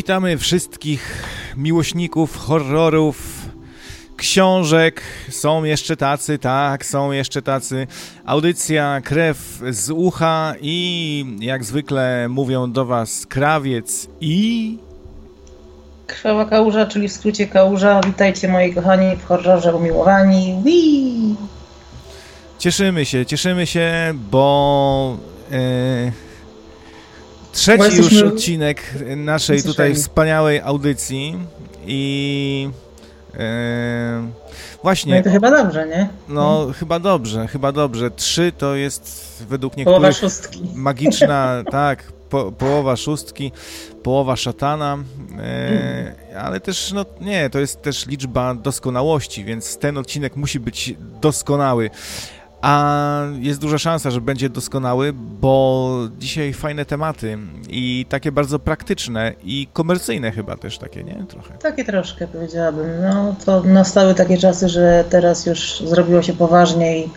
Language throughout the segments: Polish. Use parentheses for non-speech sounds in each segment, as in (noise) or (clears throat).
witamy wszystkich miłośników horrorów, książek. Są jeszcze tacy, tak, są jeszcze tacy. Audycja Krew z ucha i jak zwykle mówią do Was krawiec i... Krwawa kałuża, czyli w skrócie kałuża. Witajcie moi kochani w horrorze umiłowani. Wii! Cieszymy się, cieszymy się, bo... E, trzeci Bo już jesteśmy odcinek naszej tutaj wspaniałej audycji i... E, właśnie, No i to chyba dobrze, nie? No, chyba dobrze, chyba dobrze. Trzy to jest według Połowa niektórych szóstki. (laughs) magiczna, tak, po, połowa szóstki, połowa szatana, e, ale też, no nie, to jest też liczba doskonałości, więc ten odcinek musi być doskonały. A jest duża szansa, że będzie doskonały, bo dzisiaj fajne tematy i takie bardzo praktyczne i komercyjne chyba też takie, nie? Trochę. Takie troszkę powiedziałabym. No to nastały takie czasy, że teraz już zrobiło się poważniej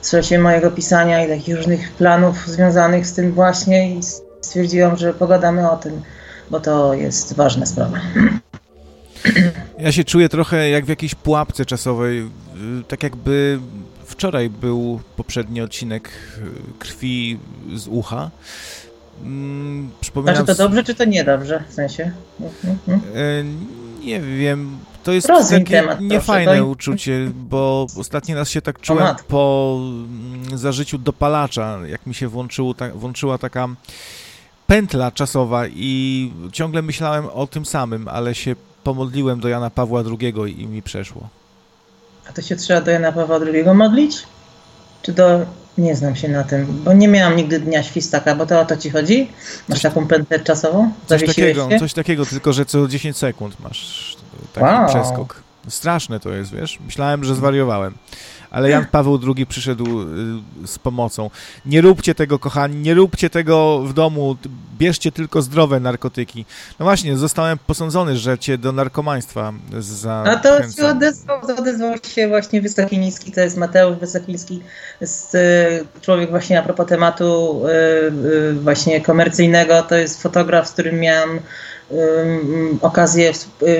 w sensie mojego pisania i takich różnych planów związanych z tym właśnie i stwierdziłam, że pogadamy o tym, bo to jest ważna sprawa. Ja się czuję trochę jak w jakiejś pułapce czasowej, y, tak jakby wczoraj był poprzedni odcinek y, krwi z ucha. Mm, Przypominam Znaczy to dobrze, czy to niedobrze w sensie? Mhm, y, Nie wiem, to jest takie temat, proszę, niefajne to- uczucie, bo ostatni raz się tak czułem po mm, zażyciu dopalacza, jak mi się włączyło, ta, włączyła taka pętla czasowa i ciągle myślałem o tym samym, ale się pomodliłem do Jana Pawła II i mi przeszło. A to się trzeba do Jana Pawła II modlić? Czy do... Nie znam się na tym, bo nie miałam nigdy dnia świstaka, bo to o to ci chodzi? Masz Coś- taką pętlę czasową? Coś takiego, się? coś takiego, tylko że co 10 sekund masz taki Wow. przeskok. Straszne to jest, wiesz? Myślałem, że zwariowałem. Ale Jan Paweł II przyszedł y, z pomocą. Nie róbcie tego, kochani, nie róbcie tego w domu. Bierzcie tylko zdrowe narkotyki. No właśnie, zostałem posądzony, że cię do narkomaństwa za. A to się odezwał, odezwał się właśnie Wysoki Niski, to jest Mateusz Wysokiński, jest y, człowiek właśnie a propos tematu y, właśnie komercyjnego, to jest fotograf, z którym miałam okazję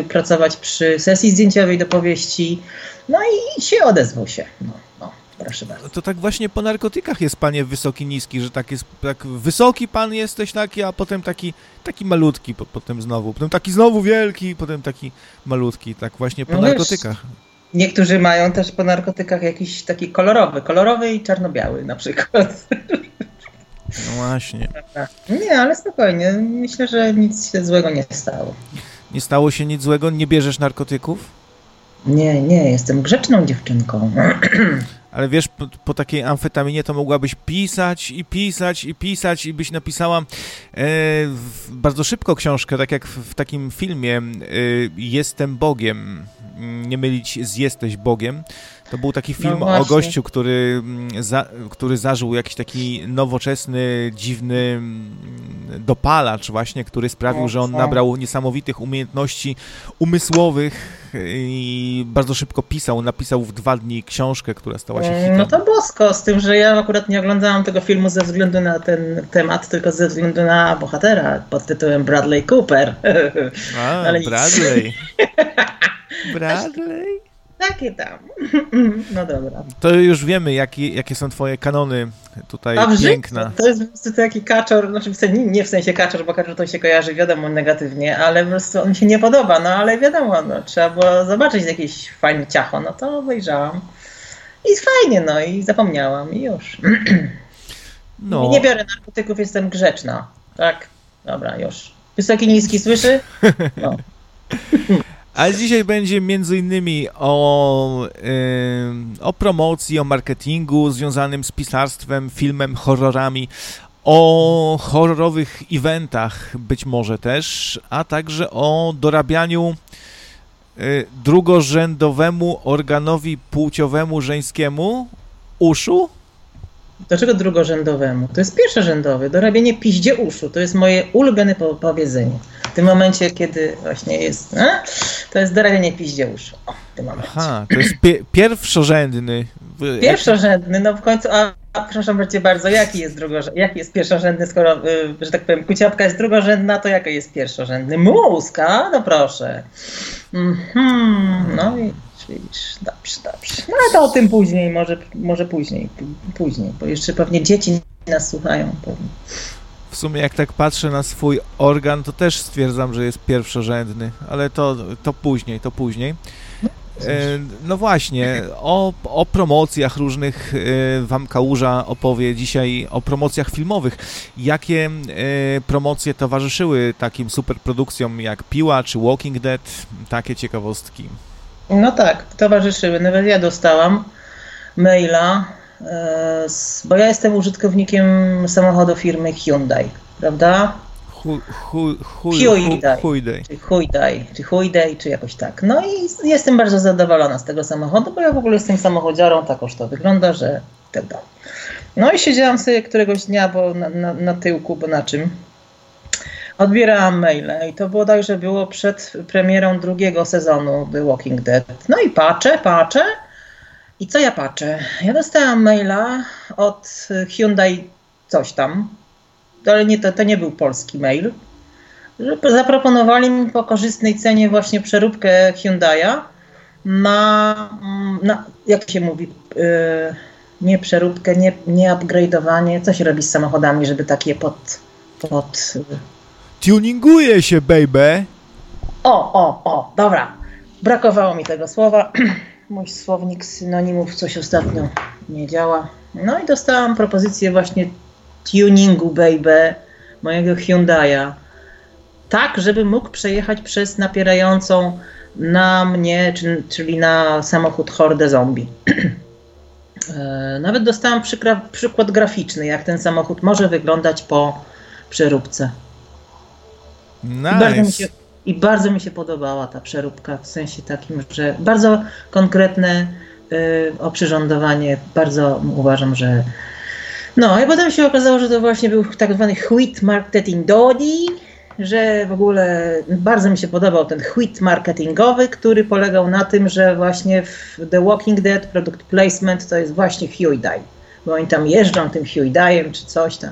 pracować przy sesji zdjęciowej do powieści, no i się odezwał się, no, no proszę bardzo. To tak właśnie po narkotykach jest, panie wysoki, niski, że tak jest, tak wysoki pan jesteś taki, a potem taki, taki malutki, po, potem znowu, potem taki znowu wielki, potem taki malutki, tak właśnie po No wiesz, narkotykach. Niektórzy mają też po narkotykach jakiś taki kolorowy, kolorowy i czarno-biały na przykład. No właśnie. Nie, ale spokojnie. Myślę, że nic się złego nie stało. Nie stało się nic złego, nie bierzesz narkotyków? Nie, nie, jestem grzeczną dziewczynką. (clears throat) Ale wiesz, po, po takiej amfetaminie to mogłabyś pisać i pisać i pisać i byś napisała e, w, bardzo szybko książkę, tak jak w, w takim filmie e, Jestem Bogiem. Nie mylić z Jesteś Bogiem. To był taki film o właśnie. gościu, który, mm, za, który zażył jakiś taki nowoczesny, dziwny mm, dopalacz właśnie, który sprawił, że on O, o. nabrał niesamowitych umiejętności umysłowych i bardzo szybko pisał. Napisał w dwa dni książkę, która stała się hitem. No to bosko, z tym, że ja akurat nie oglądałam tego filmu ze względu na ten temat, tylko ze względu na bohatera pod tytułem Bradley Cooper. A, (laughs) ale. Bradley. (laughs) Bradley? Takie tam. (laughs) No dobra. To już wiemy, jakie, jakie są twoje kanony tutaj A piękna. to jest po prostu taki kaczor, znaczy w sensie, nie w sensie kaczor, bo kaczor to się kojarzy wiadomo negatywnie, ale po prostu on mi się nie podoba, no ale wiadomo, no, trzeba było zobaczyć jakieś fajne ciacho, no to obejrzałam. I fajnie, no i zapomniałam i już. (clears throat) No, Nie biorę narkotyków, jestem grzeczna. Tak? Dobra, już. Wysoki, niski, słyszy? No. (laughs) a dzisiaj będzie między innymi o, ym, o promocji, o marketingu związanym z pisarstwem, filmem, horrorami, o horrorowych eventach być może też, a także o dorabianiu y, drugorzędowemu organowi płciowemu żeńskiemu uszu? Dlaczego drugorzędowemu? To jest pierwszorzędowy. Dorabianie piździe uszu. To jest moje ulubione po- powiedzenie. w tym momencie, kiedy właśnie jest, e? to jest dorabianie piździeuszu. O, w tym momencie. Aha, to jest pie pierwszorzędny. Pierwszorzędny, no w końcu, a, a przepraszam bardzo, jaki jest drugorzędny, jaki jest pierwszorzędny, skoro, y, że tak powiem, kuciapka jest drugorzędna, to jaki jest pierwszorzędny? Mózg, a? No proszę. Mhm, no i widzisz, dobrze, dobrze. No ale to o tym później, może, może później, później, bo jeszcze pewnie dzieci nas słuchają. Pewnie. W sumie jak tak patrzę na swój organ, to też stwierdzam, że jest pierwszorzędny, ale to, to później, to później. E, no właśnie, o, o promocjach różnych e, Wam Kałuża opowie dzisiaj, o promocjach filmowych. Jakie e, promocje towarzyszyły takim superprodukcjom jak Piła czy Walking Dead? Takie ciekawostki. No tak, towarzyszyły. Nawet ja dostałam maila, bo ja jestem użytkownikiem samochodu firmy Hyundai, prawda? Hyundai, czy Hyundai, czy Hyundai, czy jakoś tak. No i jestem bardzo zadowolona z tego samochodu, bo ja w ogóle jestem samochodziarą, tak już to wygląda, że tak dalej. No i siedziałam sobie któregoś dnia bo na, na, na tyłku, bo na czym? Odbierałam maile i to bodajże było przed premierą drugiego sezonu The Walking Dead. No i patrzę, patrzę i co ja patrzę? Ja dostałam maila od Hyundai coś tam, ale nie, to, to nie był polski mail, że zaproponowali mi po korzystnej cenie właśnie przeróbkę Hyundai'a na, na jak się mówi, yy, nie przeróbkę, nie, nie upgrade'owanie. Co się robi z samochodami, żeby takie pod... pod... Tuninguje się, baby! O, o, o, dobra. Brakowało mi tego słowa. (clears throat) Mój słownik synonimów coś ostatnio nie działa. No i dostałam propozycję właśnie tuningu, baby, mojego Hyundai'a. Tak, żeby mógł przejechać przez napierającą na mnie, czyli na samochód hordę zombie. (clears throat) E, nawet dostałam przykład graficzny, jak ten samochód może wyglądać po przeróbce. Nice. I, bardzo mi się, I bardzo mi się podobała ta przeróbka, w sensie takim, że bardzo konkretne y, oprzyrządowanie. Bardzo uważam, że no i potem się okazało, że to właśnie był tak zwany hit marketing dodi, że w ogóle bardzo mi się podobał ten hit marketingowy, który polegał na tym, że właśnie w The Walking Dead product placement to jest właśnie Hyundai, bo oni tam jeżdżą tym Hyundaiem czy coś tam.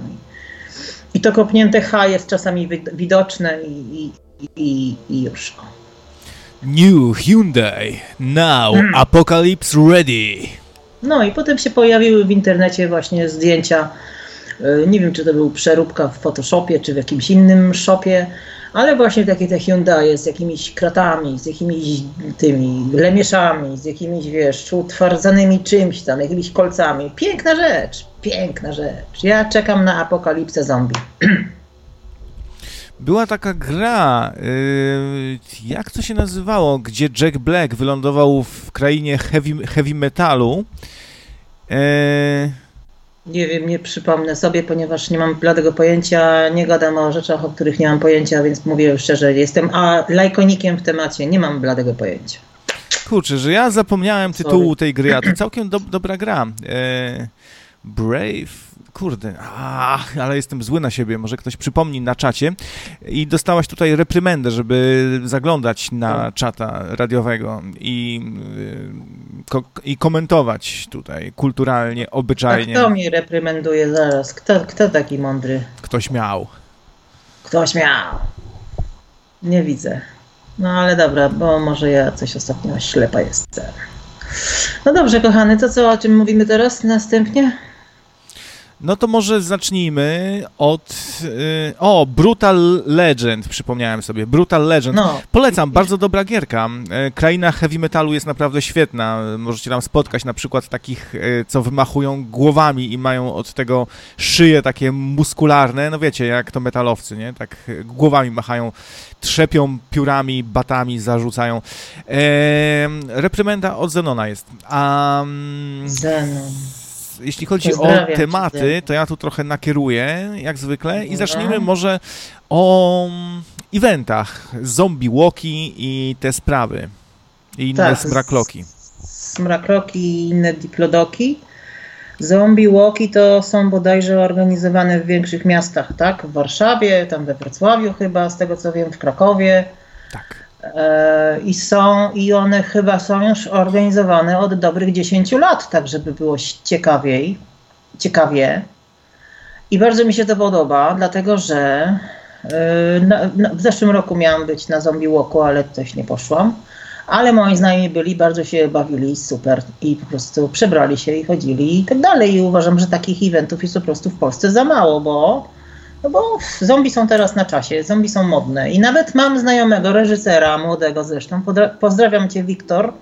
I to kopnięte H jest czasami widoczne i, i, i, i już. New Hyundai, now hmm. apocalypse ready. No i potem się pojawiły w internecie właśnie zdjęcia, e, nie wiem czy to był przeróbka w Photoshopie czy w jakimś innym shopie, ale właśnie takie te Hyundai z jakimiś kratami, z jakimiś tymi lemieszami, z jakimiś, wiesz, utwardzanymi czymś tam, jakimiś kolcami. Piękna rzecz, piękna rzecz. Ja czekam na apokalipsę zombie. (clears throat) Była taka gra, yy, jak to się nazywało, gdzie Jack Black wylądował w krainie heavy, heavy metalu. Yy... Nie wiem, nie przypomnę sobie, ponieważ nie mam bladego pojęcia, nie gadam o rzeczach, o których nie mam pojęcia, więc mówię szczerze, jestem a lajkonikiem w temacie, nie mam bladego pojęcia. Kurczę, że ja zapomniałem tytułu Sorry. tej gry, a to całkiem do, dobra gra. Yy, Brave Kurde, ach, ale jestem zły na siebie, może ktoś przypomni na czacie. I dostałaś tutaj reprymendę, żeby zaglądać na czata radiowego i, y, ko i komentować tutaj kulturalnie, obyczajnie. A kto mi reprymenduje zaraz? Kto, kto taki mądry? Ktoś miał. Ktoś miał. Nie widzę. No ale dobra, bo może ja coś ostatnio ślepa jestem. No dobrze, kochany, to co, o czym mówimy teraz następnie? No to może zacznijmy od. Yy, o, Brutal Legend, przypomniałem sobie. Brutal Legend. No. Polecam, bardzo dobra gierka. Yy, kraina heavy metalu jest naprawdę świetna. Możecie tam spotkać na przykład takich, yy, co wymachują głowami i mają od tego szyje takie muskularne. No wiecie, jak to metalowcy, nie? Tak głowami machają, trzepią piórami, batami, zarzucają. reprymenda od Zenona jest. Um, Zenon jeśli chodzi o tematy, to ja tu trochę nakieruję, jak zwykle, i zacznijmy może o mm, eventach, zombie walki i te sprawy, i inne tak, smrakloki. Smrakloki i inne diplodoki. Zombie walki to są bodajże organizowane w większych miastach, tak? W Warszawie, tam we Wrocławiu chyba, z tego co wiem, w Krakowie. Tak. E, I są, i one chyba są już organizowane od dobrych 10 lat, tak żeby było ciekawiej, ciekawie. I bardzo mi się to podoba, dlatego że e, na, na, w zeszłym roku miałam być na Zombie Walku, ale też nie poszłam. Ale moi znajomi byli, bardzo się bawili, super i po prostu przebrali się i chodzili i tak dalej. I uważam, że takich eventów jest po prostu w Polsce za mało, bo no bo zombie są teraz na czasie, zombie są modne. I nawet mam znajomego reżysera, młodego zresztą, pozdrawiam cię Wiktor,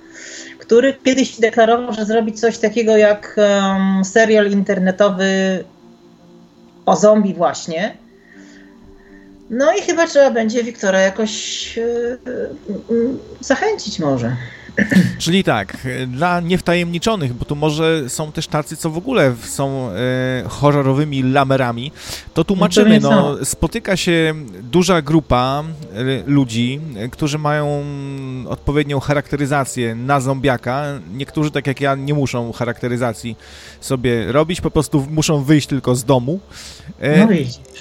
który kiedyś deklarował, że zrobi coś takiego jak um, serial internetowy o zombie właśnie. No i chyba trzeba będzie Wiktora jakoś yy, yy, zachęcić może. (clears throat) Czyli tak, dla niewtajemniczonych, bo tu może są też tacy, co w ogóle są e, horrorowymi lamerami, to tłumaczymy, no, spotyka się duża grupa e, ludzi, którzy mają odpowiednią charakteryzację na zombiaka. Niektórzy, tak jak ja, nie muszą charakteryzacji sobie robić, po prostu muszą wyjść tylko z domu. E, no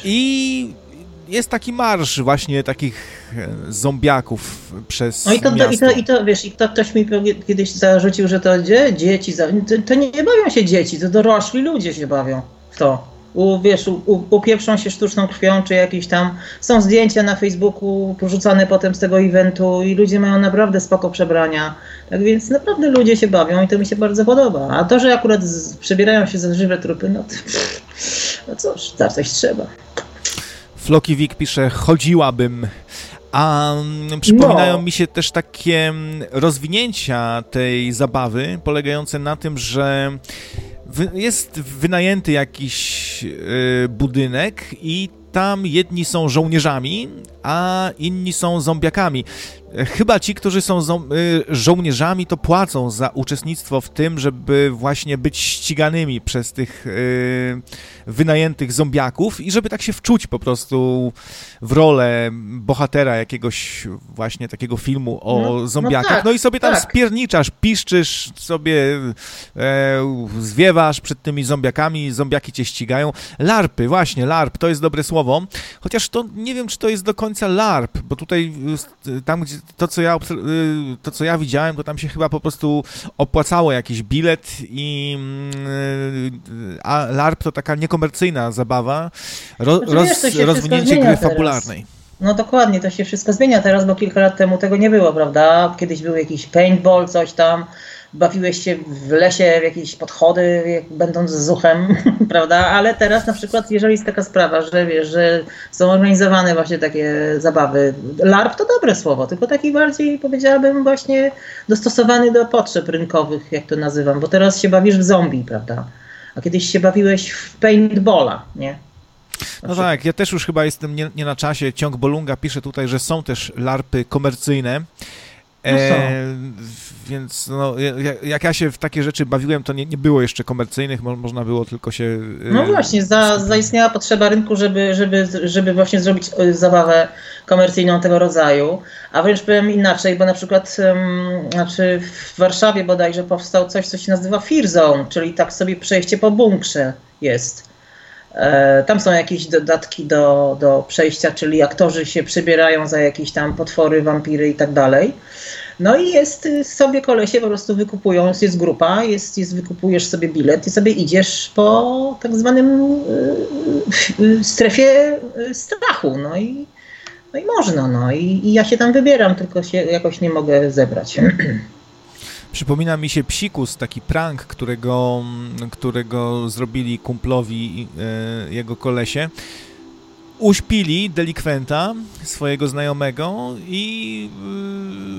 I jest taki marsz właśnie takich e, zombiaków przez No i to, miasto. i to, i to wiesz, i to ktoś mi kiedyś zarzucił, że to gdzie? Dzieci, to, to nie bawią się dzieci, to dorośli ludzie się bawią w to. U, wiesz, u, upieprzą się sztuczną krwią, czy jakieś tam, są zdjęcia na Facebooku porzucane potem z tego eventu i ludzie mają naprawdę spoko przebrania. Tak więc naprawdę ludzie się bawią i to mi się bardzo podoba. A to, że akurat z, przebierają się za żywe trupy, no to, no cóż, za coś trzeba. Flokiwik pisze, chodziłabym. A mm, przypominają no. mi się też takie mm, rozwinięcia tej zabawy, polegające na tym, że jest wynajęty jakiś y, budynek i tam jedni są żołnierzami, a inni są zombiakami. Chyba ci, którzy są y, żołnierzami, to płacą za uczestnictwo w tym, żeby właśnie być ściganymi przez tych y, wynajętych zombiaków i żeby tak się wczuć po prostu w rolę bohatera jakiegoś właśnie takiego filmu o no, no zombiakach. No, tak, no i sobie tam tak. spierniczasz, piszczysz, sobie e, zwiewasz przed tymi zombiakami, zombiaki cię ścigają. Larpy, właśnie, larp, to jest dobre słowo. Chociaż to nie wiem, czy to jest do końca larp, bo tutaj tam, gdzie to, co ja, y, to, co ja widziałem, to tam się chyba po prostu opłacało jakiś bilet i y, a LARP to taka niekomercyjna zabawa, ro, znaczy, roz, wiesz, rozwinięcie gry teraz. fabularnej. No dokładnie, to się wszystko zmienia teraz, bo kilka lat temu tego nie było, prawda? Kiedyś był jakiś paintball, coś tam, bawiłeś się w lesie, w jakieś podchody, będąc z zuchem, (laughs) prawda? Ale teraz na przykład, jeżeli jest taka sprawa, że wiesz, że są organizowane właśnie takie zabawy, LARP to dobre słowo, tylko taki bardziej powiedziałabym właśnie dostosowany do potrzeb rynkowych, jak to nazywam, bo teraz się bawisz w zombie, prawda? A kiedyś się bawiłeś w paintballa, nie? No tak, ja też już chyba jestem nie, nie na czasie. Ciąg Bolunga pisze tutaj, że są też larpy komercyjne. No e, więc no, jak ja się w takie rzeczy bawiłem, to nie, nie było jeszcze komercyjnych, mo, można było tylko się... E, no właśnie, za, zaistniała potrzeba rynku, żeby, żeby, żeby właśnie zrobić e, zabawę komercyjną tego rodzaju. A wręcz powiem inaczej, bo na przykład um, znaczy w Warszawie bodajże powstał coś, co się nazywa Fear Zone, czyli tak sobie przejście po bunkrze jest. E, tam są jakieś dodatki do, do przejścia, czyli aktorzy się przybierają za jakieś tam potwory, wampiry i tak dalej. No i jest y, sobie kolesie po prostu wykupują, jest grupa, jest, jest wykupujesz sobie bilet i sobie idziesz po tak zwanym y, y, strefie strachu. No i, no i można, no I, i ja się tam wybieram, tylko się jakoś nie mogę zebrać. (clears throat) Przypomina mi się Psikus, taki prank, którego, którego zrobili kumplowi e, jego kolesie uśpili delikwenta, swojego znajomego i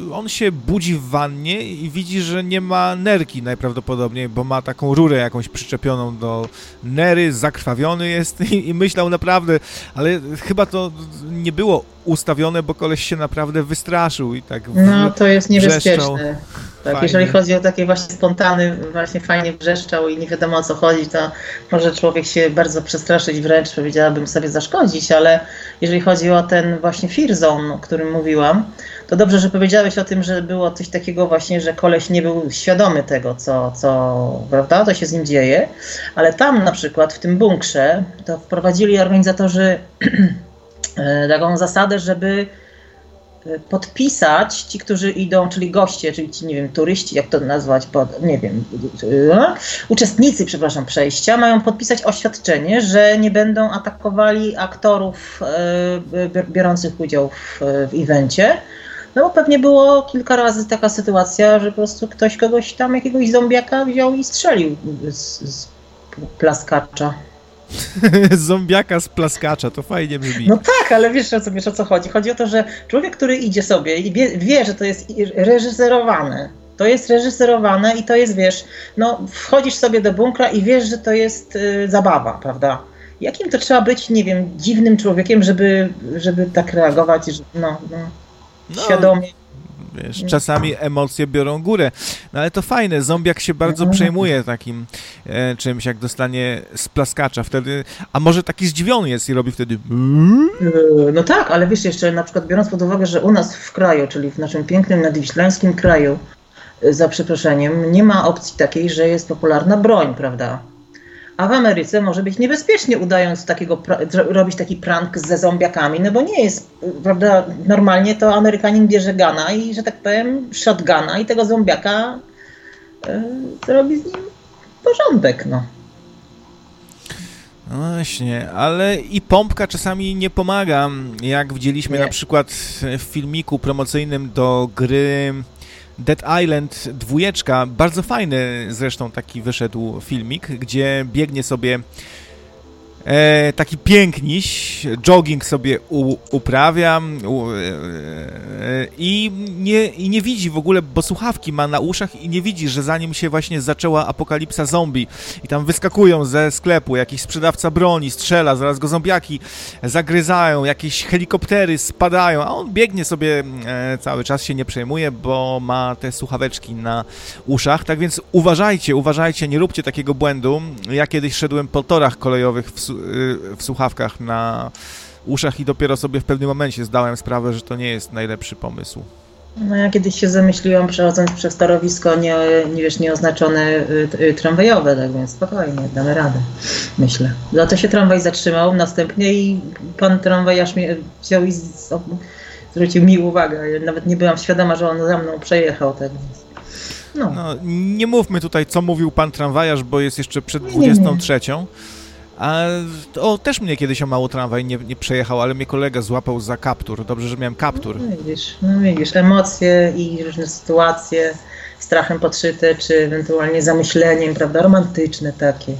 yy, on się budzi w wannie i widzi, że nie ma nerki najprawdopodobniej, bo ma taką rurę jakąś przyczepioną do nery, zakrwawiony jest i, i myślał naprawdę, ale chyba to nie było ustawione, bo koleś się naprawdę wystraszył i tak No, to jest niebezpieczne. Tak, fajnie. jeżeli chodzi o takie właśnie spontany, właśnie fajnie wrzeszczał i nie wiadomo o co chodzi, to może człowiek się bardzo przestraszyć, wręcz powiedziałabym sobie zaszkodzić, ale jeżeli chodzi o ten właśnie fear zone, o którym mówiłam, to dobrze, że powiedziałeś o tym, że było coś takiego właśnie, że koleś nie był świadomy tego, co, co prawda, to się z nim dzieje, ale tam na przykład w tym bunkrze to wprowadzili organizatorzy (clears throat) e, taką zasadę, żeby podpisać ci, którzy idą, czyli goście, czyli ci, nie wiem, turyści, jak to nazwać, pod, nie wiem, e, uczestnicy, przepraszam, przejścia, mają podpisać oświadczenie, że nie będą atakowali aktorów biorących udział w, w evencie, no bo pewnie było kilka razy taka sytuacja, że po prostu ktoś kogoś tam, jakiegoś zombiaka wziął i strzelił z, z plaskacza. (laughs) Zombiaka z plaskacza, to fajnie brzmi. No tak, ale wiesz o, co, wiesz o co chodzi? Chodzi o to, że człowiek, który idzie sobie i wie, wie że to jest reżyserowane, to jest reżyserowane i to jest, wiesz, no wchodzisz sobie do bunkra i wiesz, że to jest y, zabawa, prawda? Jakim to trzeba być, nie wiem, dziwnym człowiekiem, żeby, żeby tak reagować, że no, no no, świadomie. Wiesz, czasami emocje biorą górę. No ale to fajne, zombiak się bardzo mhm. przejmuje takim e, czymś, jak dostanie z plaskacza wtedy, a może taki zdziwiony jest i robi wtedy e, No tak, ale wiesz, jeszcze na przykład biorąc pod uwagę, że u nas w kraju, czyli w naszym pięknym nadwiślańskim kraju, e, za przeproszeniem, nie ma opcji takiej, że jest popularna broń, prawda? A w Ameryce może być niebezpiecznie udając takiego, robić taki prank ze zombiakami, no bo nie jest, prawda, normalnie to Amerykanin bierze gana i, że tak powiem, shotguna i tego zombiaka yy, robi z nim porządek, no. No właśnie, ale i pompka czasami nie pomaga. Jak widzieliśmy nie. na przykład w filmiku promocyjnym do gry Dead Island dwójeczka, bardzo fajny zresztą taki wyszedł filmik, gdzie biegnie sobie e, taki piękniś, jogging sobie u, uprawia u, e, e, i, nie, i nie widzi w ogóle, bo słuchawki ma na uszach i nie widzi, że zanim się właśnie zaczęła apokalipsa zombie i tam wyskakują ze sklepu, jakiś sprzedawca broni strzela, zaraz go zombiaki zagryzają, jakieś helikoptery spadają, a on biegnie sobie e, cały czas, się nie przejmuje, bo ma te słuchaweczki na uszach, tak więc uważajcie, uważajcie, nie róbcie takiego błędu. Ja kiedyś szedłem po torach kolejowych w w słuchawkach na uszach i dopiero sobie w pewnym momencie zdałem sprawę, że to nie jest najlepszy pomysł. No ja kiedyś się zamyśliłam przechodząc przez torowisko nie, nie wiesz, nieoznaczone y, y, tramwajowe, tak więc spokojnie, damy radę, myślę. Za to się tramwaj zatrzymał następnie i pan tramwajarz mnie wziął i zwrócił mi uwagę. Ja nawet nie byłam świadoma, że on za mną przejechał, tak więc. No. no. nie mówmy tutaj, co mówił pan tramwajarz, bo jest jeszcze przed 23. Nie, nie. A o, też mnie kiedyś o mało tramwaj nie, nie przejechał, ale mnie kolega złapał za kaptur. Dobrze, że miałem kaptur. No widzisz, no widzisz, emocje i różne sytuacje strachem podszyte, czy ewentualnie zamyśleniem, prawda, romantyczne takie.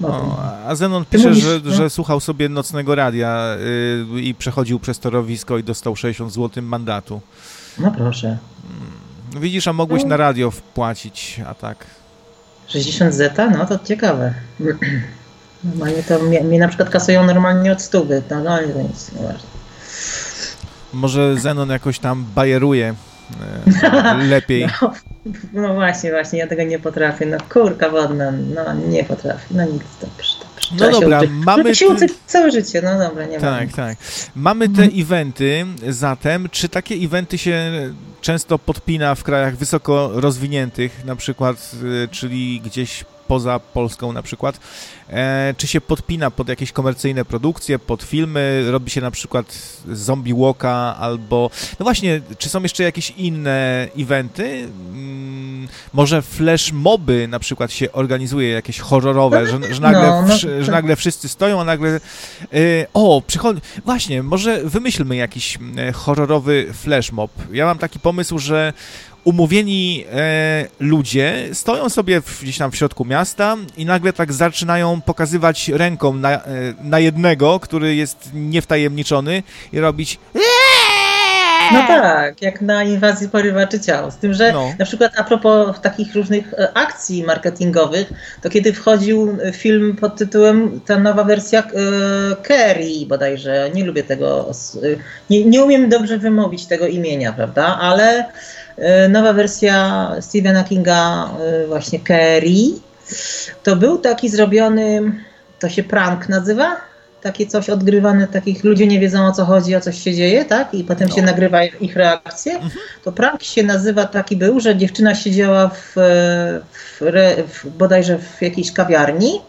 No. A Zenon pisze, mówisz, że, no? że słuchał sobie nocnego radia yy, i przechodził przez torowisko i dostał 60 zł mandatu. No proszę. Hmm. Widzisz, a mogłeś no. na radio wpłacić, a tak. 60 zeta? No to ciekawe. (clears throat) Normalnie to mnie, mnie na przykład kasują normalnie od stówy. No, no to nic, nieważne. Może Zenon jakoś tam bajeruje e, (laughs) lepiej. No, no, właśnie, właśnie, ja tego nie potrafię. No kurka wodna, no nie potrafię. No nic, dobrze. No dobra, mamy... No się uczyć całe życie, no dobra, nie Tak, tak. Mamy te mhm. eventy, zatem czy takie eventy się często podpina w krajach wysoko rozwiniętych, na przykład, y, czyli gdzieś poza Polską na przykład, e, czy się podpina pod jakieś komercyjne produkcje, pod filmy, robi się na przykład zombie walka albo, no właśnie, czy są jeszcze jakieś inne eventy? Mm, może flash moby na przykład się organizuje, jakieś horrorowe, że, że nagle, no, no, że nagle wszyscy stoją, a nagle y, o, przychodzi, właśnie, może wymyślmy jakiś e, horrorowy flash mob. Ja mam taki pomysł, że umówieni e, ludzie stoją sobie w, gdzieś tam w środku miasta i nagle tak zaczynają pokazywać ręką na, e, na jednego, który jest niewtajemniczony i robić No tak, jak na inwazji porywaczy ciał. Z tym, że no. na przykład a propos takich różnych e, akcji marketingowych, to kiedy wchodził film pod tytułem ta nowa wersja e, Kerry bodajże, nie lubię tego, e, nie, nie umiem dobrze wymówić tego imienia, prawda, ale e, nowa wersja Stephena Kinga e, właśnie Kerry, to był taki zrobiony, to się prank nazywa? takie coś odgrywane, takich ludzie nie wiedzą o co chodzi, o coś się dzieje, tak? I potem no. się nagrywa ich reakcje. Mhm. To prank się nazywa taki był, że dziewczyna siedziała w, w, w, bodajże w jakiejś kawiarni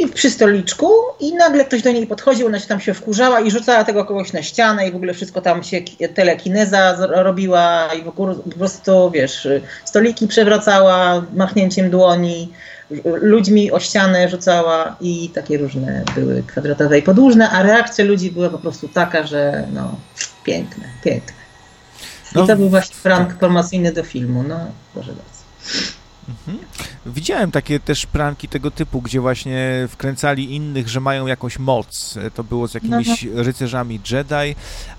i przy stoliczku i nagle ktoś do niej podchodził, ona się tam się wkurzała i rzucała tego kogoś na ścianę i w ogóle wszystko tam się telekineza robiła i w ogóle po prostu, wiesz, stoliki przewracała machnięciem dłoni ludźmi o ścianę rzucała i takie różne były kwadratowe i podłużne, a reakcja ludzi była po prostu taka, że no piękne, piękne. I no, to był właśnie prank tak. promocyjny do filmu, no proszę bardzo. Mhm. Widziałem takie też pranki tego typu, gdzie właśnie wkręcali innych, że mają jakąś moc. To było z jakimiś no, no. rycerzami Jedi,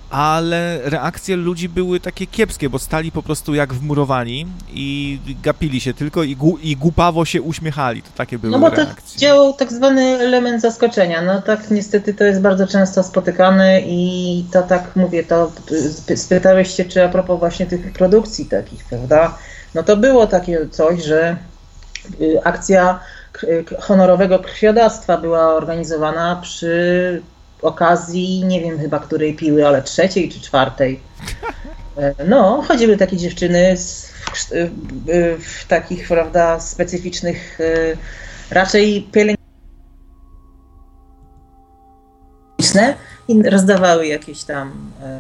ale reakcje ludzi były takie kiepskie, bo stali po prostu jak wmurowani i gapili się tylko i, gu, i głupawo się uśmiechali. To takie były reakcje. No bo reakcje. to działał tak zwany element zaskoczenia. No tak niestety to jest bardzo często spotykane i to tak mówię, to spytałeś się, czy a propos właśnie tych produkcji takich, prawda? No to było takie coś, że y, akcja honorowego krwiodawstwa była organizowana przy okazji, nie wiem chyba której piły, ale trzeciej czy czwartej. E, no, chodziły takie dziewczyny z, w, w, takich, prawda, specyficznych, e, raczej pielęgniczne i rozdawały jakieś tam e,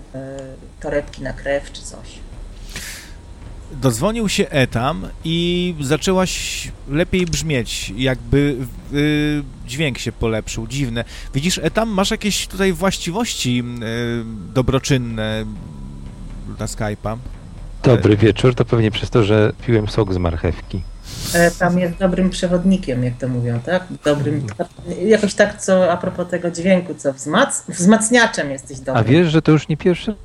torebki na krew czy coś. Dozwonił się Etam i zaczęłaś lepiej brzmieć, jakby y, dźwięk się polepszył, dziwne. Widzisz, Etam, masz jakieś tutaj właściwości y, dobroczynne dla Skype'a? Dobry wieczór, to pewnie przez to, że piłem sok z marchewki. Tam jest dobrym przewodnikiem, jak to mówią, tak? Dobrym, jakoś tak, co a propos tego dźwięku, co wzmac, wzmacniaczem jesteś dobrym. A wiesz, że to już nie pierwszy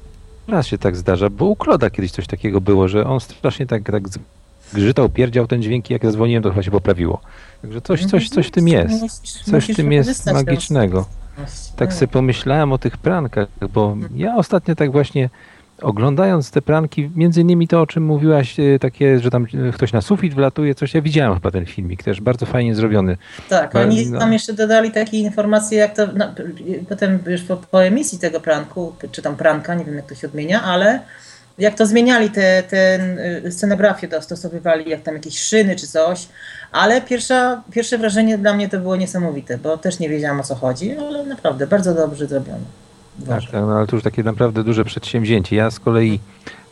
raz się tak zdarza, bo u Kloda kiedyś coś takiego było, że on strasznie tak, tak grzytał, pierdział ten dźwięk i jak zadzwoniłem, to chyba się poprawiło. Także coś, coś, coś w tym jest. Coś w tym jest magicznego. Tak sobie pomyślałem o tych prankach, bo ja ostatnio tak właśnie oglądając te pranki, między innymi to, o czym mówiłaś, e, takie, że tam e, ktoś na sufit wlatuje, coś, ja widziałem chyba ten filmik, też bardzo fajnie zrobiony. Tak, oni no. tam jeszcze dodali takie informacje, jak to, no, potem już po, po, emisji tego pranku, czy tam pranka, nie wiem jak to się odmienia, ale jak to zmieniali te, ten e, scenografię, dostosowywali, jak tam jakieś szyny czy coś, ale pierwsza, pierwsze wrażenie dla mnie to było niesamowite, bo też nie wiedziałam o co chodzi, ale naprawdę bardzo dobrze zrobione. Tak, tak, no ale to już takie naprawdę duże przedsięwzięcie. Ja z kolei,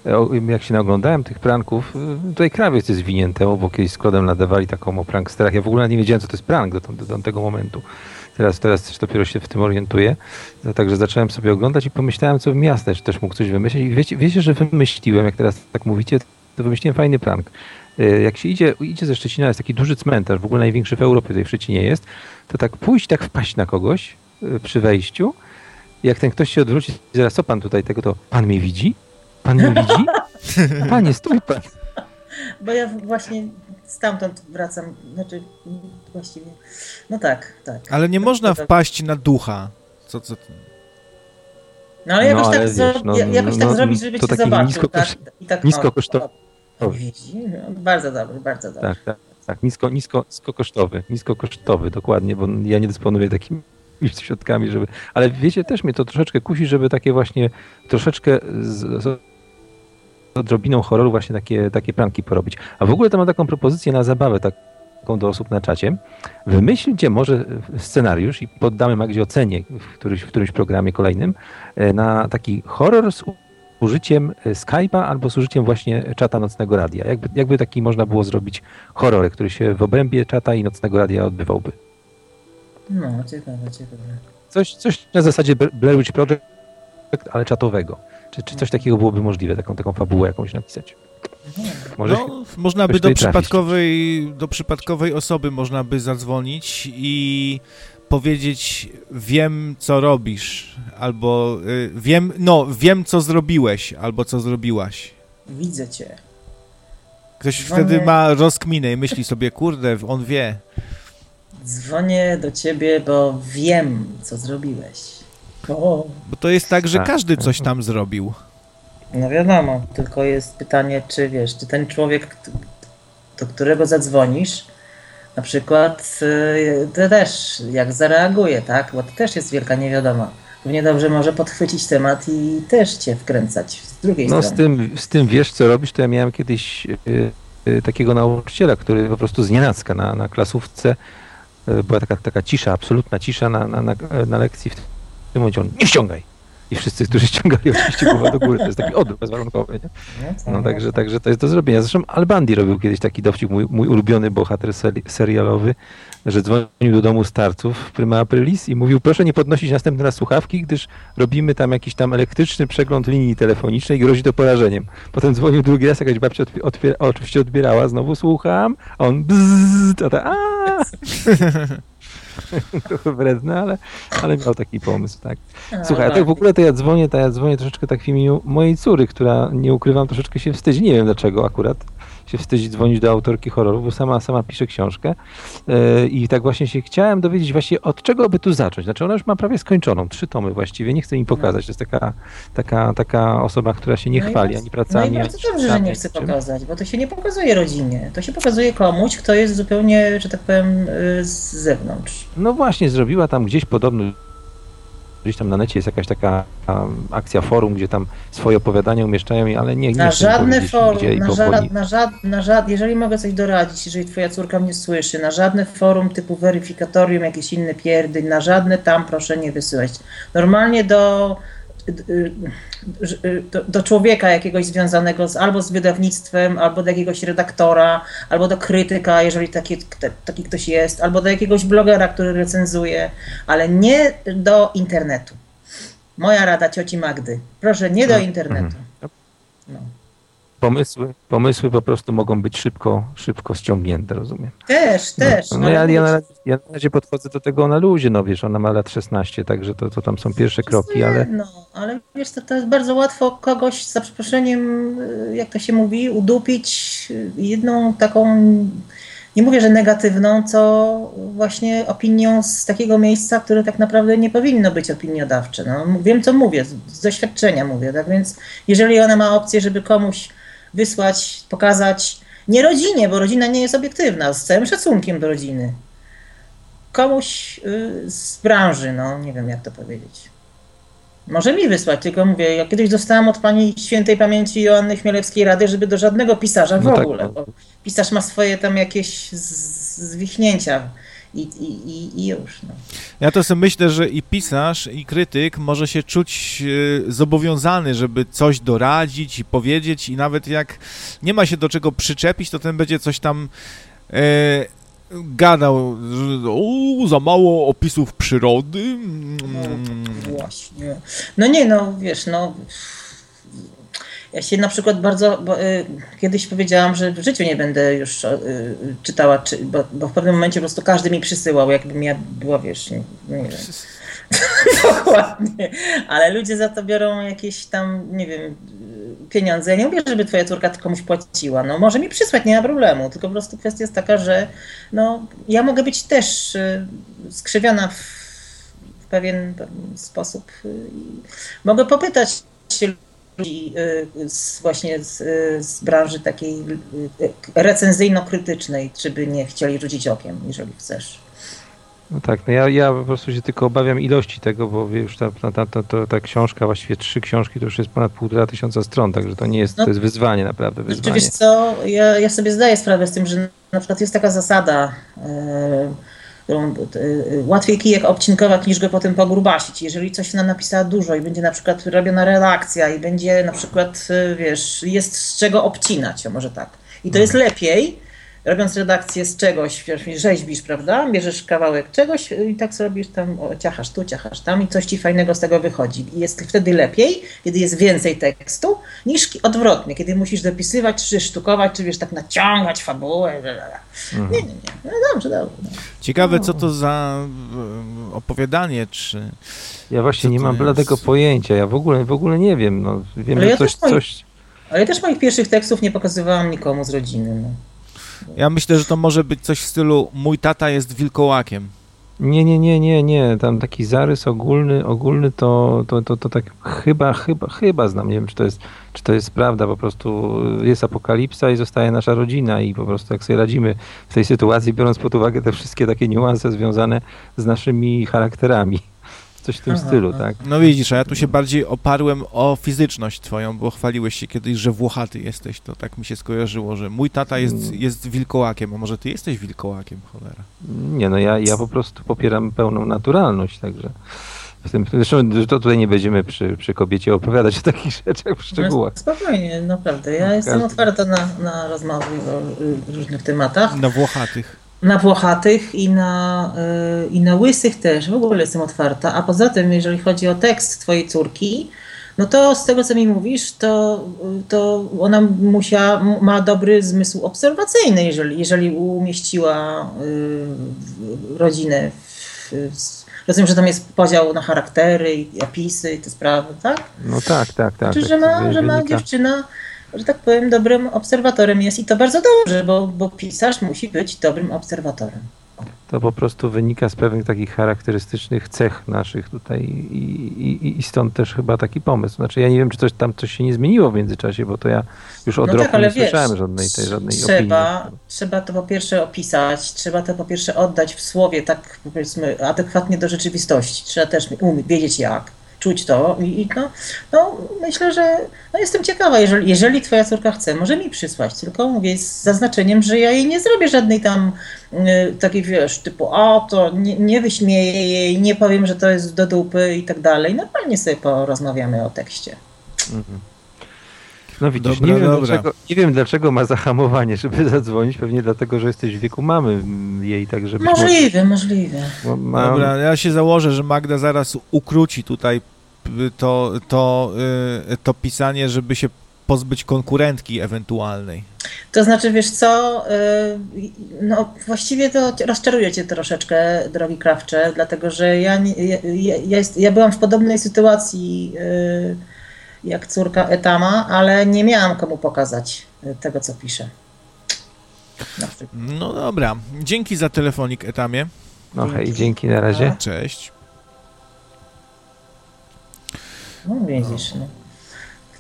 e, jak się naoglądałem tych pranków, e, tutaj krawiec jest zwinięte, bo kiedyś z Klodem nadawali taką o pranksterach. Ja w ogóle nie wiedziałem, co to jest prank do, do, do tego momentu. Teraz, teraz też dopiero się w tym orientuję. No, także zacząłem sobie oglądać i pomyślałem, co bym jasne, czy też mógł coś wymyślić. I wiecie, wiecie, że wymyśliłem, jak teraz tak mówicie, to wymyśliłem fajny prank. E, jak się idzie, idzie ze Szczecina, jest taki duży cmentarz, w ogóle największy w Europie, tutaj w Szczecinie jest, to tak pójść, tak wpaść na kogoś przy wejściu jak ten ktoś się odwróci, zaraz co pan tutaj tego, to pan mnie widzi? Pan mnie widzi? (laughs) Panie, stój pan. Bo ja właśnie stamtąd wracam, znaczy właściwie, no tak, tak. Ale nie można wpaść na ducha. Co, co? No ale jakoś no, tak, wiesz, no, jakoś tak no, tak zrobić, żeby cię zobaczył. Nisko, tak? I tak, nisko kosztowy. Widzi? No, bardzo dobry, bardzo dobry. Tak, tak, tak. Nisko, nisko, niskokosztowy, niskokosztowy, dokładnie, bo ja nie dysponuję (laughs) takim środkami, żeby... Ale wiecie, też mnie to troszeczkę kusi, żeby takie właśnie troszeczkę z, z odrobiną horroru właśnie takie, takie pranki porobić. A w ogóle to mam taką propozycję na zabawę taką do osób na czacie. Wymyślcie może scenariusz i poddamy Magdzie ocenie w którymś, w którymś programie kolejnym e, na taki horror z użyciem Skype'a albo z użyciem właśnie czata Nocnego Radia. Jakby, jakby taki można było zrobić horror, który się w obrębie czata i Nocnego Radia odbywałby. No, ciekawe, ciekawe. Coś, coś na zasadzie Blair Witch Project, ale czatowego. Czy, czy coś takiego byłoby możliwe, taką, taką fabułę jakąś napisać? Może no, można by do przypadkowej, do przypadkowej osoby można by zadzwonić i powiedzieć wiem, co robisz, albo y, wiem, no, wiem, co zrobiłeś, albo co zrobiłaś. Widzę cię. Ktoś Dzwonię... wtedy ma rozkminę i myśli sobie, kurde, on wie. Dzwonię do ciebie, bo wiem, co zrobiłeś. O. Bo to jest tak, że tak. każdy coś tam zrobił. No wiadomo, tylko jest pytanie, czy wiesz, czy ten człowiek, do którego zadzwonisz, na przykład y, to też jak zareaguje, tak? Bo to też jest wielka niewiadoma. Równie dobrze może podchwycić temat i też cię wkręcać z drugiej no, strony. No z tym, z tym wiesz, co robisz, to ja miałem kiedyś y, y, takiego nauczyciela, który po prostu z nienacka na, na klasówce y, była taka, taka cisza, absolutna cisza na, na, na, na lekcji. W tym momencie on, nie ściągaj! i wszyscy, którzy ściągali oczywiście głowę do góry. To jest taki odruch bezwarunkowy. Nie? No, no także, także to jest do zrobienia. Zresztą Albandi robił kiedyś taki dowcip, mój, mój ulubiony bohater serialowy, że dzwonił do domu starców w Prima Aprilis i mówił, proszę nie podnosić następny raz słuchawki, gdyż robimy tam jakiś tam elektryczny przegląd linii telefonicznej i grozi to porażeniem. Potem dzwonił drugi raz, jakaś babcia oczywiście odbierała, znowu słucham, a on bzzz, a ta, (laughs) trochę wredne, ale, ale miał taki pomysł, tak. Słuchaj, a tak w ogóle to ja dzwonię, to ja dzwonię troszeczkę tak w imieniu mojej córy, która, nie ukrywam, troszeczkę się wstydzi. Nie wiem dlaczego akurat się wstydzi dzwonić do autorki horroru, bo sama, sama pisze książkę yy, i tak właśnie się chciałem dowiedzieć właśnie od czego by tu zacząć. Znaczy ona już ma prawie skończoną, trzy tomy właściwie, nie chcę mi pokazać. To jest taka, taka, taka osoba, która się nie no chwali ani pracami. No i bardzo dobrze, że nie chce pokazać, bo to się nie pokazuje rodzinie. To się pokazuje komuś, kto jest zupełnie, że tak powiem, z zewnątrz. No właśnie, zrobiła tam gdzieś podobny gdzieś tam na necie jest jakaś taka um, akcja forum, gdzie tam swoje opowiadania umieszczają, ale nie, nie Na żadne forum, na, ża na, ża na jeżeli mogę coś doradzić, jeżeli twoja córka mnie słyszy, na żadne forum typu weryfikatorium, jakieś inne pierdy, na żadne tam proszę nie wysyłać. Normalnie do do, do, człowieka jakiegoś związanego z, albo z wydawnictwem, albo do jakiegoś redaktora, albo do krytyka, jeżeli taki, taki ktoś jest, albo do jakiegoś blogera, który recenzuje, ale nie do internetu. Moja rada cioci Magdy. Proszę, nie do mhm. internetu. No pomysły, pomysły po prostu mogą być szybko, szybko ściągnięte, rozumiem. Też, też. No, no ja, ja, na razie, ja na razie podchodzę do tego na luzie, no wiesz, ona ma lat 16, także to, to tam są pierwsze kroki, ale... No, ale wiesz, to, to jest bardzo łatwo kogoś, za przeproszeniem, jak to się mówi, udupić jedną taką nie mówię, że negatywną, co właśnie opinią z takiego miejsca, które tak naprawdę nie powinno być opiniodawcze. No, wiem, co mówię, z doświadczenia mówię, tak więc jeżeli ona ma opcję, żeby komuś wysłać, pokazać, nie rodzinie, bo rodzina nie jest obiektywna, z całym szacunkiem do rodziny, komuś y, z branży, no nie wiem jak to powiedzieć. Może mi wysłać, tylko mówię, ja kiedyś dostałam od pani świętej pamięci Joanny Chmielewskiej rady, żeby do żadnego pisarza w no ogóle, tak. bo pisarz ma swoje tam jakieś zwichnięcia i, i, i już. No. Ja to sobie myślę, że i pisarz, i krytyk może się czuć e, zobowiązany, żeby coś doradzić i powiedzieć i nawet jak nie ma się do czego przyczepić, to ten będzie coś tam e, gadał, że za mało opisów przyrody. No, właśnie. No nie, no wiesz, no ja się na przykład bardzo, bo, y, kiedyś powiedziałam, że w życiu nie będę już y, czytała, czy, bo, bo, w pewnym momencie po prostu każdy mi przysyłał, jakbym ja była, wiesz, nie, nie wiem. (laughs) Dokładnie. Ale ludzie za to biorą jakieś tam, nie wiem, pieniądze. Ja nie mówię, żeby twoja córka komuś płaciła. No może mi przysłać, nie ma problemu. Tylko po prostu kwestia jest taka, że no, ja mogę być też y, skrzywiona w, w pewien, pewien sposób. Y, mogę popytać się ludzi y, z, właśnie z, z branży takiej recenzyjno-krytycznej, czy by nie chcieli rzucić okiem, jeżeli chcesz. No tak, no ja, ja po prostu się tylko obawiam ilości tego, bo już ta, ta, ta, ta, ta książka, właściwie trzy książki, to już jest ponad półtora tysiąca stron, także to nie jest, no, to jest wyzwanie naprawdę, wyzwanie. Znaczy wiesz co, ja, ja sobie zdaję sprawę z tym, że na przykład jest taka zasada, e, łatwiej kijek obcinkować niż go potem pogruba시ć. Jeżeli coś nam napisała dużo i będzie na przykład robiona redakcja i będzie na przykład, e, wiesz, jest z czego obcinać, może tak. I to jest lepiej, robiąc redakcję z czegoś, rzeźbisz, prawda? Bierzesz kawałek czegoś i tak robisz tam, o, ciachasz tu, ciachasz tam i coś ci fajnego z tego wychodzi. I jest wtedy lepiej, kiedy jest więcej tekstu, niż odwrotnie, kiedy musisz dopisywać, czy sztukować, czy wiesz, tak naciągać fabułę. Mhm. Nie, nie, nie. No dobrze, dobrze. No. Ciekawe, co to za e, opowiadanie, czy... Ja właśnie nie mam bladego pojęcia, ja w ogóle, w ogóle nie wiem, no, wiem, Ale że ja coś, coś... Ale ja też moich pierwszych tekstów nie pokazywałam nikomu z rodziny, no. Ja myślę, że to może być coś w stylu mój tata jest wilkołakiem. Nie, nie, nie, nie, nie. Tam taki zarys ogólny, ogólny to, to, to, to tak chyba, chyba, chyba znam. Nie wiem, czy to, jest, czy to jest prawda. Po prostu jest apokalipsa i zostaje nasza rodzina i po prostu jak sobie radzimy w tej sytuacji, biorąc pod uwagę te wszystkie takie niuanse związane z naszymi charakterami coś w tym aha, stylu, aha. tak? No widzisz, a ja tu się bardziej oparłem o fizyczność twoją, bo chwaliłeś się kiedyś, że włochaty jesteś, to tak mi się skojarzyło, że mój tata jest, mm. jest wilkołakiem, a może ty jesteś wilkołakiem, cholera? Nie, no ja, ja po prostu popieram pełną naturalność, także... Zresztą to tutaj nie będziemy przy, przy kobiecie opowiadać o takich (laughs) rzeczach w szczegółach. No, spokojnie, naprawdę. Ja no, jestem każdy... otwarta na, na rozmowy o różnych tematach. Na włochatych na włochatych i na, yy, i na łysych też. W ogóle jestem otwarta. A poza tym, jeżeli chodzi o tekst twojej córki, no to z tego, co mi mówisz, to, to ona musiała, ma dobry zmysł obserwacyjny, jeżeli, jeżeli umieściła yy, rodzinę. W, w, rozumiem, że tam jest podział na charaktery i opisy i te sprawy, tak? No tak, tak, tak. Znaczy, że ma, że ma dziewczyna że tak powiem, dobrym obserwatorem jest i to bardzo dobrze, bo, bo pisarz musi być dobrym obserwatorem. To po prostu wynika z pewnych takich charakterystycznych cech naszych tutaj i, i, i stąd też chyba taki pomysł. Znaczy ja nie wiem, czy coś tam coś się nie zmieniło w międzyczasie, bo to ja już od no roku tak, nie wiesz, słyszałem żadnej tej żadnej trzeba, opinii. Trzeba to po pierwsze opisać, trzeba to po pierwsze oddać w słowie tak powiedzmy adekwatnie do rzeczywistości. Trzeba też umieć, wiedzieć jak czuć to i, i no, no, myślę, że no jestem ciekawa, jeżeli, jeżeli twoja córka chce, może mi przysłać, tylko mówię z zaznaczeniem, że ja jej nie zrobię żadnej tam y, takiej, wiesz, typu o, to nie, nie wyśmieję jej, nie powiem, że to jest do dupy i tak dalej. Normalnie sobie porozmawiamy o tekście. Mhm. No widzisz, dobra, nie, wiem Dlaczego, nie wiem dlaczego ma zahamowanie, żeby (laughs) zadzwonić, pewnie dlatego, że jesteś w wieku mamy jej, tak żeby... Możliwe, możliwe. Ma... Dobra, ja się założę, że Magda zaraz ukróci tutaj to, to, y, to pisanie, żeby się pozbyć konkurentki ewentualnej. To znaczy, wiesz co, y, no właściwie to rozczaruje cię troszeczkę, drogi krawcze, dlatego że ja, ja, ja, jest, ja byłam w podobnej sytuacji y, jak córka Etama, ale nie miałam komu pokazać tego, co piszę. No dobra, dzięki za telefonik Etamie. No hej, dzięki na razie. Cześć. No widzisz, no.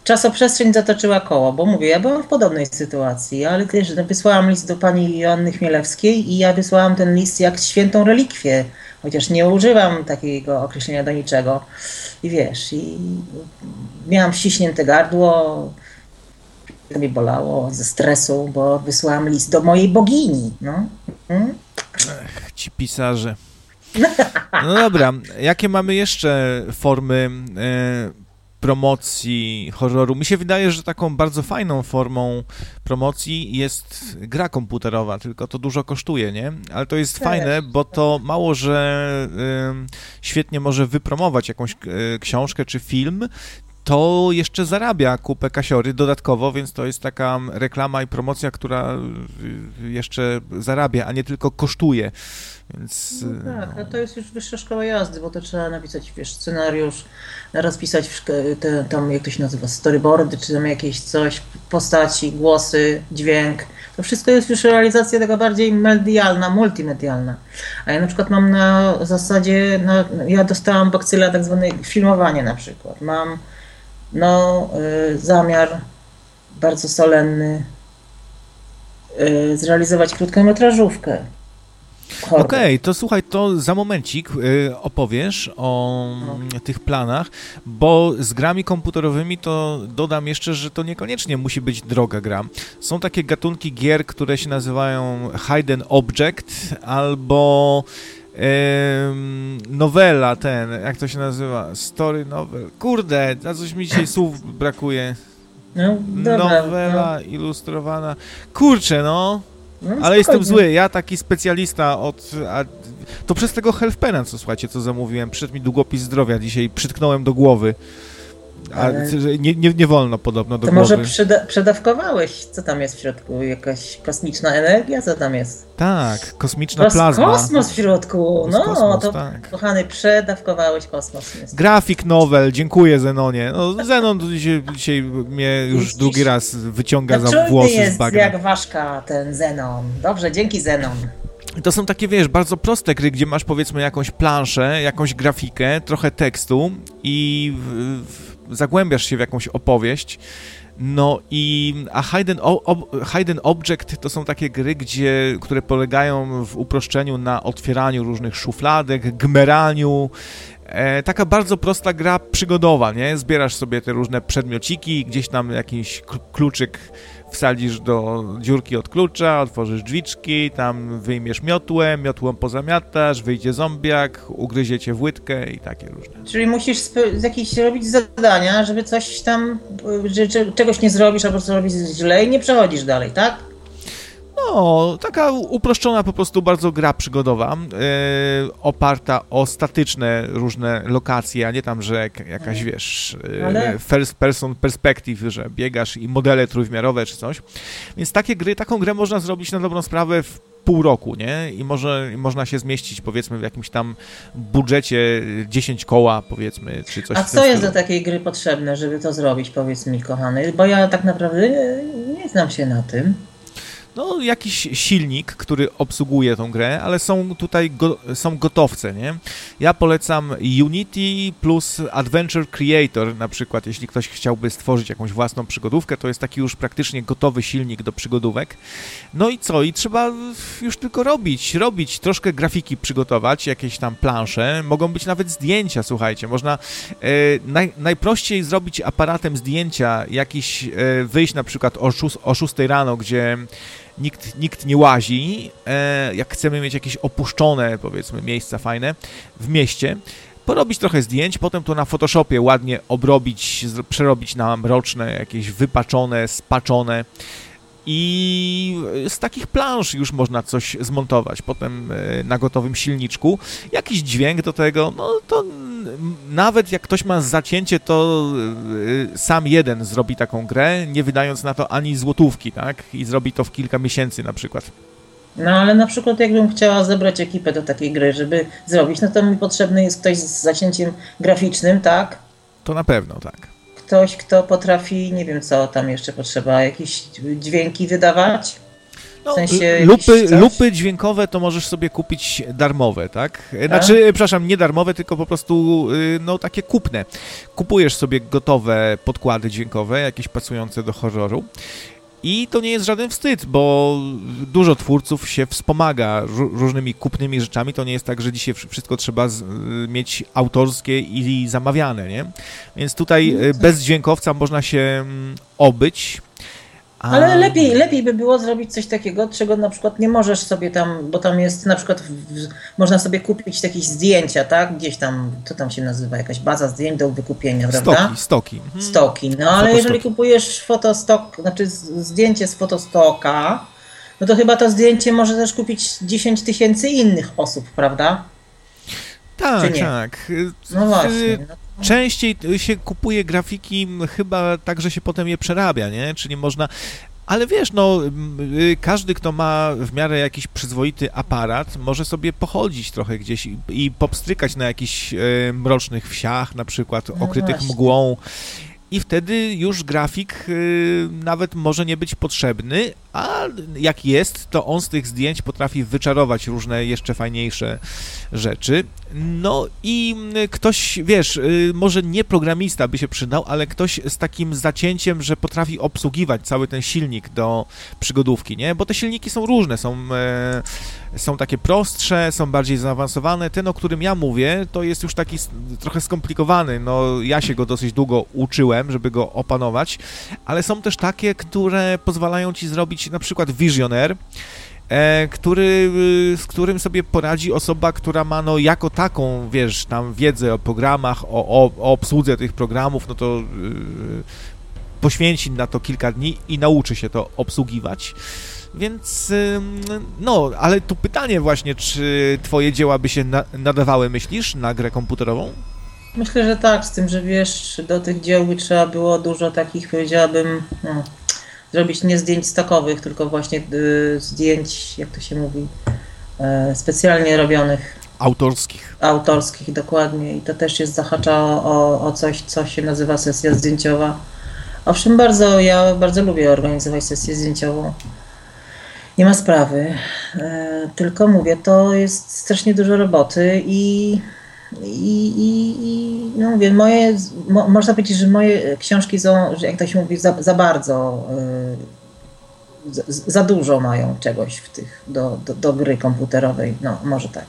Czasoprzestrzeń zatoczyła koło, bo mówię, ja byłam w podobnej sytuacji, ale też wysłałam list do pani Joanny Chmielewskiej i ja wysłałam ten list jak świętą relikwię, chociaż nie używam takiego określenia do niczego. I wiesz, i miałam ściśnięte gardło, to mi bolało ze stresu, bo wysłałam list do mojej bogini. No. Hmm? Ech, ci pisarze. (laughs) No dobra, jakie mamy jeszcze formy e, promocji horroru? Mi się wydaje, że taką bardzo fajną formą promocji jest gra komputerowa, tylko to dużo kosztuje, nie? Ale to jest fajne, bo to mało, że e, świetnie może wypromować jakąś e, książkę czy film, to jeszcze zarabia kupę kasiory dodatkowo, więc to jest taka reklama i promocja, która jeszcze zarabia, a nie tylko kosztuje. Więc, no tak, no. to jest już wyższa szkoła jazdy, bo to trzeba napisać wiesz, scenariusz, rozpisać te, tam, jak to się nazywa, storyboardy, czy tam jakieś coś, postaci, głosy, dźwięk. To wszystko jest już realizacja taka bardziej medialna, multimedialna. A ja na przykład mam na zasadzie, na, ja dostałam bakcyla tak zwane filmowanie na przykład. Mam no, y, zamiar bardzo solenny y, zrealizować krótkometrażówkę Okej, okay, to słuchaj, to za momencik y, opowiesz o no. tych planach, bo z grami komputerowymi to dodam jeszcze, że to niekoniecznie musi być droga gra. Są takie gatunki gier, które się nazywają Hidden Object albo nowela ten, jak to się nazywa? Story novel. Kurde, za coś mi dzisiaj słów brakuje. No, dobra, Nowela no. ilustrowana. Kurczę, no. No, Ale jestem spokojnie. zły, ja taki specjalista od... A, to przez tego healthpena, co słuchajcie, co zamówiłem, przyszedł mi długopis zdrowia dzisiaj, przytknąłem do głowy. A nie, nie, nie wolno podobno do To głowy. może przyda- przedawkowałeś? Co tam jest w środku? Jakaś kosmiczna energia? Co tam jest? Tak, kosmiczna Kos- plazma. Kosmos w środku! No, kosmos, to tak. kochany, przedawkowałeś kosmos. niestety. Grafik novel, dziękuję Zenonie. No, Zenon dzisiaj, dzisiaj mnie już drugi raz wyciąga No, za włosy z jest bagna. jak ważka ten Zenon. Dobrze, dzięki Zenon. To są takie, wiesz, bardzo proste gry, gdzie masz powiedzmy jakąś planszę, jakąś grafikę, trochę tekstu i w, w, zagłębiasz się w jakąś opowieść. No i a Hidden, ob, Hidden Object to są takie gry, gdzie, które polegają w uproszczeniu na otwieraniu różnych szufladek, gmeraniu. E, taka bardzo prosta gra przygodowa, nie? Zbierasz sobie te różne przedmiociki, gdzieś tam jakiś kl- kluczyk wsadzisz do dziurki od klucza, otworzysz drzwiczki, tam wyjmiesz miotłę, miotłą pozamiatasz, wyjdzie zombiak, ugryzie cię w łydkę i takie różne. Czyli musisz spe- jakieś robić zadania, żeby coś tam, że, że czegoś nie zrobisz albo zrobisz źle i nie przechodzisz dalej, tak? No, taka uproszczona po prostu bardzo gra przygodowa, e, oparta o statyczne różne lokacje, a nie tam, że jak, jakaś, wiesz, e, Ale- first person perspective, że biegasz i modele trójwymiarowe czy coś. Więc takie gry, taką grę można zrobić na dobrą sprawę w pół roku, nie? I może i można się zmieścić, powiedzmy, w jakimś tam budżecie 10 koła, powiedzmy, czy coś A co jest do takiej gry potrzebne, żeby to zrobić, powiedz mi, kochany? Bo ja tak naprawdę nie znam się na tym. No, jakiś silnik, który obsługuje tą grę, ale są tutaj go, są gotowce, nie? Ja polecam Unity plus Adventure Creator, na przykład, jeśli ktoś chciałby stworzyć jakąś własną przygodówkę, to jest taki już praktycznie gotowy silnik do przygodówek. No i co? I trzeba już tylko robić, robić, troszkę grafiki przygotować, jakieś tam plansze, mogą być nawet zdjęcia, słuchajcie, można e, naj, najprościej zrobić aparatem zdjęcia, jakiś, e, wyjść na przykład o, szós, o 6 rano, gdzie nikt, nikt nie łazi, e, jak chcemy mieć jakieś opuszczone, powiedzmy, miejsca fajne w mieście, porobić trochę zdjęć, potem to na Photoshopie ładnie obrobić, przerobić na mroczne, jakieś wypaczone, spaczone i z takich plansz już można coś zmontować. Potem e, na gotowym silniczku jakiś dźwięk do tego, no to nawet jak ktoś ma zacięcie, to e, sam jeden zrobi taką grę, nie wydając na to ani złotówki, tak? I zrobi to w kilka miesięcy na przykład. No ale na przykład jakbym chciała zebrać ekipę do takiej gry, żeby zrobić, no to mi potrzebny jest ktoś z zacięciem graficznym, tak? To na pewno, tak. Ktoś, kto potrafi, nie wiem co tam jeszcze potrzeba, jakieś dźwięki wydawać? No, sensie lupy, lupy dźwiękowe to możesz sobie kupić darmowe, tak? E, Znaczy, przepraszam, nie darmowe, tylko po prostu y, no takie kupne. Kupujesz sobie gotowe podkłady dźwiękowe, jakieś pasujące do horroru. I to nie jest żaden wstyd, bo dużo twórców się wspomaga ró- różnymi kupnymi rzeczami. To nie jest tak, że dzisiaj wsz- wszystko trzeba y, mieć autorskie i zamawiane, nie? Więc tutaj y, bez dźwiękowca można się mm, obyć. Ale lepiej, lepiej by było zrobić coś takiego, czego na przykład nie możesz sobie tam, bo tam jest na przykład, w, można sobie kupić jakieś zdjęcia, tak? Gdzieś tam, co tam się nazywa, jakaś baza zdjęć do wykupienia, prawda? Stoki, stoki. Mhm. Stoki. No ale Fotostoki. jeżeli kupujesz fotostok, znaczy zdjęcie z fotostoka, no to chyba to zdjęcie może też kupić 10 tysięcy innych osób, prawda? Tak, tak. No właśnie. y, No, Częściej się kupuje grafiki chyba tak, że się potem je przerabia, nie? Czyli można... Ale wiesz, no, y, każdy, kto ma w miarę jakiś przyzwoity aparat, może sobie pochodzić trochę gdzieś i, i popstrykać na jakichś e, mrocznych wsiach, na przykład No okrytych właśnie. mgłą. I wtedy już grafik y, nawet może nie być potrzebny, a jak jest, to on z tych zdjęć potrafi wyczarować różne jeszcze fajniejsze rzeczy. No i mm, ktoś, wiesz, y, może nie programista by się przydał, ale ktoś z takim zacięciem, że potrafi obsługiwać cały ten silnik do przygodówki, nie? Bo te silniki są różne, są, e, są takie prostsze, są bardziej zaawansowane. Ten, o którym ja mówię, to jest już taki trochę skomplikowany. No, ja się go dosyć długo uczyłem, żeby go opanować, ale są też takie, które pozwalają ci zrobić na przykład Visionaire, e, który, y, z którym sobie poradzi osoba, która ma no jako taką, wiesz, tam wiedzę o programach, o, o, o obsłudze tych programów, no to y, poświęci na to kilka dni i nauczy się to obsługiwać. Więc no, ale tu pytanie właśnie, czy twoje dzieła by się na nadawały, myślisz, na grę komputerową? Myślę, że tak, z tym, że wiesz, do tych dzieł by trzeba było dużo takich, powiedziałabym, no, zrobić nie zdjęć stokowych, tylko właśnie y, zdjęć, jak to się mówi, y, specjalnie robionych. Autorskich. Autorskich, dokładnie. I to też jest zahacza o, o coś, co się nazywa sesja zdjęciowa. Owszem, bardzo, ja bardzo lubię organizować sesję zdjęciową. Nie ma sprawy. E, tylko mówię, to jest strasznie dużo roboty i i, i, i no mówię, moje, mo, można powiedzieć, że moje książki są, jak to się mówi, za, za bardzo, y, za, za, dużo mają czegoś w tych, do, do, do gry komputerowej, no może tak.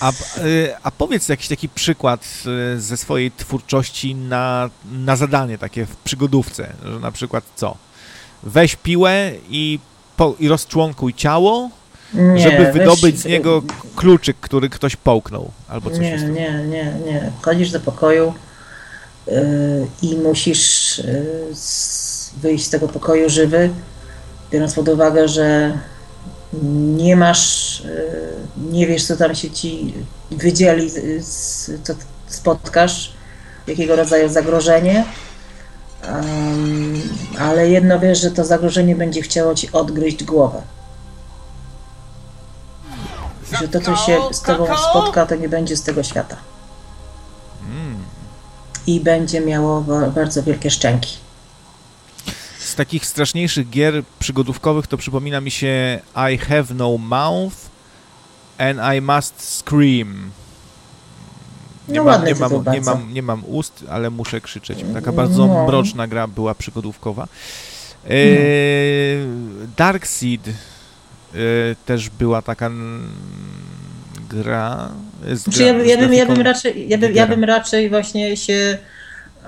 A, y, a powiedz jakiś taki przykład ze swojej twórczości na, na zadanie takie w przygodówce, że na przykład co? Weź piłę i, po, i rozczłonkuj ciało, nie, żeby wydobyć weź, z niego kluczyk, który ktoś połknął, albo coś Nie, nie, nie, nie. Chodzisz do pokoju yy, i musisz yy, wyjść z tego pokoju żywy, biorąc pod uwagę, że nie masz, yy, nie wiesz, co tam się ci wydzieli, co spotkasz, jakiego rodzaju zagrożenie. Um, ale jedno wiesz, że to zagrożenie będzie chciało ci odgryźć głowę że to, co się z tobą spotka, to nie będzie z tego świata. Mm. I będzie miało bardzo wielkie szczęki. Z takich straszniejszych gier przygodówkowych to przypomina mi się I have no mouth and I must scream. Nie, no mam, nie, mam, nie, mam, nie mam ust, ale muszę krzyczeć. Taka bardzo no. mroczna gra była przygodówkowa. E, Dark Seed Y, też była taka gra. Znaczy, ja, ja, bym, ja, bym raczej, ja, bym, ja bym raczej właśnie się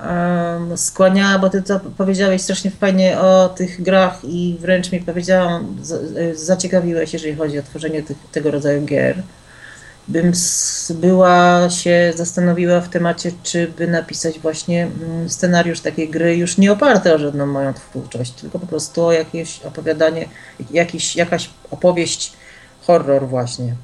um, skłaniała, bo ty to powiedziałeś strasznie fajnie o tych grach i wręcz mi powiedziałam, zaciekawiłeś, jeżeli chodzi o tworzenie tych, tego rodzaju gier bym była się zastanowiła w temacie, czy by napisać właśnie mm, scenariusz takiej gry już nie oparte o żadną moją twórczość, tylko po prostu o jakieś opowiadanie, jakiś, jakaś opowieść, horror właśnie.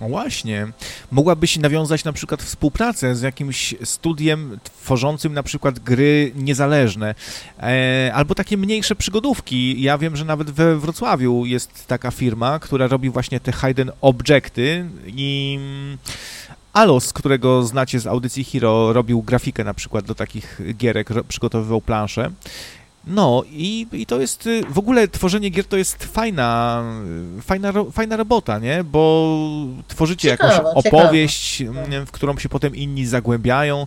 Właśnie. Mogłabyś nawiązać na przykład współpracę z jakimś studiem tworzącym na przykład gry niezależne, e, albo takie mniejsze przygodówki. Ja wiem, że nawet we Wrocławiu jest taka firma, która robi właśnie te hidden objecty i Alos, którego znacie z audycji Hero, robił grafikę na przykład do takich gierek, przygotowywał plansze. No i, i to jest, y, w ogóle tworzenie gier to jest fajna, fajna, fajna robota, nie? Bo tworzycie ciekawe, jakąś opowieść, ciekawe. w którą się potem inni zagłębiają.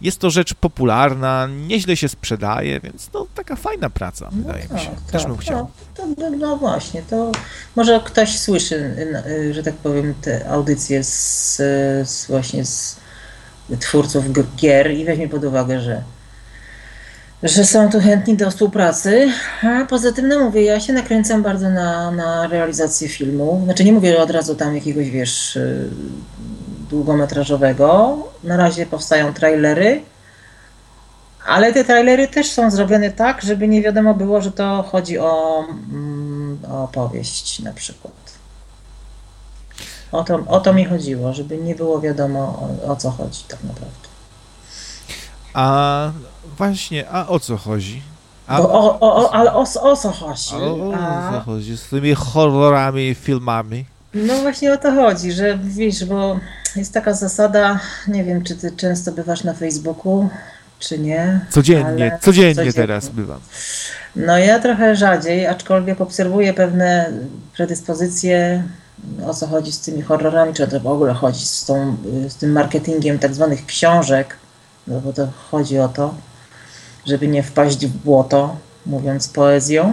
Jest to rzecz popularna, nieźle się sprzedaje, więc no taka fajna praca, no wydaje tak, mi się. Tak, Też bym chciał. No, to, no właśnie, to może ktoś słyszy, y, że tak powiem, te audycje z, z właśnie z twórców gier i weźmie pod uwagę, że że są tu chętni do współpracy. A poza tym, no mówię, ja się nakręcam bardzo na, na realizację filmu. Znaczy nie mówię od razu tam jakiegoś, wiesz, y, długometrażowego. Na razie powstają trailery, ale te trailery też są zrobione tak, żeby nie wiadomo było, że to chodzi o, mm, o opowieść na przykład. O to, o to mi chodziło, żeby nie było wiadomo o, o co chodzi tak naprawdę. A Właśnie, a o co chodzi? A, o, o, o, ale o, o co chodzi? O, o co chodzi z tymi horrorami, filmami? No właśnie o to chodzi, że wiesz, bo jest taka zasada, nie wiem, czy ty często bywasz na Facebooku, czy nie. Codziennie, codziennie, codziennie teraz bywam. No ja trochę rzadziej, aczkolwiek obserwuję pewne predyspozycje, o co chodzi z tymi horrorami, czy to w ogóle chodzi z, tą, z tym marketingiem tak zwanych książek, no bo to chodzi o to, żeby nie wpaść w błoto, mówiąc poezją,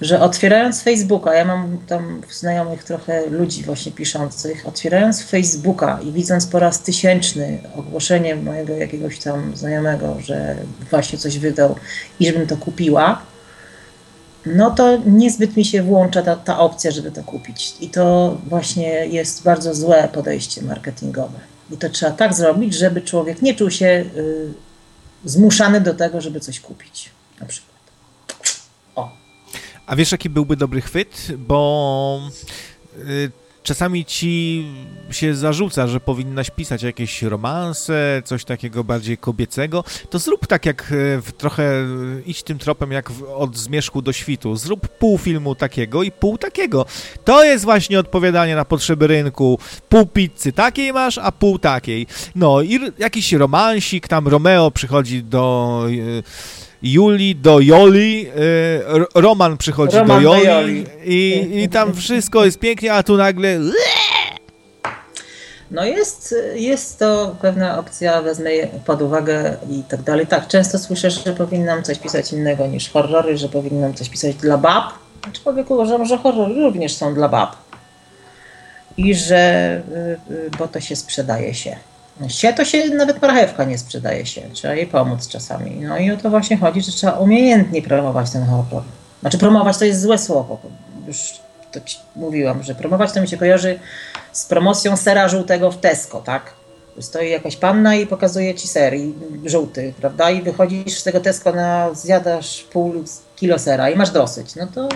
że otwierając Facebooka, ja mam tam znajomych trochę ludzi właśnie piszących, otwierając Facebooka i widząc po raz tysięczny ogłoszenie mojego jakiegoś tam znajomego, że właśnie coś wydał i żebym to kupiła, no to niezbyt mi się włącza ta, ta opcja, żeby to kupić. I to właśnie jest bardzo złe podejście marketingowe. I to trzeba tak zrobić, żeby człowiek nie czuł się y, zmuszany do tego, żeby coś kupić. Na przykład. O. A wiesz, jaki byłby dobry chwyt? Bo y, czasami ci się zarzuca, że powinnaś pisać jakieś romanse, coś takiego bardziej kobiecego, to zrób tak jak e, w, trochę, e, idź tym tropem jak w, od zmierzchu do świtu. Zrób pół filmu takiego i pół takiego. To jest właśnie odpowiadanie na potrzeby rynku. Pół pizzy takiej masz, a pół takiej. No i jakiś romansik, tam Romeo przychodzi do... E, Julii do Joli, R- Roman przychodzi Roman do do Joli, Joli. I, i tam wszystko jest pięknie, a tu nagle No jest, jest to pewna opcja, wezmę je pod uwagę i tak dalej. Tak, często słyszę, że powinnam coś pisać innego niż horrory, że powinnam coś pisać dla bab. Aczkolwiek uważam, że horrory również są dla bab. I że, y, y, bo to się sprzedaje się. Się to się, nawet marchewka nie sprzedaje się. Trzeba jej pomóc czasami. No i o to właśnie chodzi, że trzeba umiejętnie promować ten horror. Znaczy promować to jest złe słowo. Już to ci mówiłam, że promować to mi się kojarzy z promocją sera żółtego w Tesco, tak? Stoi jakaś panna i pokazuje ci ser i żółty, prawda? I wychodzisz z tego Tesco na zjadasz pół kilo sera i masz dosyć. No to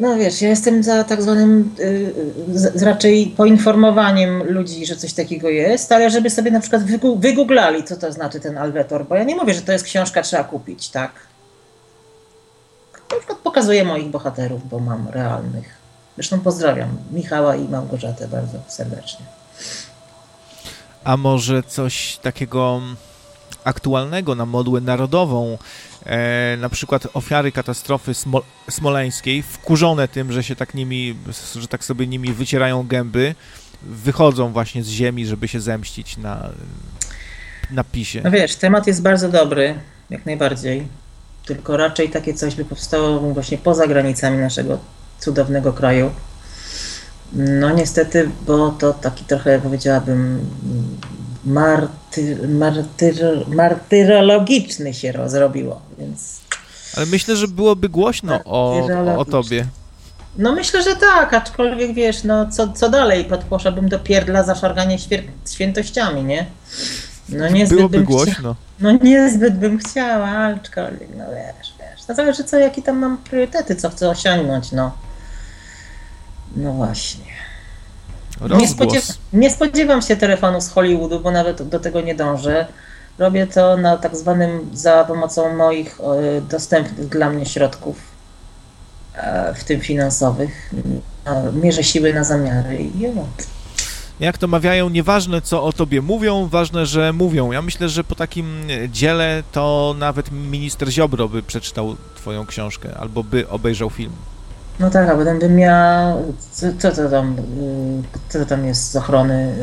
no wiesz, ja jestem za tak zwanym y, raczej poinformowaniem ludzi, że coś takiego jest, ale żeby sobie na przykład wygooglali, co to znaczy ten alwetor, bo ja nie mówię, że to jest książka, trzeba kupić, tak? Na przykład pokazuję moich bohaterów, bo mam realnych. Zresztą pozdrawiam Michała i Małgorzatę bardzo serdecznie. A może coś takiego aktualnego na modłę narodową, e, na przykład ofiary katastrofy smo smoleńskiej, wkurzone tym, że się tak nimi, że tak sobie nimi wycierają gęby, wychodzą właśnie z ziemi, żeby się zemścić na, na pisie. No wiesz, temat jest bardzo dobry, jak najbardziej. Tylko raczej takie coś by powstało właśnie poza granicami naszego cudownego kraju. No niestety, bo to taki trochę powiedziałabym martyr, martyr, martyrologiczny się rozrobiło, więc Ale myślę, że byłoby głośno o, o tobie. no myślę, że tak, aczkolwiek wiesz, no co, co dalej, podposzłabym do pierdla za szarganie świę, świętościami, nie? No niezbyt Byłoby bym chcia- głośno. (laughs) no niezbyt bym chciała, aczkolwiek, no wiesz, wiesz. To zależy co, jakie tam mam priorytety, co chcę osiągnąć, no. No właśnie. Nie, spodziew nie spodziewam się telefonu z Hollywoodu, bo nawet do tego nie dążę. Robię to na tak zwanym, za pomocą moich e, dostępnych dla mnie środków, e, w tym finansowych. E, Mierzę siły na zamiary i. Jak to mawiają, nieważne co o tobie mówią, ważne, że mówią. Ja myślę, że po takim dziele to nawet minister Ziobro by przeczytał twoją książkę albo by obejrzał film. No tak, a potem bym miał. Co, co to tam? y, Co to tam jest z ochrony?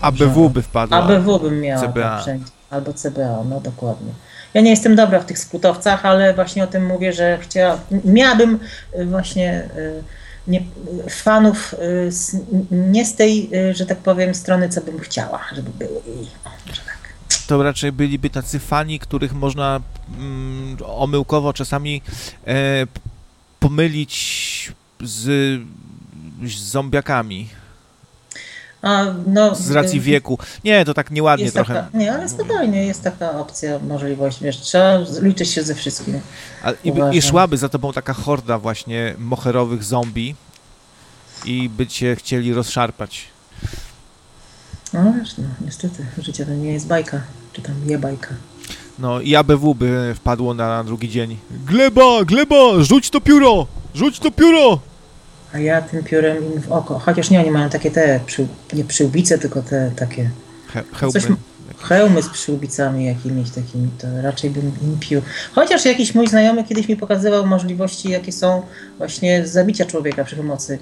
y, ABW by wpadła. ABW bym miała CBA. wszędzie. Albo CBA, no dokładnie. Ja nie jestem dobra w tych skutowcach, ale właśnie o tym mówię, że chciała, miałabym y, właśnie nie, fanów z, nie z tej, że tak powiem, strony, co bym chciała, żeby były. Może tak. To raczej byliby tacy fani, których można mm, omyłkowo czasami e, pomylić z, z zombiakami A, no, z racji y, wieku. Nie, to tak nieładnie trochę. taka, nie, ale spokojnie, jest taka opcja, możliwość, wiesz, trzeba liczyć się ze wszystkim. A, i, I szłaby za tobą taka horda właśnie moherowych zombie i by cię chcieli rozszarpać. No wiesz, no, niestety, życie to nie jest bajka, czy tam je bajka. No i ABW by wpadło na drugi dzień. Gleba, gleba, rzuć to pióro! Rzuć to pióro! A ja tym piórem im w oko, chociaż nie, oni mają takie te, przy, nie przyłbice, tylko te takie He, hełmy. Coś hełmy z przyłbicami jakimiś takimi, to raczej bym im pił. Chociaż jakiś mój znajomy kiedyś mi pokazywał możliwości, jakie są właśnie zabicia człowieka przy pomocy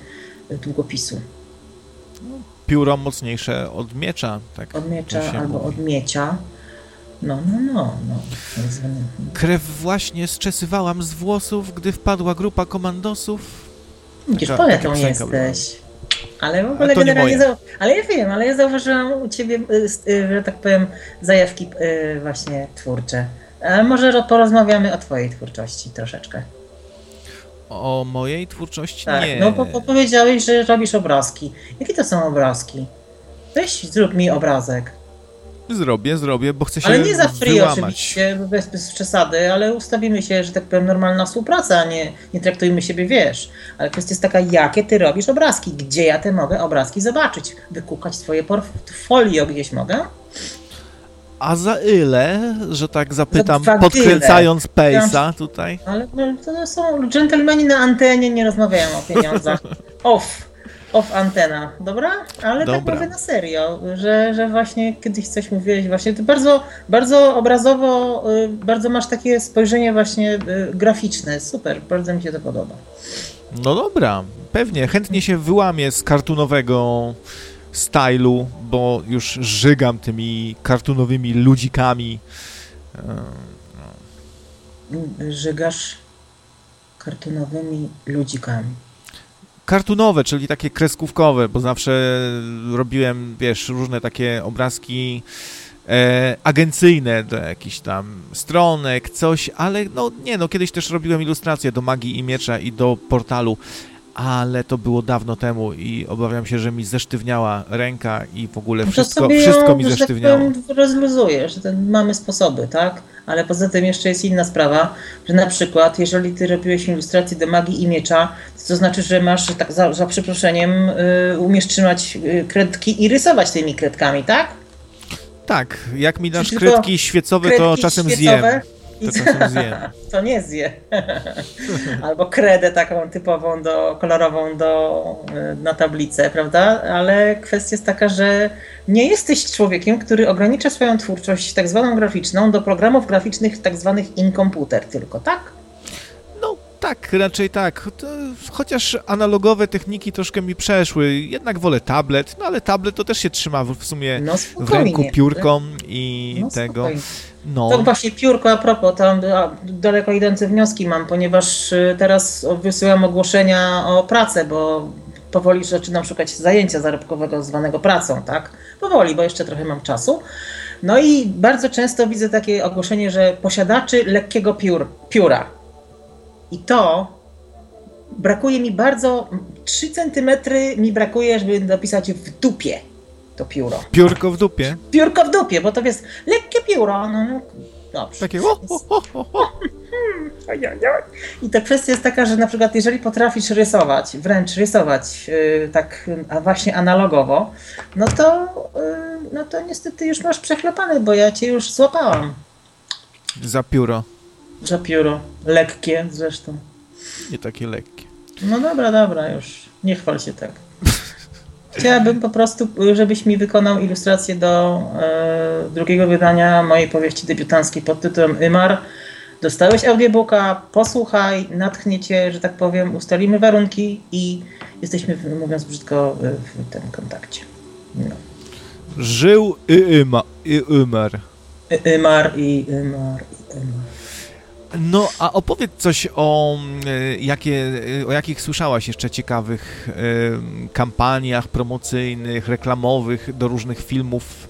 y, długopisu. Pióro mocniejsze od miecza. Tak Od miecza albo mówi. od miecia. No, no, no, no. tak Krew właśnie zczesywałam z włosów, gdy wpadła grupa komandosów. Widzisz, Taka- poetą taka piosenka była. jesteś. Ale w ogóle generalnie, zau- ale ja wiem, ale ja zauważyłam u ciebie, y, y, że tak powiem, zajawki y, właśnie twórcze. Może ro- porozmawiamy o twojej twórczości troszeczkę. O mojej twórczości Tak, nie. no bo, bo powiedziałeś, że robisz obrazki. Jakie to są obrazki? Weź, zrób mi obrazek. Zrobię, zrobię, bo chcę się Ale nie za free wyłamać. oczywiście, bez, bez przesady, ale ustawimy się, że tak powiem, normalna współpraca, a nie, nie traktujmy siebie, wiesz. Ale kwestia jest taka, jakie ty robisz obrazki, gdzie ja te mogę obrazki zobaczyć, wykukać twoje portfolio gdzieś mogę? A za ile, że tak zapytam, dwa podkręcając pejsa tutaj? Ale no, to są dżentelmeni na antenie, nie rozmawiają o pieniądzach. (laughs) Off. Off antena, dobra? Ale tak Dobra. mówię na serio, że, że właśnie kiedyś coś mówiłeś, właśnie to bardzo, bardzo obrazowo, y, bardzo masz takie spojrzenie właśnie y, graficzne, super, bardzo mi się to podoba. No dobra, pewnie, chętnie się wyłamię z kartunowego stylu, bo już żygam tymi kartunowymi ludzikami. Żygasz kartonowymi ludzikami. Kartunowe, czyli takie kreskówkowe, bo zawsze robiłem, wiesz, różne takie obrazki e, agencyjne do jakichś tam stronek, coś, ale no nie, no kiedyś też robiłem ilustracje do Magii i Miecza i do portalu, ale to było dawno temu i obawiam się, że mi zesztywniała ręka i w ogóle No to wszystko, sobie wszystko mi tak zesztywniało. powiem, rozluzujesz, że ten, mamy sposoby, tak? Ale poza tym jeszcze jest inna sprawa, że na przykład, jeżeli ty robiłeś ilustrację do magii i miecza, to, znaczy, że masz, tak za, za przeproszeniem, y, umiesz trzymać y, kredki i rysować tymi kredkami, tak? Tak, jak mi dasz Czy tylko kredki świecowe, to Kredki czasem świecowe zjem. I- To czasem zjem. (laughs) To nie zje. (laughs) Albo kredę taką typową, do, kolorową do, y, na tablicę, prawda? Ale kwestia jest taka, że nie jesteś człowiekiem, który ogranicza swoją twórczość tak zwaną graficzną do programów graficznych tak zwanych in-computer tylko, tak? No tak, raczej tak. Chociaż analogowe techniki troszkę mi przeszły. Jednak wolę tablet, no ale tablet to też się trzyma w, sumie No w ręku piórką i No, tego. spokojnie. No, To właśnie piórko a propos, tam daleko idące wnioski mam, ponieważ y, teraz wysyłam ogłoszenia o pracę, bo powoli zaczynam szukać zajęcia zarobkowego zwanego pracą, tak? Powoli, bo jeszcze trochę mam czasu. No i bardzo często widzę takie ogłoszenie, że posiadaczy lekkiego piór, pióra. I to brakuje mi bardzo, 3 centymetry mi brakuje, żeby dopisać w dupie to pióro. piórko w dupie. Piórko w dupie, bo to jest lekkie pióro. No, no, dobrze. Takie o, o, o, o, o. I ta kwestia jest taka, że na przykład jeżeli potrafisz rysować, wręcz rysować yy, tak a właśnie analogowo, no to, yy, no to niestety już masz przechlepane, bo ja cię już złapałam Za pióro. za pióro. Lekkie zresztą. Nie takie lekkie. No dobra, dobra, już. Nie chwal się tak. Chciałabym po prostu, żebyś mi wykonał ilustrację do e, drugiego wydania mojej powieści debiutanckiej pod tytułem Ymar. Dostałeś audiobooka, posłuchaj, natchnie cię, że tak powiem, ustalimy warunki i jesteśmy, mówiąc brzydko, w, tym kontakcie. No. Żył i ima, i. Y- Ymar i Ymar i Ymar. No, a opowiedz coś o, e, jakie, e, o jakich słyszałaś jeszcze ciekawych kampaniach promocyjnych, reklamowych do różnych filmów.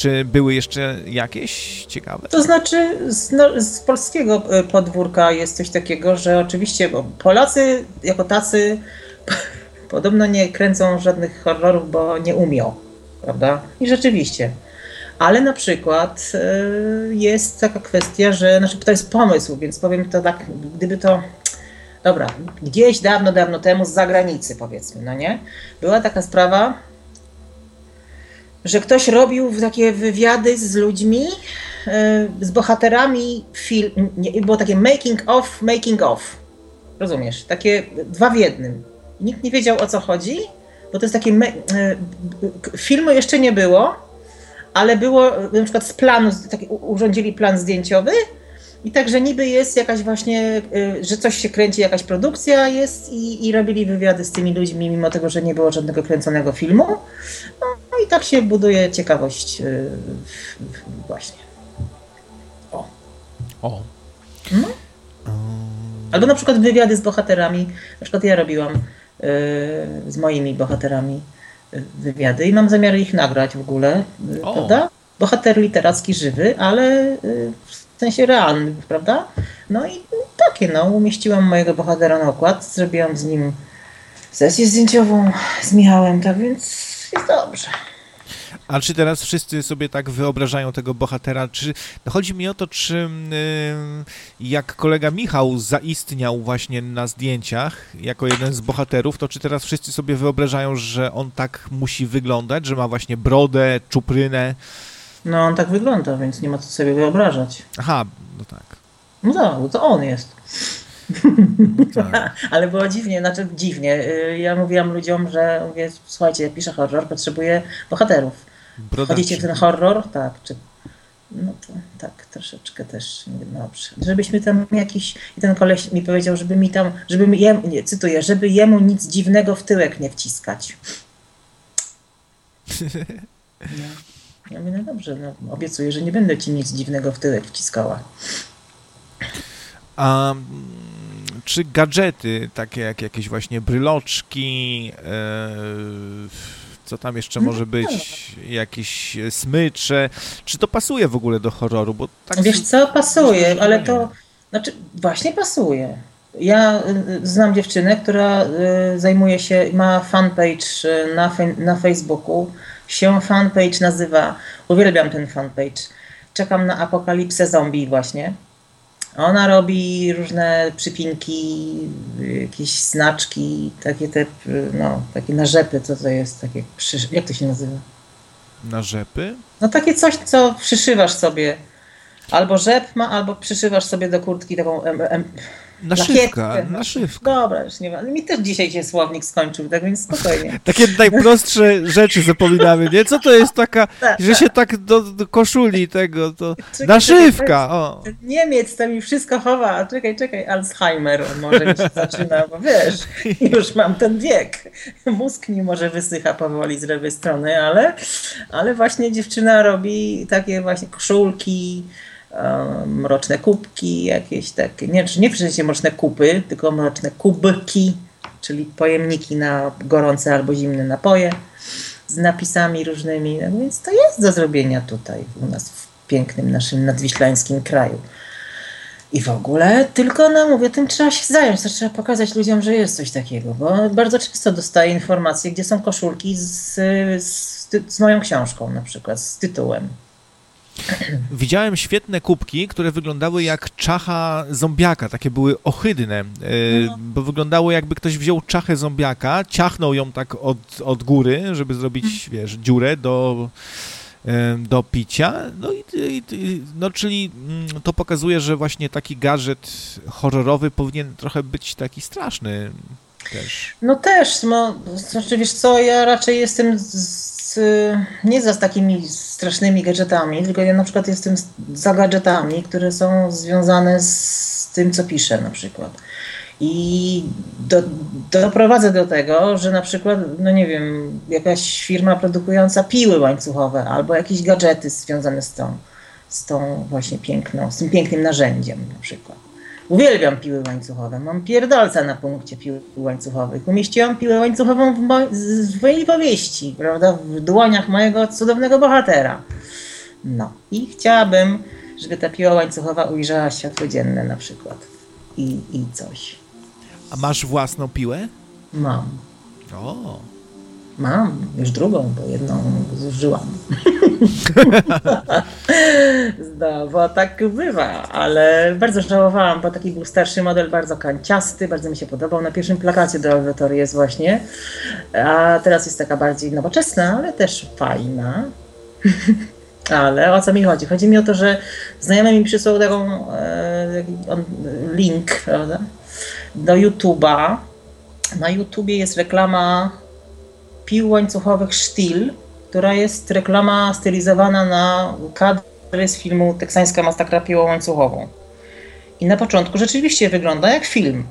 Czy były jeszcze jakieś ciekawe? To znaczy, z, no, z polskiego e, podwórka jest coś takiego, że oczywiście bo Polacy jako tacy (laughs) podobno nie kręcą żadnych horrorów, bo nie umią, prawda? I rzeczywiście. Ale na przykład e, jest taka kwestia, że znaczy to jest pomysł, więc powiem to tak, gdyby to. Dobra, gdzieś dawno, dawno temu z zagranicy powiedzmy, no nie? Była taka sprawa, że ktoś robił takie wywiady z ludźmi, e, z bohaterami film, było takie making of, making of. Rozumiesz? Takie dwa w jednym. Nikt nie wiedział o co chodzi, bo to jest takie. me- e, Filmu jeszcze nie było, ale było na przykład z planu, taki, urządzili plan zdjęciowy. I także niby jest jakaś właśnie, e, że coś się kręci, jakaś produkcja jest i, i robili wywiady z tymi ludźmi, mimo tego, że nie było żadnego kręconego filmu. No, no i tak się buduje ciekawość yy, właśnie. O. No. Albo na przykład wywiady z bohaterami. Na przykład ja robiłam yy, z moimi bohaterami wywiady i mam zamiar ich nagrać w ogóle, yy, O. prawda? Bohater literacki żywy, ale yy, w sensie realny, prawda? No i takie, no, umieściłam mojego bohatera na okład, zrobiłam z nim sesję zdjęciową z Michałem, tak więc jest dobrze. A czy teraz wszyscy sobie tak wyobrażają tego bohatera? Czy no chodzi mi o to, czy jak kolega Michał zaistniał właśnie na zdjęciach jako jeden z bohaterów, to czy teraz wszyscy sobie wyobrażają, że on tak musi wyglądać, że ma właśnie brodę, czuprynę? No on tak wygląda, więc nie ma co sobie wyobrażać. Aha, no tak. No to, to on jest. No tak. (laughs) Ale było dziwnie, znaczy dziwnie. Y, Ja mówiłam ludziom, że mówię, słuchajcie, piszę horror, potrzebuję bohaterów. Chodzicie w ten horror? Tak. Czy... No to tak, troszeczkę też mówię, dobrze. Żebyśmy tam jakiś. I ten koleś mi powiedział, żeby mi tam, żeby mi jemu, nie, cytuję, żeby jemu nic dziwnego w tyłek nie wciskać. (laughs) No. Ja mówię, no dobrze, no, obiecuję, że nie będę ci nic dziwnego w tyłek wciskała. A mm, czy gadżety, takie jak jakieś właśnie bryloczki, e, co tam jeszcze może być, jakieś smycze, czy to pasuje w ogóle do horroru? Bo tak Wiesz co, pasuje, ale to, znaczy właśnie pasuje. Ja y, znam dziewczynę, która y, zajmuje się, ma fanpage na, na Facebooku, się fanpage nazywa, uwielbiam ten fanpage, czekam na apokalipsę zombie właśnie. Ona robi różne przypinki, jakieś znaczki, takie te, no, takie narzepy, co to jest, takie, jak to się nazywa? na rzepy? No takie coś, co przyszywasz sobie. Albo rzep ma, albo przyszywasz sobie do kurtki taką em, em, Naszywka, naszywka. Dobra, już nie ma. Mi też dzisiaj się słownik skończył, tak więc spokojnie. (laughs) Takie najprostsze rzeczy zapominamy, nie? Co to jest taka, (laughs) Tak, że się tak do, do koszuli tego, to Czekaj, naszywka, o. Ten Niemiec to mi wszystko chowa. Czekaj, czekaj, Alzheimer może mi się (laughs) zaczyna, bo wiesz, już mam ten wiek. Mózg mi może wysycha powoli z lewej strony, ale, ale właśnie dziewczyna robi takie właśnie koszulki, mroczne kubki, jakieś takie, nie, nie przecież mroczne kupy, tylko mroczne kubki, czyli pojemniki na gorące albo zimne napoje z napisami różnymi, no więc to jest do zrobienia tutaj u nas w pięknym naszym nadwiślańskim kraju. I w ogóle, tylko no mówię, tym trzeba się zająć, to trzeba pokazać ludziom, że jest coś takiego, bo bardzo często dostaję informacje, gdzie są koszulki z, z, z moją książką na przykład, z tytułem. Widziałem świetne kubki, które wyglądały jak czacha zombiaka, takie były ohydne, e, No. bo wyglądało jakby ktoś wziął czachę zombiaka, ciachnął ją tak od, od góry, żeby zrobić, Mhm. wiesz, dziurę do, e, do picia, no i, i, no czyli mm, to pokazuje, że właśnie taki gadżet horrorowy powinien trochę być taki straszny też. No też, no, znaczy wiesz co, ja raczej jestem z, z, nie za takimi strasznymi gadżetami, tylko ja na przykład jestem za gadżetami, które są związane z tym, co piszę na przykład. I do, doprowadzę do tego, że na przykład, no nie wiem, jakaś firma produkująca piły łańcuchowe albo jakieś gadżety związane z tą, z tą właśnie piękną, z tym pięknym narzędziem na przykład. Uwielbiam piły łańcuchowe. Mam pierdolca na punkcie pił łańcuchowych. Umieściłam piłę łańcuchową w, mo- z- w mojej powieści, prawda? W dłoniach mojego cudownego bohatera. No i chciałabym, żeby ta piła łańcuchowa ujrzała światło dzienne na przykład. I, i coś. A masz własną piłę? Mam. O, Mam. Już drugą, bo jedną zużyłam. (laughs) No, bo tak bywa, ale bardzo żałowałam, bo taki był starszy model, bardzo kanciasty, bardzo mi się podobał. Na pierwszym plakacie do audytorii jest właśnie, a teraz jest taka bardziej nowoczesna, ale też fajna. (laughs) Ale o co mi chodzi? Chodzi mi o to, że znajomy mi przysłał taką e, link, prawda, do YouTube'a. Na YouTubie jest reklama pił łańcuchowych Stihl, która jest reklama stylizowana na kadry z filmu Teksańska masakra piłą łańcuchową. I na początku rzeczywiście wygląda jak film.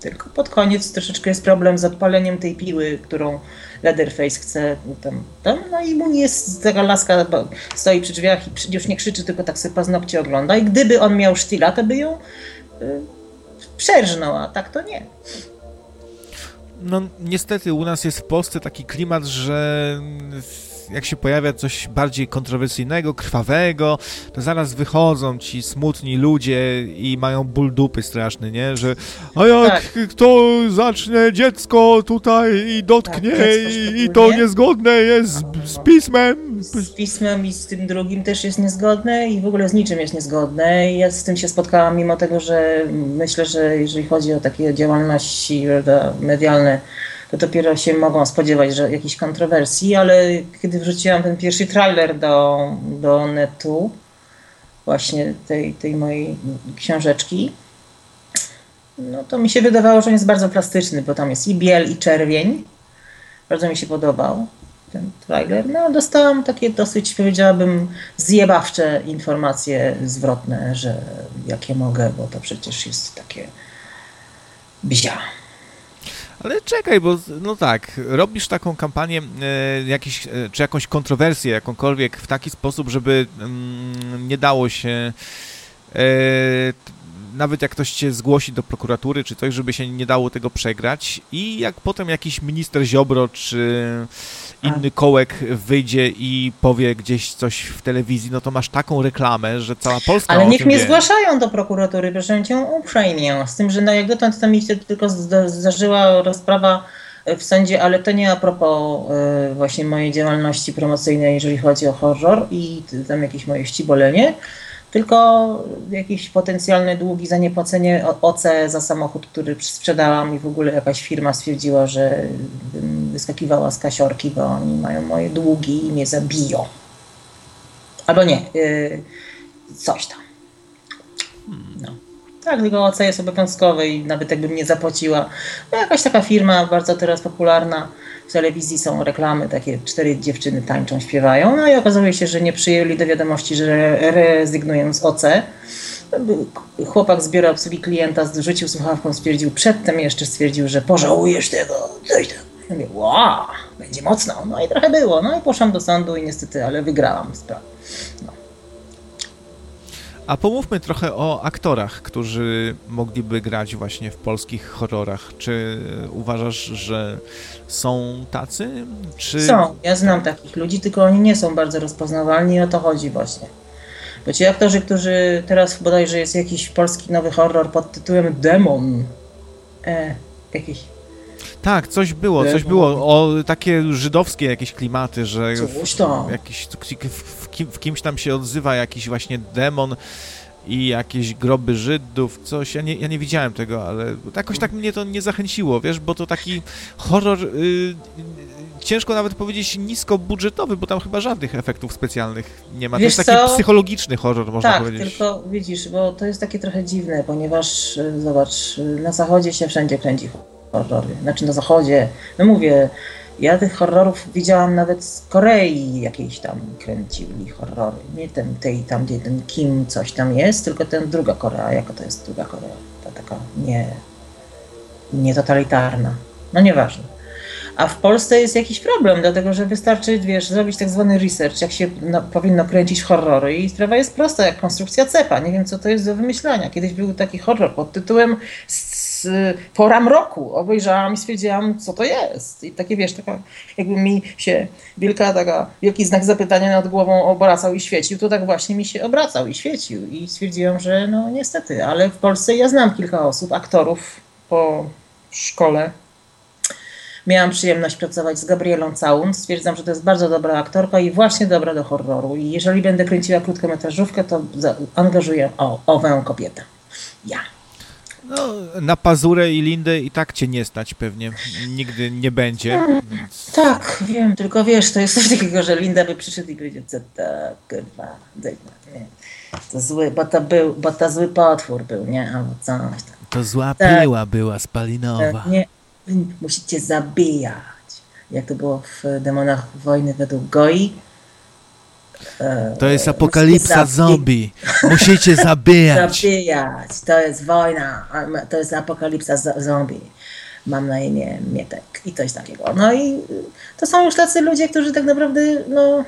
Tylko pod koniec troszeczkę jest problem z odpaleniem tej piły, którą Leatherface chce tam, tam no i mu jest taka laska, bo stoi przy drzwiach i już nie krzyczy, tylko tak sobie paznokcie ogląda i gdyby on miał sztyla, to by ją y, przerżnął, a tak to nie. No niestety u nas jest w Polsce taki klimat, że jak się pojawia coś bardziej kontrowersyjnego, krwawego, to zaraz wychodzą ci smutni ludzie i mają ból dupy straszny, nie? Że a jak Tak. kto zacznie dziecko tutaj i dotknie Tak, i, i to niezgodne jest z, z pismem. z pismem i z tym drugim też jest niezgodne i w ogóle z niczym jest niezgodne. I ja z tym się spotkałam, mimo tego, że myślę, że jeżeli chodzi o takie działalności medialne, dopiero się mogą spodziewać, że jakichś kontrowersji, ale kiedy wrzuciłam ten pierwszy trailer do, do netu, właśnie tej, tej mojej książeczki, no to mi się wydawało, że on jest bardzo plastyczny, bo tam jest i biel, i czerwień. Bardzo mi się podobał ten trailer. No, dostałam takie dosyć, powiedziałabym, zjebawcze informacje zwrotne, że jakie mogę, bo to przecież jest takie bzia. Ale czekaj, bo no tak, robisz taką kampanię, e, jakiś, e, czy jakąś kontrowersję, jakąkolwiek w taki sposób, żeby mm, nie dało się, e, nawet jak ktoś cię zgłosi do prokuratury czy coś, żeby się nie dało tego przegrać. I jak potem jakiś minister Ziobro czy inny kołek wyjdzie i powie gdzieś coś w telewizji, no to masz taką reklamę, że cała Polska Ale niech mnie wie. zgłaszają do prokuratury, proszę cię uprzejmie. Z tym, że no jak dotąd to mi się tylko zda- zdarzyła rozprawa w sądzie, ale to nie a propos e, właśnie mojej działalności promocyjnej, jeżeli chodzi o horror i tam jakieś moje ścibolenie, tylko jakieś potencjalne długi za niepłacenie OC za samochód, który sprzedałam i w ogóle jakaś firma stwierdziła, że bym wyskakiwała z kasiorki, bo oni mają moje długi i mnie zabiją. Albo nie, y, coś tam. No. Tak, tylko OC jest obowiązkowe i nawet jakbym nie zapłaciła. No jakaś taka firma bardzo teraz popularna. W telewizji są reklamy, takie cztery dziewczyny tańczą, śpiewają. No i okazuje się, że nie przyjęli do wiadomości, że rezygnują z OC. Chłopak z biura obsługi klienta zrzucił słuchawką, stwierdził, przedtem jeszcze stwierdził, że pożałujesz tego, coś tam. Ja mówię, wow, będzie mocno. No i trochę było. No i poszłam do sądu i niestety, ale wygrałam sprawę. A pomówmy trochę o aktorach, którzy mogliby grać właśnie w polskich horrorach. Czy uważasz, że są tacy? Czy... Są, ja znam takich ludzi, tylko oni nie są bardzo rozpoznawalni i o to chodzi właśnie. Bo ci aktorzy, którzy teraz bodajże jest jakiś polski nowy horror pod tytułem Demon. E, jakiś. Tak, coś było, coś było. O takie żydowskie jakieś klimaty, że Coś tam. jakiś, w, kim, w kimś tam się odzywa jakiś właśnie demon i jakieś groby Żydów, coś. Ja nie, ja nie widziałem tego, ale jakoś tak mnie to nie zachęciło, wiesz, bo to taki horror. y, ciężko nawet powiedzieć niskobudżetowy, bo tam chyba żadnych efektów specjalnych nie ma. To jest taki co? psychologiczny horror, można tak, powiedzieć. tylko widzisz, bo to jest takie trochę dziwne, ponieważ y, zobacz, y, na zachodzie się wszędzie kręci horrory. Znaczy na zachodzie, no mówię, ja tych horrorów widziałam nawet z Korei jakiejś tam kręcili horrory. Nie ten, tej tam, gdzie ten Kim coś tam jest, tylko ten druga Korea. Jaka to jest druga Korea? Ta taka nie, nie totalitarna. No nieważne. A w Polsce jest jakiś problem, dlatego że wystarczy, wiesz, zrobić tak zwany research, jak się no, powinno kręcić horrory i sprawa jest prosta, jak konstrukcja cepa. Nie wiem, co to jest do wymyślania. Kiedyś był taki horror pod tytułem Pora mroku. Obejrzałam i stwierdziłam, co to jest. I takie, wiesz, taka, jakby mi się wielka taka, wielki znak zapytania nad głową obracał i świecił, to tak właśnie mi się obracał i świecił. I stwierdziłam, że no niestety, ale w Polsce ja znam kilka osób, aktorów po szkole, Miałam przyjemność pracować z Gabrielą Całun. Stwierdzam, że to jest bardzo dobra aktorka i właśnie dobra do horroru. I jeżeli będę kręciła krótkometrażówkę, to angażuję o, owę kobietę. Ja. No, na Pazurę i Lindę i tak cię nie stać pewnie. Nigdy nie będzie. Więc... Tak, wiem, tylko wiesz, to jest coś takiego, że Linda by przyszedł i powiedział, co kurwa, nie. To zły, bo to był, bo to zły potwór był, nie? Albo coś tam. To zła tak. piła była spalinowa. Nie, musicie zabijać. Jak to było w Demonach Wojny według Goi. To jest apokalipsa zombie. Musicie zabijać. (laughs) Zabijać. To jest wojna. To jest apokalipsa zombie. Mam na imię Mietek i coś takiego. No i to są już tacy ludzie, którzy tak naprawdę, no...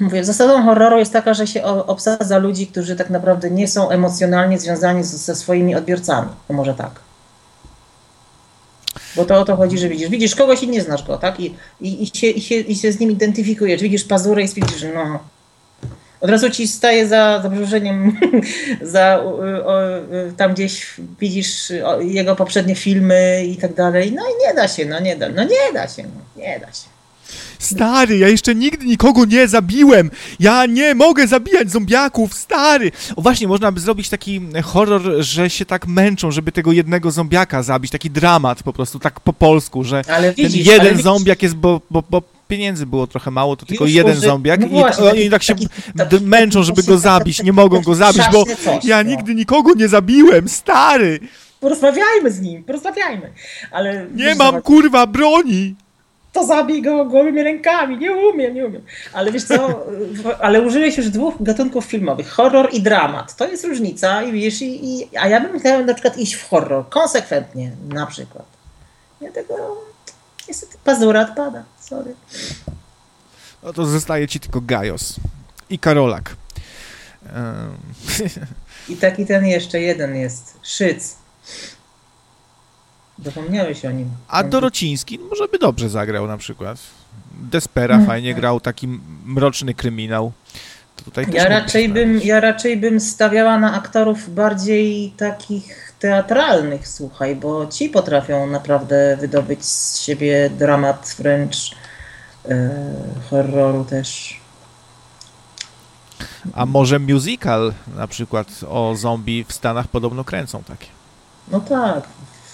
Mówię, zasadą horroru jest taka, że się obsadza ludzi, którzy tak naprawdę nie są emocjonalnie związani ze swoimi odbiorcami. No może tak. Bo to o to chodzi, że widzisz, widzisz kogoś i nie znasz go, tak? I, i, i, się, i, się, i się z nim identyfikujesz. Widzisz pazurę i stwierdzisz, no. Od razu ci staje za, (laughs) za przeproszeniem, za, tam gdzieś widzisz jego poprzednie filmy i tak dalej. No i nie da się, no nie da, no nie da się, no, nie da się. Stary, ja jeszcze nigdy nikogo nie zabiłem. Ja nie mogę zabijać zombiaków, stary. O właśnie, można by zrobić taki horror, że się tak męczą, żeby tego jednego zombiaka zabić. Taki dramat po prostu, tak po polsku, że ale widzisz, ten jeden ale zombiak jest, bo, bo, bo pieniędzy było trochę mało, to tylko Już jeden uży- zombiak no i właśnie, oni taki- tak się taki- taki- męczą, żeby go zabić, nie mogą go zabić, bo coś, ja no. nigdy nikogo nie zabiłem, stary. Porozmawiajmy z nim, porozmawiajmy. Ale Nie mam zobacz, kurwa broni. To zabij go gołymi rękami. Nie umiem, nie umiem. Ale wiesz co, ale użyłeś już dwóch gatunków filmowych, horror i dramat. To jest różnica i wiesz, i, i, a ja bym chciał na przykład iść w horror, konsekwentnie na przykład. Ja tego, niestety, pazura odpada, sorry. No to zostaje ci tylko Gajos i Karolak. Em, I taki ten jeszcze jeden jest, Szyc. Zapomniałeś o nim. A Dorociński no, może by dobrze zagrał na przykład. Despera Mhm. fajnie grał, taki mroczny kryminał. Ja raczej, bym, ja raczej bym stawiała na aktorów bardziej takich teatralnych, słuchaj, bo ci potrafią naprawdę wydobyć z siebie dramat, wręcz e, horroru też. A może musical na przykład o zombie w Stanach podobno kręcą takie. No tak,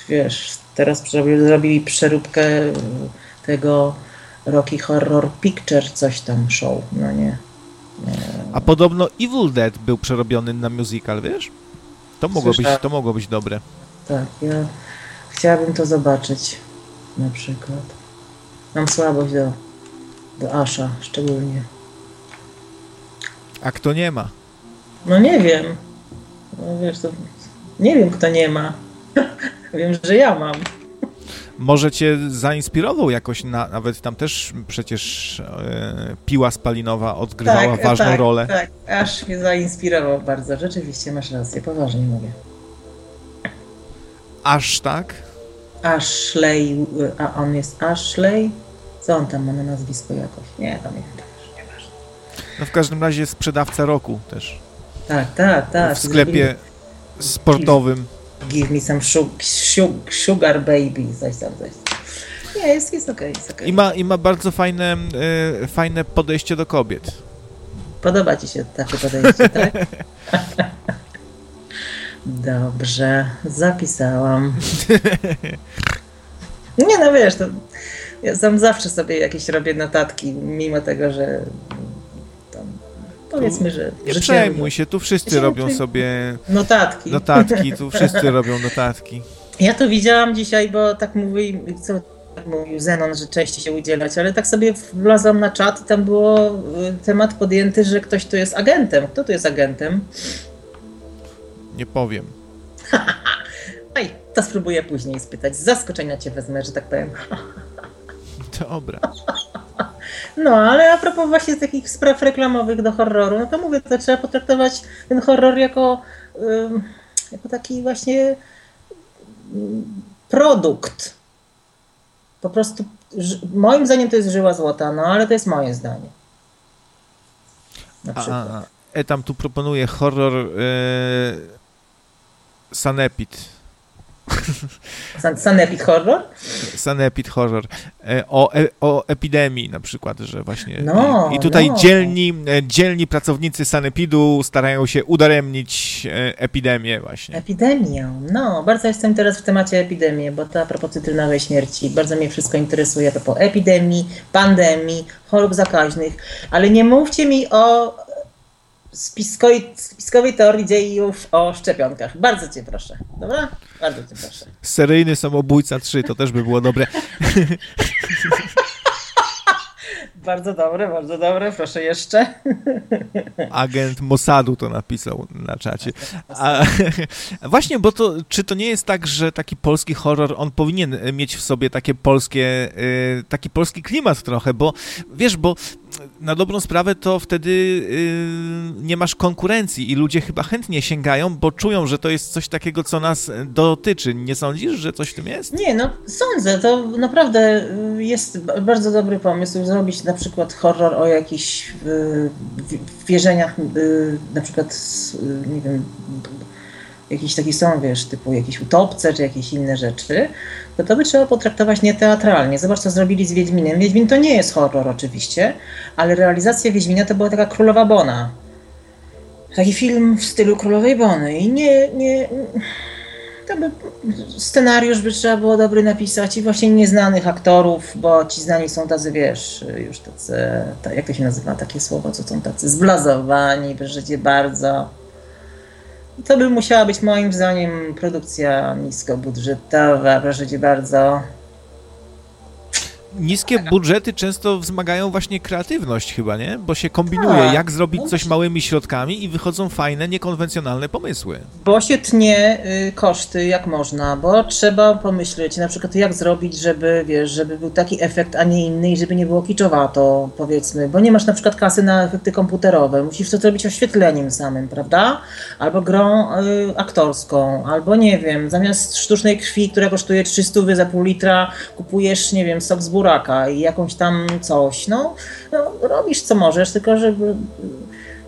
wiesz, teraz zrobili, przeróbkę tego Rocky Horror Picture, coś tam show, no nie. A podobno Evil Dead był przerobiony na musical, wiesz? To mogło, być, to mogło być dobre. Tak, ja chciałabym to zobaczyć na przykład. Mam słabość do, do Asha szczególnie. A kto nie ma? No nie wiem. No wiesz, to nie wiem kto nie ma. (laughs) wiem, że ja mam. Może cię zainspirował jakoś, na, nawet tam też przecież e, piła spalinowa odgrywała ważną tak, rolę. Tak, aż mnie zainspirował bardzo. Rzeczywiście masz rację, poważnie mówię. Aż tak? Ashley, a on jest Ashley? Co on tam ma na nazwisko jakoś? Nie pamiętam już, nieważne. No w każdym razie sprzedawca roku też. Tak, tak, tak. w sklepie sportowym. Give me some su- su- sugar baby, coś tam, coś tam. Nie, jest, jest okej, jest okej. I ma, I ma bardzo fajne, e, fajne podejście do kobiet. Podoba ci się takie podejście, tak? (laughs) Dobrze, zapisałam. (laughs) Nie no, wiesz, to ja sam zawsze sobie jakieś robię notatki, mimo tego, że powiedzmy, że... Nie że przejmuj się, tu wszyscy robią sobie Notatki. notatki, tu (laughs) wszyscy robią notatki. Ja to widziałam dzisiaj, bo tak mówi, co mówił Zenon, że częściej się udzielać, ale tak sobie wlazłam na czat i tam było y, temat podjęty, że ktoś tu jest agentem. Kto tu jest agentem? Nie powiem. (laughs) Ej, to spróbuję później spytać. Z zaskoczenia cię wezmę, że tak powiem. (laughs) Dobra. No, ale a propos właśnie takich spraw reklamowych do horroru, no to mówię, to trzeba potraktować ten horror jako, jako taki właśnie ym, produkt. Po prostu, moim zdaniem to jest żyła złota, no ale to jest moje zdanie. Na A, przykład. a, e tam tu proponuje horror Sanepid. San- Sanepid horror? Sanepid horror. E, o, e, o epidemii na przykład, że właśnie. No, I, tutaj no. dzielni, e, dzielni pracownicy Sanepidu starają się udaremnić epidemię właśnie. Epidemią. No, bardzo jestem teraz w temacie epidemii, bo to a propos cytrynowej śmierci. Bardzo mnie wszystko interesuje a propos epidemii, pandemii, chorób zakaźnych, ale nie mówcie mi o spiskowej, spiskowej teorii dziejów o szczepionkach. Bardzo cię proszę. Dobra? Bardzo cię proszę. Seryjny samobójca 3, to też by było dobre. (laughs) Bardzo dobre, bardzo dobre. Proszę jeszcze. (laughs) Agent Mossadu to napisał na czacie. A, (laughs) właśnie, bo to, czy to nie jest tak, że taki polski horror, on powinien mieć w sobie takie polskie, y, taki polski klimat trochę, bo wiesz, bo na dobrą sprawę to wtedy yy, nie masz konkurencji i ludzie chyba chętnie sięgają, bo czują, że to jest coś takiego, co nas dotyczy. Nie sądzisz, że coś w tym jest? Nie, no sądzę. To naprawdę y, jest bardzo dobry pomysł zrobić na przykład horror o jakichś wierzeniach, na przykład, nie wiem, jakieś takie są, wiesz, typu jakieś utopce czy jakieś inne rzeczy, to to by trzeba potraktować nieteatralnie. Zobacz, co zrobili z Wiedźminem. Wiedźmin to nie jest horror oczywiście, ale realizacja Wiedźmina to była taka Królowa Bona. Taki film w stylu Królowej Bony i nie, nie, to by, scenariusz by trzeba było dobry napisać i właśnie nieznanych aktorów, bo ci znani są tacy, wiesz, już tacy, jak to się nazywa takie słowo, co są tacy zblazowani w życie bardzo to by musiała być moim zdaniem produkcja niskobudżetowa, proszę cię bardzo. Niskie budżety często wzmagają właśnie kreatywność chyba, nie? Bo się kombinuje, tak. jak zrobić coś małymi środkami i wychodzą fajne, niekonwencjonalne pomysły. Bo się tnie y, koszty jak można, bo trzeba pomyśleć na przykład jak zrobić, żeby, wiesz, żeby był taki efekt, a nie inny i żeby nie było kiczowato, powiedzmy, bo nie masz na przykład kasy na efekty komputerowe, musisz to zrobić oświetleniem samym, prawda? Albo grą y, aktorską, albo nie wiem, zamiast sztucznej krwi, która kosztuje 300 za pół litra, kupujesz, nie wiem, sok z buraka i jakąś tam coś. No, no robisz co możesz, tylko żeby.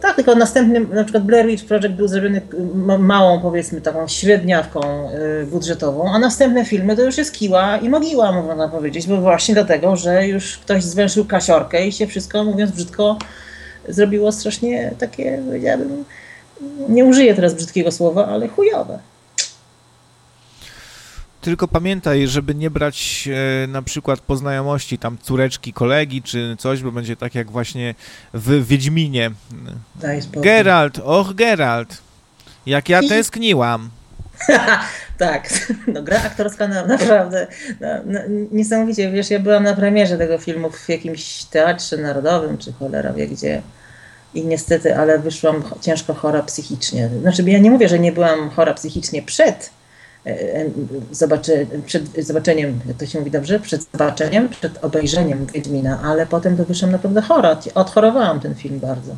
Tak, tylko następnym, na przykład Blair Witch Project był zrobiony małą, powiedzmy, taką średniawką y, budżetową, a następne filmy to już jest kiła i mogiła, można powiedzieć, bo właśnie dlatego, że już ktoś zwęszył kasiorkę i się wszystko, mówiąc brzydko, zrobiło strasznie takie, powiedziałabym, nie użyję teraz brzydkiego słowa, ale chujowe. Tylko pamiętaj, żeby nie brać e, na przykład po znajomości tam córeczki kolegi czy coś, bo będzie tak jak właśnie w Wiedźminie. Geralt, och Geralt, jak ja tęskniłam. (laughs) tak, no gra aktorska na, naprawdę no, no, niesamowicie, wiesz, ja byłam na premierze tego filmu w jakimś teatrze narodowym, czy cholera wie gdzie i niestety, ale wyszłam ciężko chora psychicznie. Znaczy, ja nie mówię, że nie byłam chora psychicznie przed zobaczy, przed zobaczeniem, jak to się mówi dobrze, przed zobaczeniem, przed obejrzeniem Wiedźmina, ale potem to wyszłam naprawdę chora. Odchorowałam ten film bardzo.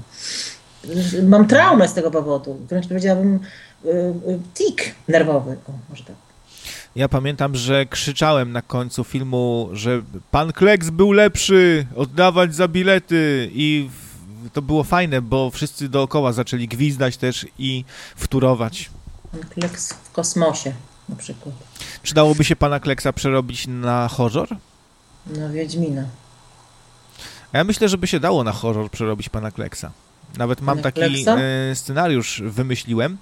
Mam traumę z tego powodu. Wręcz powiedziałabym e, tik nerwowy. O, może tak. Ja pamiętam, że krzyczałem na końcu filmu, że pan Kleks był lepszy, oddawać za bilety i to było fajne, bo wszyscy dookoła zaczęli gwizdać też i wturować. Pan Kleks w kosmosie na przykład. Czy dałoby się pana Kleksa przerobić na horror? Na Wiedźmina. A ja myślę, że by się dało na horror przerobić pana Kleksa. Nawet mam taki Kleksa? E, scenariusz, wymyśliłem,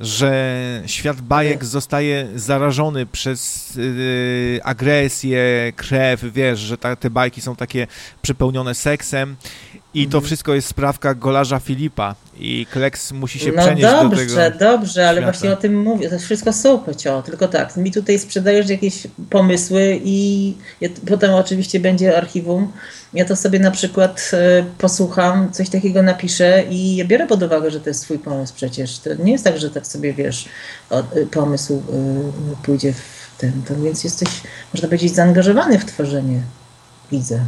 że świat bajek zostaje zarażony przez yy, agresję, krew, wiesz, że ta, te bajki są takie przepełnione seksem i to mhm. wszystko jest sprawka golarza Filipa i Kleks musi się no przenieść dobrze, do tego Dobrze, dobrze, ale świata. właśnie o tym mówię. To wszystko super, cio. Tylko tak, mi tutaj sprzedajesz jakieś pomysły i ja, potem oczywiście będzie archiwum. Ja to sobie na przykład y, posłucham, coś takiego napiszę i ja biorę pod uwagę, że to jest twój pomysł przecież. To nie jest tak, że tak sobie, wiesz, o, y, pomysł y, pójdzie w ten. To więc jesteś, można powiedzieć, zaangażowany w tworzenie. Widzę.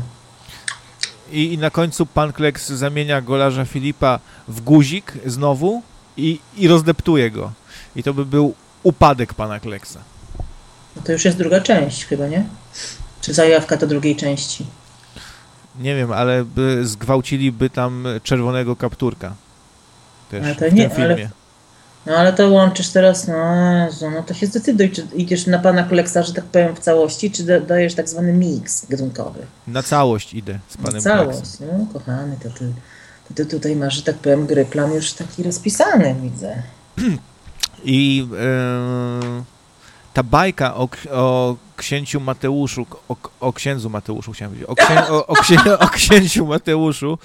I, I, na końcu pan Kleks zamienia golarza Filipa w guzik znowu i, i rozdeptuje go. I to by był upadek pana Kleksa. No to już jest druga część chyba, nie? Czy zajawka to drugiej części? Nie wiem, ale by zgwałciliby tam czerwonego kapturka. Też ale to w nie, tym filmie. Ale no ale to łączysz teraz, no Jezu, no to się zdecyduj, czy idziesz na pana Kleksa, że tak powiem, w całości, czy dajesz tak zwany miks gatunkowy. Na całość idę z panem Na całość, no kochany, to ty, to ty tutaj masz, że tak powiem, gry plan już taki rozpisany, widzę. (clears throat) I e, ta bajka o, o księciu Mateuszu, o, o księdzu Mateuszu chciałem powiedzieć, o, księ, o, o, księ, o księciu Mateuszu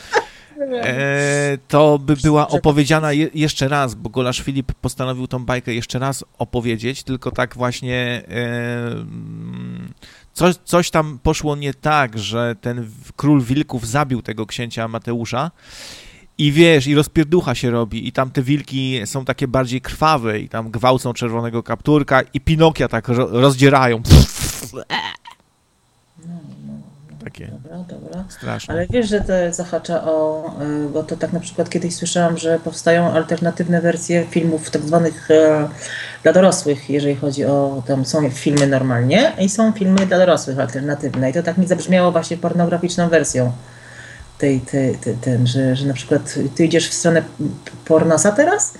E, to by była opowiedziana je, jeszcze raz, bo Golasz Filip postanowił tą bajkę jeszcze raz opowiedzieć, tylko tak właśnie e, coś, coś tam poszło nie tak, że ten król wilków zabił tego księcia Mateusza. I wiesz, i rozpierducha się robi, i tam te wilki są takie bardziej krwawe, i tam gwałcą czerwonego kapturka, i Pinokia tak ro rozdzierają. Takie. Dobra, dobra. Straszne. Ale wiesz, że to zahacza o, y, bo to tak na przykład kiedyś słyszałam, że powstają alternatywne wersje filmów tak zwanych e, dla dorosłych, jeżeli chodzi o, tam są filmy normalnie i są filmy dla dorosłych alternatywne i to tak mi zabrzmiało właśnie pornograficzną wersją tej, tej, tej, ten, że, że na przykład ty idziesz w stronę pornosa teraz?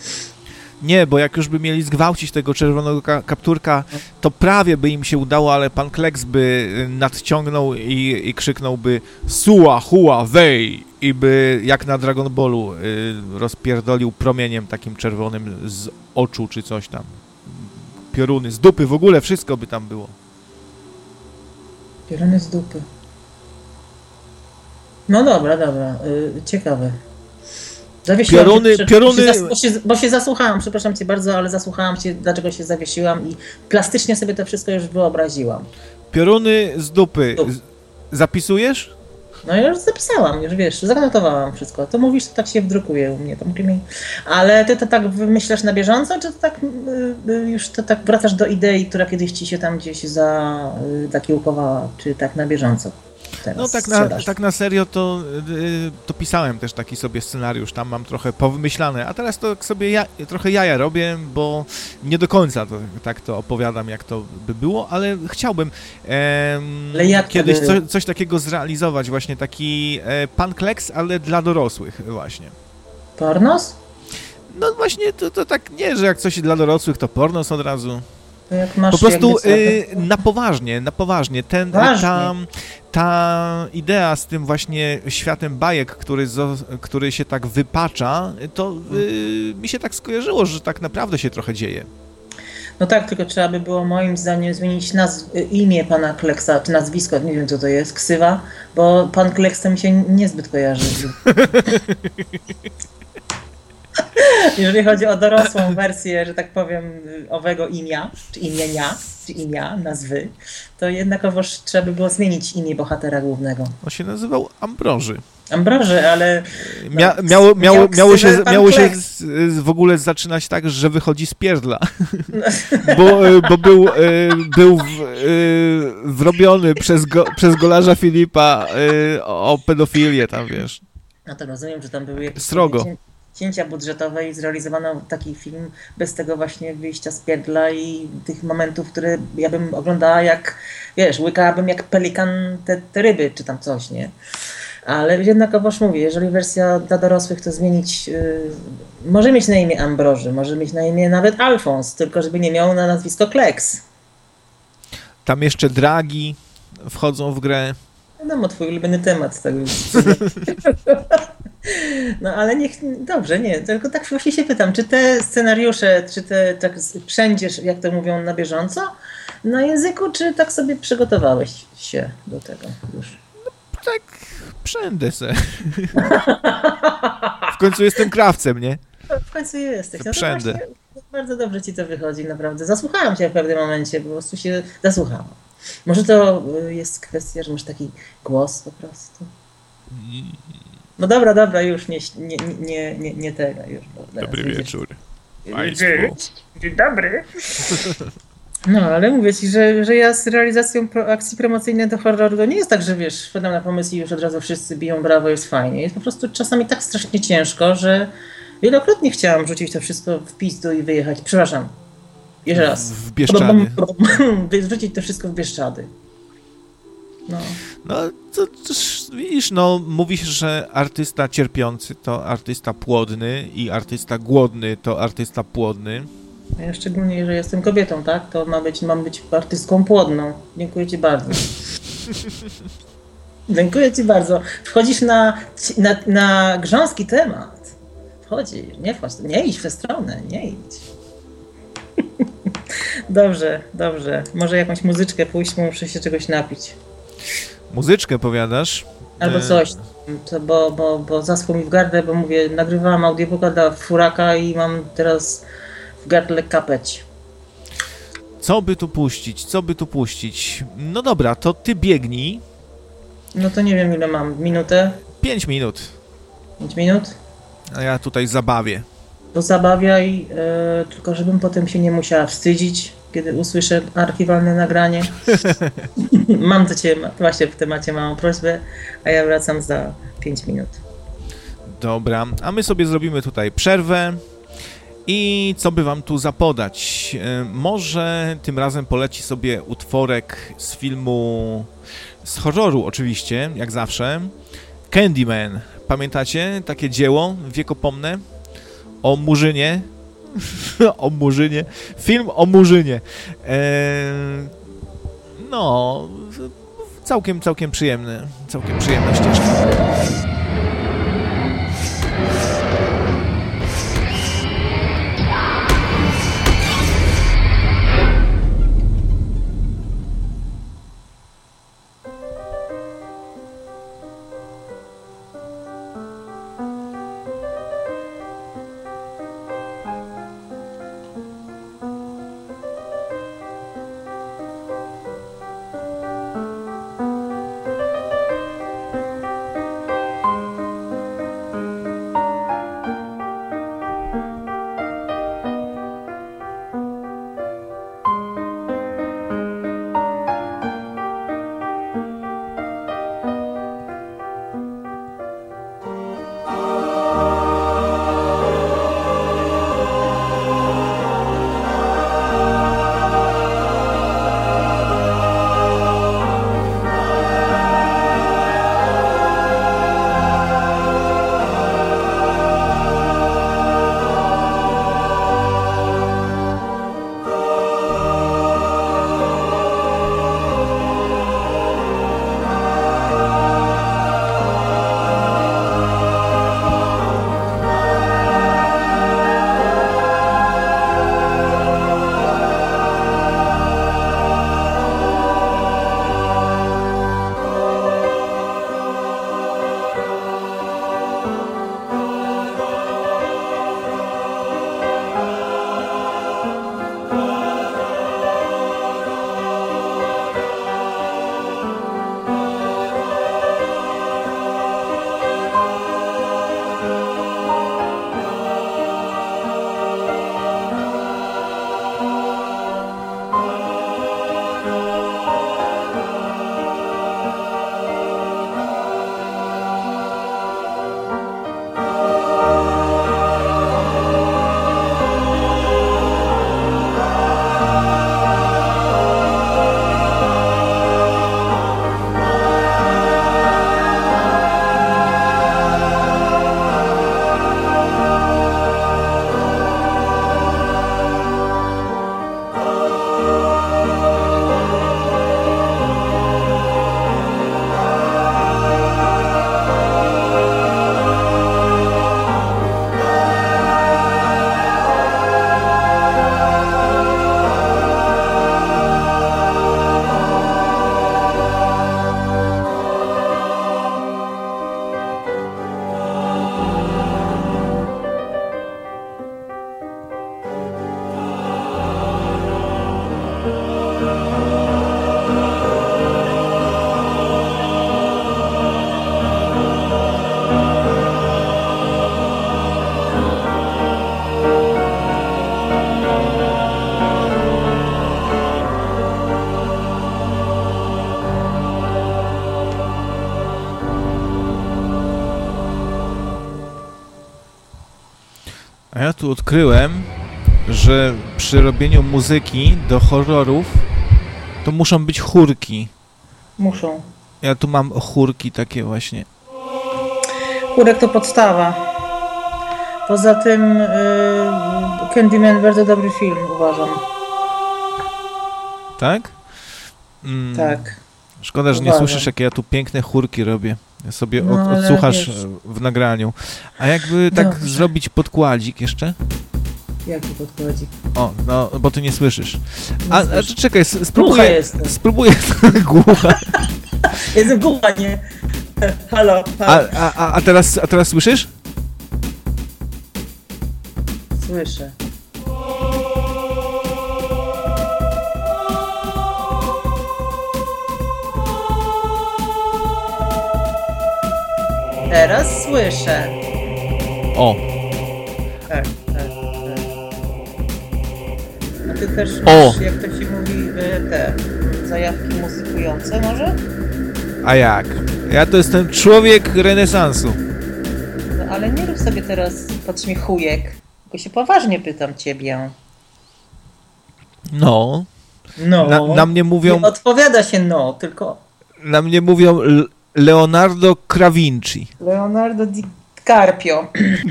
Nie, bo jak już by mieli zgwałcić tego czerwonego ka kapturka, to prawie by im się udało, ale pan Kleks by y, nadciągnął i, i krzyknąłby Sua, hua, wej! I by jak na Dragon Ballu y, rozpierdolił promieniem takim czerwonym z oczu czy coś tam. Pioruny, z dupy, w ogóle wszystko by tam było. Pierony z dupy. No dobra, dobra, y, ciekawe. Zawiesiłam Pioruny- się, pioruny- Bo się, bo, się, bo się zasłuchałam, przepraszam cię bardzo, ale zasłuchałam się, dlaczego się zawiesiłam i plastycznie sobie to wszystko już wyobraziłam. Pioruny z dupy. Z zapisujesz? No ja już zapisałam, już wiesz, zanotowałam wszystko. To mówisz, to tak się wdrukuje u mnie. To mi. Ale ty to tak wymyślasz na bieżąco, czy to tak y, y, już to tak wracasz do idei, która kiedyś ci się tam gdzieś za y, zakiełkowała, czy tak na bieżąco? Teraz No tak na, tak na serio to, y, to pisałem też taki sobie scenariusz, tam mam trochę powymyślane, a teraz to sobie ja, trochę jaja robię, bo nie do końca to, tak to opowiadam, jak to by było, ale chciałbym em, Ale jak kiedyś by- co, coś takiego zrealizować, właśnie taki e, pan Kleks, ale dla dorosłych właśnie. Pornos? No właśnie, to, to tak nie, że jak coś dla dorosłych, to pornos od razu. Po prostu y, na poważnie, na poważnie. Ten, Poważnie. ta, ta idea z tym właśnie światem bajek, który, który się tak wypacza, to y, mi się tak skojarzyło, że tak naprawdę się trochę dzieje. No tak, tylko trzeba by było moim zdaniem zmienić nazw- imię pana Kleksa, czy nazwisko, nie wiem co to jest, ksywa, bo pan Kleks to mi się niezbyt kojarzy. (laughs) (laughs) Jeżeli chodzi o dorosłą wersję, że tak powiem, owego imienia, czy imienia, czy imia, nazwy, to jednakowoż trzeba by było zmienić imię bohatera głównego. On się nazywał Ambroży. Ambroży, ale Mia, No, miało, miało, miał miało się, miało się z, z, w ogóle zaczynać tak, że wychodzi z pierdla. (laughs) Bo, y, bo był, y, był w, y, wrobiony przez, go, przez golarza Filipa o pedofilię tam, wiesz. No to rozumiem, że tam były jakieś Srogo. cię- cięcia budżetowe i zrealizowano taki film bez tego właśnie wyjścia z pierdla i tych momentów, które ja bym oglądała jak, wiesz, łykałabym jak pelikan te, te ryby czy tam coś, nie? Ale jednakowoż mówię, jeżeli wersja dla dorosłych to zmienić, yy, może mieć na imię Ambroży, może mieć na imię nawet Alfons, tylko żeby nie miał na nazwisko Kleks. Tam jeszcze dragi wchodzą w grę. Wiadomo, twój ulubiony temat. Tak więc... (laughs) No ale niech, dobrze, nie, tylko tak właśnie się pytam, czy te scenariusze, czy te tak przędziesz, jak to mówią, na bieżąco na języku, czy tak sobie przygotowałeś się do tego już? Tak, przędę se. W końcu jestem krawcem, nie? W końcu jesteś. No to Przędę. właśnie bardzo dobrze ci to wychodzi, naprawdę. Zasłuchałam cię w pewnym momencie, po prostu się zasłuchałam. Może to y, jest kwestia, że masz taki głos po prostu. No dobra, dobra, już nie, nie, nie, nie, nie tego już. bo teraz widzisz. Dzień dobry. No, ale mówię ci, że, że ja z realizacją pro, akcji promocyjnej do horroru to nie jest tak, że wiesz, wpadam na pomysł i już od razu wszyscy biją brawo, jest fajnie. Jest po prostu czasami tak strasznie ciężko, że wielokrotnie chciałam rzucić to wszystko w pizdu i wyjechać. Przepraszam. Jeszcze raz. W Bieszczady. (laughs) Wrzucić to wszystko w Bieszczady. No. No, to, to, widzisz, no, mówi się, że artysta cierpiący to artysta płodny i artysta głodny to artysta płodny. A Ja szczególnie, że jestem kobietą, tak? To ma być, mam być artystką płodną. Dziękuję ci bardzo. (laughs) Dziękuję ci bardzo. Wchodzisz na, na, na grząski temat. Wchodzisz, nie wchodź, nie idź w tę stronę, nie idź. (laughs) Dobrze, dobrze. Może jakąś muzyczkę pójść, muszę się czegoś napić. Muzyczkę powiadasz? Albo E, coś. To bo, bo, bo zaschło mi w gardle, bo mówię, nagrywałam audiobooka dla Furaka i mam teraz w gardle kapeć. Co by tu puścić? Co by tu puścić? No dobra, to ty biegnij. No to nie wiem ile mam. Minutę? 5 minut, 5 minut? a ja tutaj zabawię. To zabawiaj, e, tylko żebym potem się nie musiała wstydzić. Kiedy usłyszę archiwalne nagranie. (laughs) Mam do Ciebie właśnie w temacie małą prośbę, a ja wracam za 5 minut. Dobra, a my sobie zrobimy tutaj przerwę. I co by wam tu zapodać? E, Może tym razem poleci sobie utworek z filmu, z horroru oczywiście, jak zawsze. Candyman. Pamiętacie takie dzieło wiekopomne? O Murzynie. (laughs) o Murzynie. Film o Murzynie. E, no, całkiem, całkiem przyjemny. Całkiem przyjemna ścieżka. Odkryłem, że przy robieniu muzyki do horrorów to muszą być chórki. Muszą. Ja tu mam chórki takie właśnie. Kurek to podstawa. Poza tym yy, Candyman bardzo dobry film, uważam. Tak? Mm, Tak. Szkoda, że nie Uważam. słyszysz, jakie ja tu piękne chórki robię. Ja sobie No, odsłuchasz wiesz. e, w nagraniu. A jakby tak Dobrze. zrobić podkładzik jeszcze? Jaki podkładzik? O, no, bo ty nie słyszysz. A, a słyszę. czekaj, spróbuję. Spróbuję. (laughs) Głucha. Jestem głucha, nie? Halo, A, halo. a, a, a, teraz, a teraz słyszysz? Słyszę. Teraz słyszę. O, Tak, tak, tak. A ty też O! masz, jak to się mówi, y, te zajawki muzykujące może? A jak? Ja to jestem człowiek renesansu. No ale nie rób sobie teraz podśmiechujek, tylko się poważnie pytam ciebie. No. No. Na, na mnie mówią, Nie odpowiada się no, tylko na mnie mówią L- Leonardo Cravinci. Leonardo DiCaprio.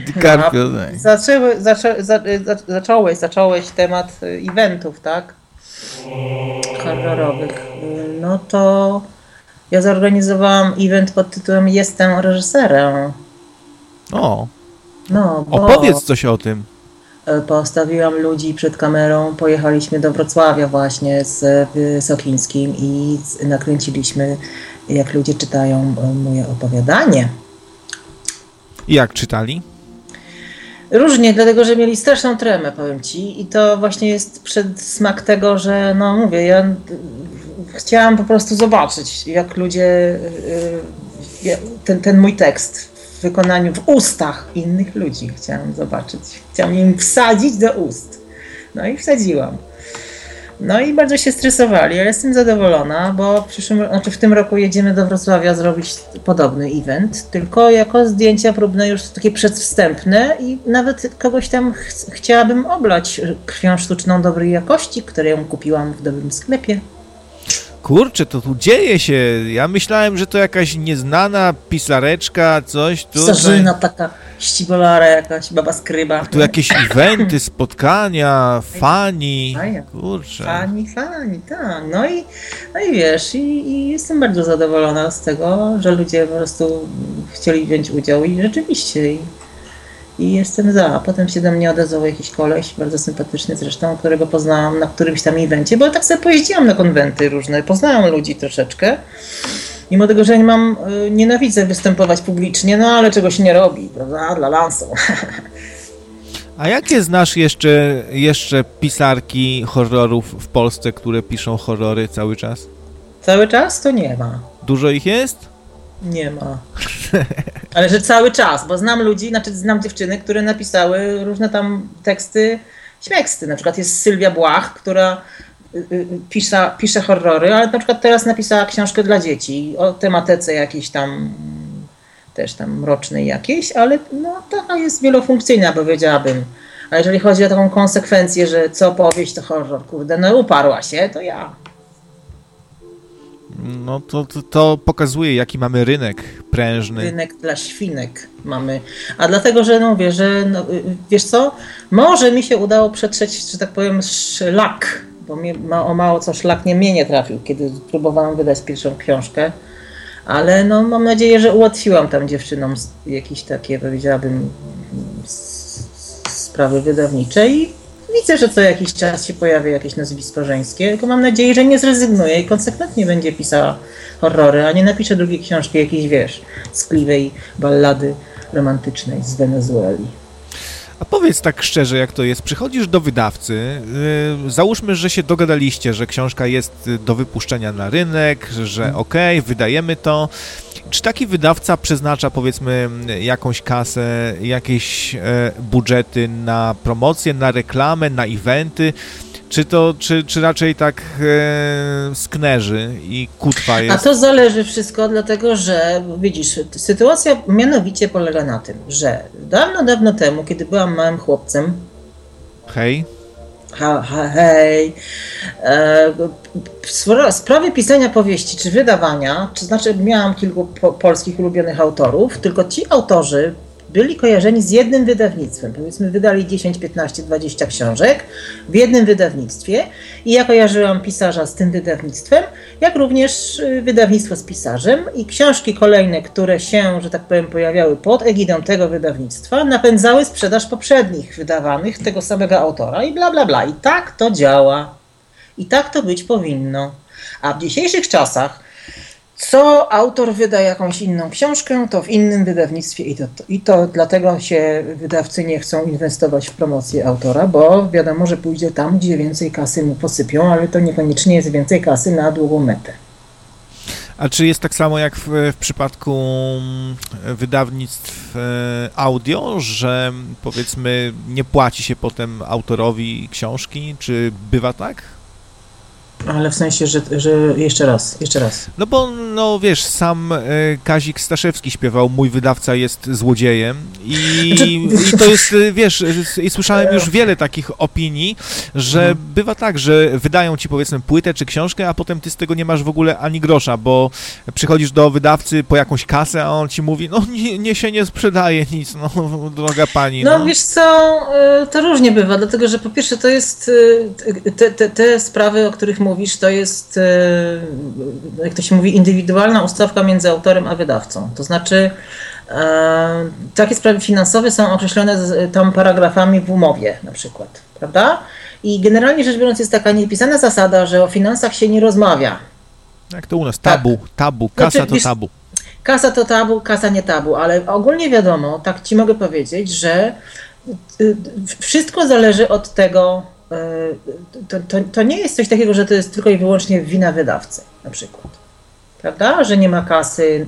DiCaprio, tak. Zaczęły, zaczę, za, za, zacząłeś, zacząłeś temat y, eventów, tak? Horrorowych. Y, No to ja zorganizowałam event pod tytułem Jestem reżyserem. O, No, bo opowiedz coś o tym. y, postawiłam ludzi przed kamerą, pojechaliśmy do Wrocławia właśnie z y, Sokińskim i nakręciliśmy, jak ludzie czytają y, moje opowiadanie. Jak czytali? Różnie, dlatego że mieli straszną tremę, powiem ci. I to właśnie jest przedsmak tego, że no mówię, ja chciałam po prostu zobaczyć, jak ludzie y, y, ten, ten mój tekst w wykonaniu w ustach innych ludzi chciałam zobaczyć. Chciałam im wsadzić do ust. No i wsadziłam. No i bardzo się stresowali, ale jestem zadowolona, bo w przyszłym, znaczy w tym roku jedziemy do Wrocławia zrobić podobny event, tylko jako zdjęcia próbne już takie przedwstępne i nawet kogoś tam ch- chciałabym oblać krwią sztuczną dobrej jakości, którą kupiłam w dobrym sklepie. Kurczę, to tu dzieje się. Ja myślałem, że to jakaś nieznana pisareczka, coś tutaj. Starzyna taka ścibolara jakaś, baba skryba. Tu jakieś eventy, spotkania, fani. Kurczę. Fani, fani, tak. No i, no i wiesz, i, i jestem bardzo zadowolona z tego, że ludzie po prostu chcieli wziąć udział i rzeczywiście. I, i jestem za. Potem się do mnie odezwał jakiś koleś, bardzo sympatyczny zresztą, którego poznałam na którymś tam evencie, bo tak sobie pojeździłam na konwenty różne, poznałam ludzi troszeczkę. Mimo tego, że nie mam, y, nienawidzę występować publicznie, no ale czegoś nie robi, prawda, dla lansą. (laughs) A jakie znasz jeszcze, jeszcze pisarki horrorów w Polsce, które piszą horrory cały czas? Cały czas to nie ma. Dużo ich jest? Nie ma. Ale że cały czas, bo znam ludzi, znaczy znam dziewczyny, które napisały różne tam teksty, śmieksty. Na przykład jest Sylwia Błach, która y, y, pisze, pisze horrory, ale na przykład teraz napisała książkę dla dzieci o tematece jakiejś tam też tam mrocznej jakiejś, ale no taka jest wielofunkcyjna, powiedziałabym. A jeżeli chodzi o taką konsekwencję, że co powieść to horror, kurde, no uparła się, to ja. No to, to, to pokazuje, jaki mamy rynek prężny. rynek dla świnek mamy. A dlatego, że no mówię, że no, wiesz co, może mi się udało przetrzeć, że tak powiem, szlak, bo mnie, ma, o mało co szlak nie mnie nie trafił, kiedy próbowałam wydać pierwszą książkę, ale no mam nadzieję, że ułatwiłam tam dziewczynom jakieś takie, powiedziałabym, sprawy wydawnicze i widzę, że co jakiś czas się pojawia jakieś nazwisko żeńskie, tylko mam nadzieję, że nie zrezygnuje i konsekwentnie będzie pisała horrory, a nie napisze drugiej książki jakiejś, wiesz, skliwej ballady romantycznej z Wenezueli. A powiedz tak szczerze, jak to jest. Przychodzisz do wydawcy, yy, załóżmy, że się dogadaliście, że książka jest do wypuszczenia na rynek, że okej, wydajemy to. Czy taki wydawca przeznacza, powiedzmy, jakąś kasę, jakieś e, budżety na promocję, na reklamę, na eventy? Czy to, czy, czy raczej tak e, sknerzy i kutwa A jest? to zależy wszystko, dlatego że widzisz, sytuacja mianowicie polega na tym, że dawno, dawno temu, kiedy byłam małym chłopcem, Hej? ha, ha, hej, e, spra- sprawy pisania powieści czy wydawania, czy znaczy miałam kilku po, polskich ulubionych autorów, tylko ci autorzy byli kojarzeni z jednym wydawnictwem. Powiedzmy, wydali 10, 15, 20 książek w jednym wydawnictwie i ja kojarzyłam pisarza z tym wydawnictwem, jak również y, wydawnictwo z pisarzem i książki kolejne, które się, że tak powiem, pojawiały pod egidą tego wydawnictwa, napędzały sprzedaż poprzednich wydawanych tego samego autora i bla bla bla. I tak to działa. I tak to być powinno. A w dzisiejszych czasach co autor wyda jakąś inną książkę, to w innym wydawnictwie i to, i to dlatego się wydawcy nie chcą inwestować w promocję autora, bo wiadomo, że pójdzie tam, gdzie więcej kasy mu posypią, ale to niekoniecznie jest więcej kasy na długą metę. A czy jest tak samo jak w, w przypadku mm, wydawnictw e, audio, że powiedzmy nie płaci się potem autorowi książki? Czy bywa tak? Ale w sensie, że, że jeszcze raz, jeszcze raz. No bo, no wiesz, sam e, Kazik Staszewski śpiewał Mój wydawca jest złodziejem i, Znaczy- i to jest, e, wiesz, e, i słyszałem już wiele takich opinii, że Mhm. bywa tak, że wydają ci powiedzmy płytę czy książkę, a potem ty z tego nie masz w ogóle ani grosza, bo przychodzisz do wydawcy po jakąś kasę, a on ci mówi, no nie, nie się nie sprzedaje nic, no (laughs) droga pani. No wiesz co, to różnie bywa, dlatego że po pierwsze to jest, te, te, te sprawy, o których mówisz, to jest, y, jak to się mówi, indywidualna ustawka między autorem a wydawcą. To znaczy, e, takie sprawy finansowe są określone z, tam paragrafami w umowie na przykład, prawda? I generalnie rzecz biorąc jest taka niepisana zasada, że o finansach się nie rozmawia. Jak to u nas, tak. tabu, tabu, kasa Znaczy, to tabu. Kasa to tabu, kasa nie tabu, ale ogólnie wiadomo, tak ci mogę powiedzieć, że y, wszystko zależy od tego. To, to, to nie jest coś takiego, że to jest tylko i wyłącznie wina wydawcy, na przykład. Prawda? Że nie ma kasy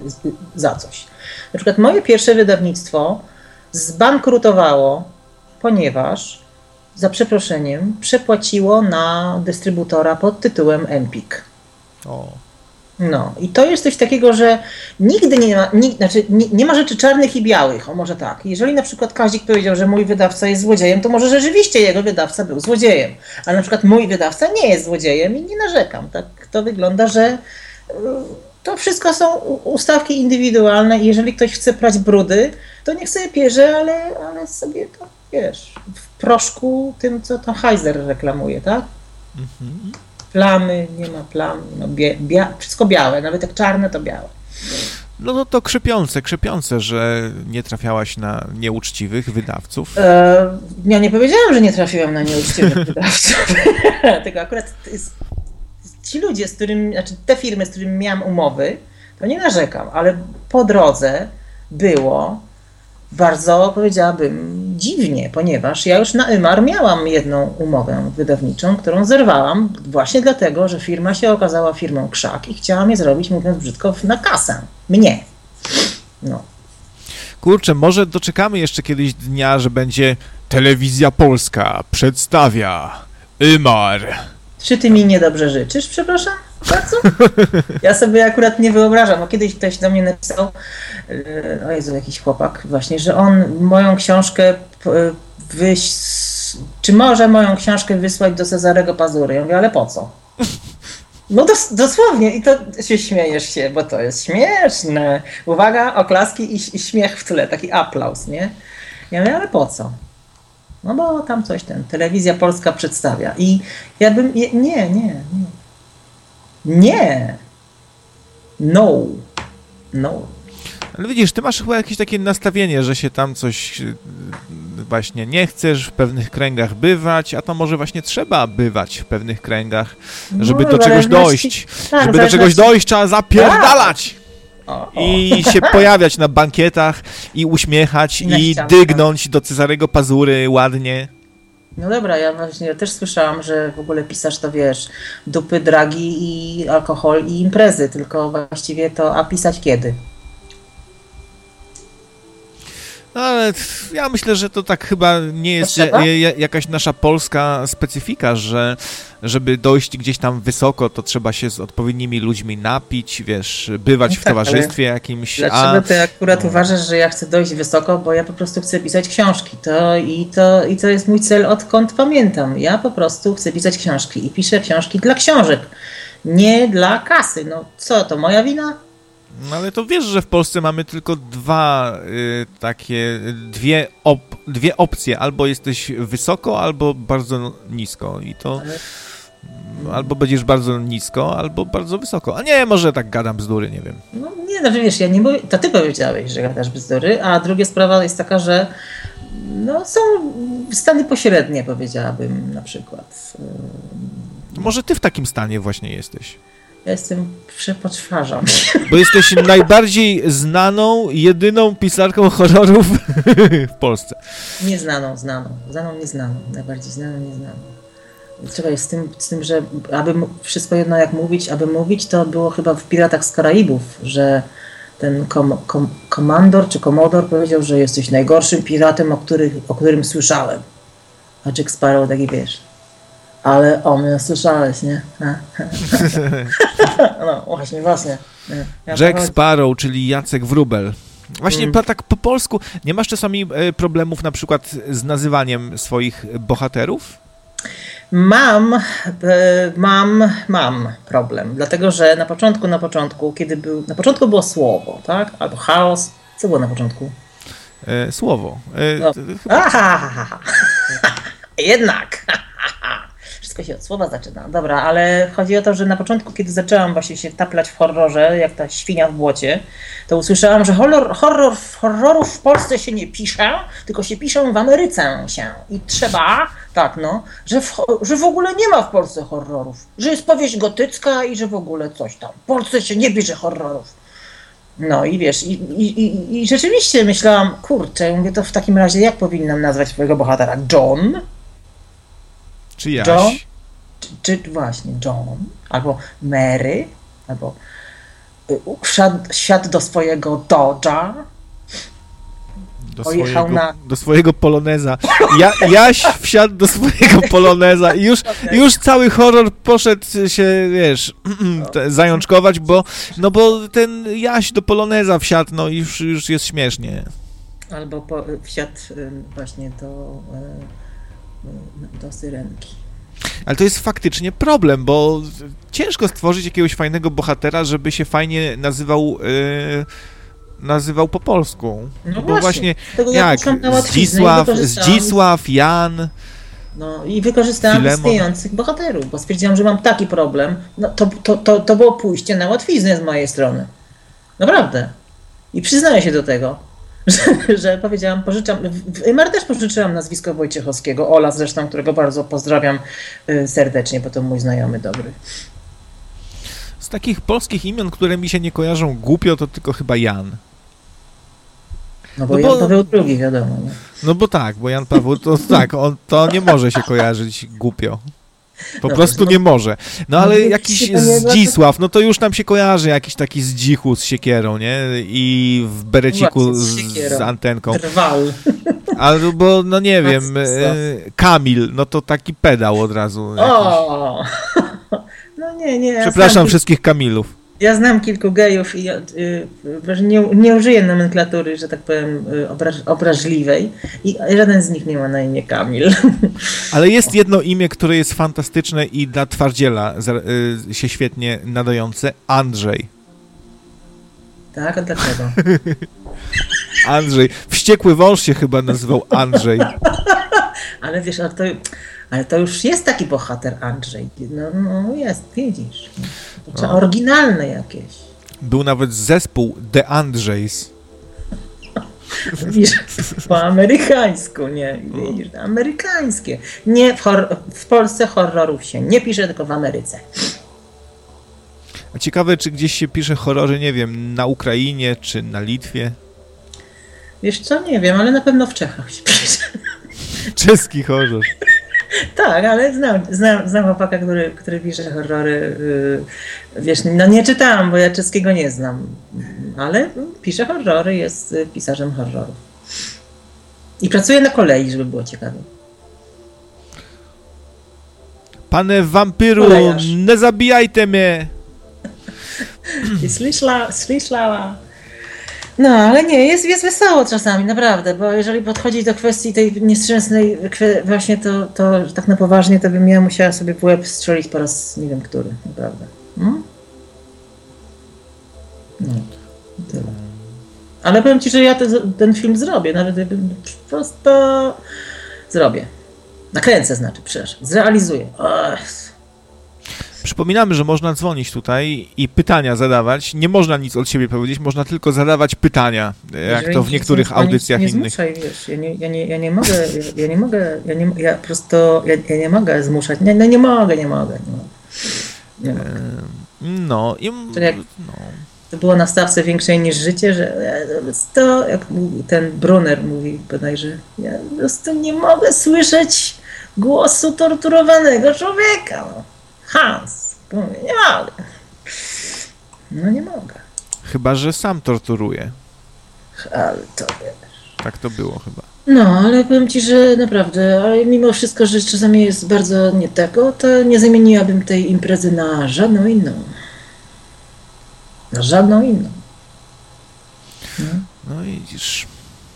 za coś. Na przykład moje pierwsze wydawnictwo zbankrutowało, ponieważ za przeproszeniem przepłaciło na dystrybutora pod tytułem Empik. O. No i to jest coś takiego, że nigdy nie ma, ni, znaczy nie, nie ma rzeczy czarnych i białych, o może tak. Jeżeli na przykład Kazik powiedział, że mój wydawca jest złodziejem, to może rzeczywiście jego wydawca był złodziejem. Ale na przykład mój wydawca nie jest złodziejem i nie narzekam. Tak to wygląda, że y, to wszystko są ustawki indywidualne i jeżeli ktoś chce prać brudy, to niech sobie pierze, ale, ale sobie to, wiesz, w proszku tym, co to Heiser reklamuje, tak? Mhm. Plamy, nie ma plam, no bie, bia, wszystko białe, nawet jak czarne to białe. No to, to krzepiące, krzepiące, że nie trafiałaś na nieuczciwych wydawców. E, ja nie powiedziałam, że nie trafiłam na nieuczciwych (laughs) wydawców, (laughs) tylko akurat ci ludzie, z którymi, znaczy te firmy, z którymi miałam umowy, to nie narzekam, ale po drodze było bardzo, powiedziałabym, dziwnie, ponieważ ja już na Ymar miałam jedną umowę wydawniczą, którą zerwałam właśnie dlatego, że firma się okazała firmą krzak i chciała mnie zrobić, mówiąc brzydko, na kasę. Mnie. No. Kurczę, może doczekamy jeszcze kiedyś dnia, że będzie Telewizja Polska przedstawia Ymar. Czy ty mi niedobrze życzysz, przepraszam? Bardzo? (laughs) Ja sobie akurat nie wyobrażam, bo kiedyś ktoś do mnie napisał, e, o Jezu, jakiś chłopak właśnie, że on moją książkę p- wyś... czy może moją książkę wysłać do Cezarego Pazury? Ja mówię, ale po co? (laughs) No dos- dosłownie i to się śmiejesz się, bo to jest śmieszne. Uwaga, oklaski i, i śmiech w tle, taki aplauz, nie? Ja mówię, ale po co? No bo tam coś ten, telewizja polska przedstawia. I ja bym, nie, nie, nie. Nie. No. No. Ale widzisz, ty masz chyba jakieś takie nastawienie, że się tam coś y, właśnie nie chcesz w pewnych kręgach bywać, a to może właśnie trzeba bywać w pewnych kręgach, żeby No, do czegoś dojść. tak, Żeby do czegoś dojść, trzeba zapierdalać! O, o. I się (laughs) pojawiać na bankietach i uśmiechać I dygnąć do Cezarego Pazury ładnie. No dobra, ja właśnie ja też słyszałam, że w ogóle pisarz to wiesz, dupy, dragi i alkohol i imprezy, tylko właściwie to, a pisać kiedy? No, ale ja myślę, że to tak chyba nie jest jakaś nasza polska specyfika, że żeby dojść gdzieś tam wysoko, to trzeba się z odpowiednimi ludźmi napić, wiesz, bywać No w tak, towarzystwie jakimś, Dlaczego a ty akurat no. uważasz, że ja chcę dojść wysoko, bo ja po prostu chcę pisać książki. To i, to i to jest mój cel odkąd pamiętam. Ja po prostu chcę pisać książki i piszę książki dla książek, nie dla kasy. No co, to moja wina? No ale to wiesz, że w Polsce mamy tylko dwa y, takie, dwie, op, dwie opcje. Albo jesteś wysoko, albo bardzo nisko. I to Ale- albo będziesz bardzo nisko, albo bardzo wysoko. A nie, może tak gadam bzdury, nie wiem. No nie, znaczy wiesz, ja nie mówię, to ty powiedziałeś, że gadasz bzdury, a druga sprawa jest taka, że no, są stany pośrednie, powiedziałabym na przykład. Może ty w takim stanie właśnie jesteś. Ja jestem, przepoczwarzam. Bo jesteś najbardziej znaną, jedyną pisarką horrorów w Polsce. Nieznaną, znaną. Znaną, nieznaną. Najbardziej znaną, nieznaną. czekaj, z tym, z tym, że aby wszystko jedno jak mówić, aby mówić, to było chyba w Piratach z Karaibów, że ten kom, kom, komandor czy komodor powiedział, że jesteś najgorszym piratem, o, których, o którym słyszałem. A Jack Sparrow taki wiesz. Ale o mnie słyszałeś, nie? (laughs) no właśnie, właśnie. Nie. Ja Jack Sparrow, czyli Jacek Wróbel. Właśnie Mm. tak po polsku, nie masz czasami e, problemów na przykład z nazywaniem swoich bohaterów? Mam, e, mam, mam problem, dlatego że na początku, na początku, kiedy był, na początku było słowo, tak? Albo chaos. Co było na początku? E, słowo. E, No. t- Aha, ha, ha, ha. (laughs) Jednak. (laughs) Wszystko się od słowa zaczyna. Dobra, ale chodzi o to, że na początku, kiedy zaczęłam właśnie się taplać w horrorze, jak ta świnia w błocie, to usłyszałam, że horror, horror, horrorów w Polsce się nie pisze, tylko się piszą w Ameryce się. I trzeba, tak no, że w, że w ogóle nie ma w Polsce horrorów. Że jest powieść gotycka i że w ogóle coś tam. W Polsce się nie pisze horrorów. No i wiesz, i, i, i, i rzeczywiście myślałam, kurczę, mówię, to w takim razie jak powinnam nazwać swojego bohatera? John? czy Jaś? John? Czy, czy właśnie John? Albo Mary? Albo y, wsiadł, wsiadł do swojego Dodge'a? Do swojego, na- do swojego poloneza. Ja, Jaś wsiadł do swojego poloneza i już, już cały horror poszedł się, wiesz, (clears throat) zajączkować, bo, no bo ten Jaś do poloneza wsiadł, no i już, już jest śmiesznie. Albo po, wsiadł y, właśnie do, y, do syrenki. Ale to jest faktycznie problem, bo ciężko stworzyć jakiegoś fajnego bohatera, żeby się fajnie nazywał, yy, nazywał po polsku. No bo właśnie Tego ja jak łatwiznę i Zdzisław, Zdzisław, Jan, No i wykorzystałam Filemon. istniejących bohaterów, bo stwierdziłam, że mam taki problem. No, to, to, to, to było pójście na łatwiznę z mojej strony. Naprawdę. I przyznaję się do tego, że, że powiedziałam, pożyczam. W też pożyczyłam nazwisko Wojciechowskiego, Ola zresztą, którego bardzo pozdrawiam y, serdecznie, bo to mój znajomy dobry. z takich polskich imion, które mi się nie kojarzą głupio, to tylko chyba Jan. No bo, no bo- Jan Paweł II, wiadomo. Nie? No bo tak, bo Jan Paweł to tak, on to nie może się kojarzyć głupio. Po No, prostu no- nie może. No no ale jakiś da- Zdzisław, no to już nam się kojarzy jakiś taki zdzichu z siekierą, nie? I w bereciku z z, antenką. Drwal. Albo, (laughs) no nie wiem, e, Kamil, no to taki pedał od razu. jakiś. O! (laughs) No nie, nie. Przepraszam wszystkich Kamilów. Ja znam kilku gejów i y, y, nie, nie użyję nomenklatury, że tak powiem, y, obraż, obraźliwej i żaden z nich nie ma na imię Kamil. (laughs) Ale jest jedno imię, które jest fantastyczne i dla twardziela się świetnie nadające. Andrzej. tak? A dlaczego? (laughs) Andrzej. Wściekły wąż się chyba nazywał Andrzej. (laughs) Ale wiesz, ale to, ale to już jest taki bohater Andrzej. No, no jest, widzisz. Trzeba No. oryginalne jakieś. Był nawet zespół The Andrzejs. Widzisz, po amerykańsku, nie? Widzisz, amerykańskie. Nie, w, w Polsce horrorów się nie pisze, tylko w Ameryce. A ciekawe, czy gdzieś się pisze horrory, nie wiem, na Ukrainie czy na Litwie. Wiesz co, nie wiem, ale na pewno w Czechach się pisze. Czeski horror. Tak, ale znam, znam, znam chłopaka, który, który pisze horrory. Yy, wiesz, no nie czytałam, bo ja czeskiego nie znam, ale pisze horrory, jest y, pisarzem horrorów. I pracuje na kolei, żeby było ciekawe. Pane wampyru, Kolejarz. nie zabijajcie mnie! I słyszała, słyszała. No, ale nie, jest, jest wesoło czasami, naprawdę, bo jeżeli podchodzi do kwestii tej nieszczęsnej, właśnie to, to tak na poważnie, to bym ja musiała sobie w łeb strzelić po raz nie wiem który, naprawdę. Hmm? No, tyle. Ale powiem Ci, że ja te, ten film zrobię, nawet prostu zrobię. Nakręcę znaczy, przepraszam, zrealizuję. Przypominamy, że można dzwonić tutaj i pytania zadawać. Nie można nic od siebie powiedzieć, można tylko zadawać pytania, jak Jeżeli to w nie niektórych audycjach nie innych. Zmuszaj, wiesz, ja, nie, ja, nie, ja nie mogę, ja, ja nie mogę, ja, nie, ja po prostu, ja, ja nie mogę zmuszać, nie, no nie mogę, nie mogę, nie mogę. Nie mogę. No i... Jak- No. To było na stawce większej niż życie, że po prostu, jak ten Brunner mówi bodajże, ja po prostu nie mogę słyszeć głosu torturowanego człowieka. No. Hans. Mówię, nie mogę. No nie mogę. Chyba, że sam torturuje. Ale to wiesz. Tak to było chyba. No, ale powiem ci, że naprawdę, ale mimo wszystko, że czasami jest bardzo nie tego, to nie zamieniłabym tej imprezy na żadną inną. Na żadną inną. No i widzisz.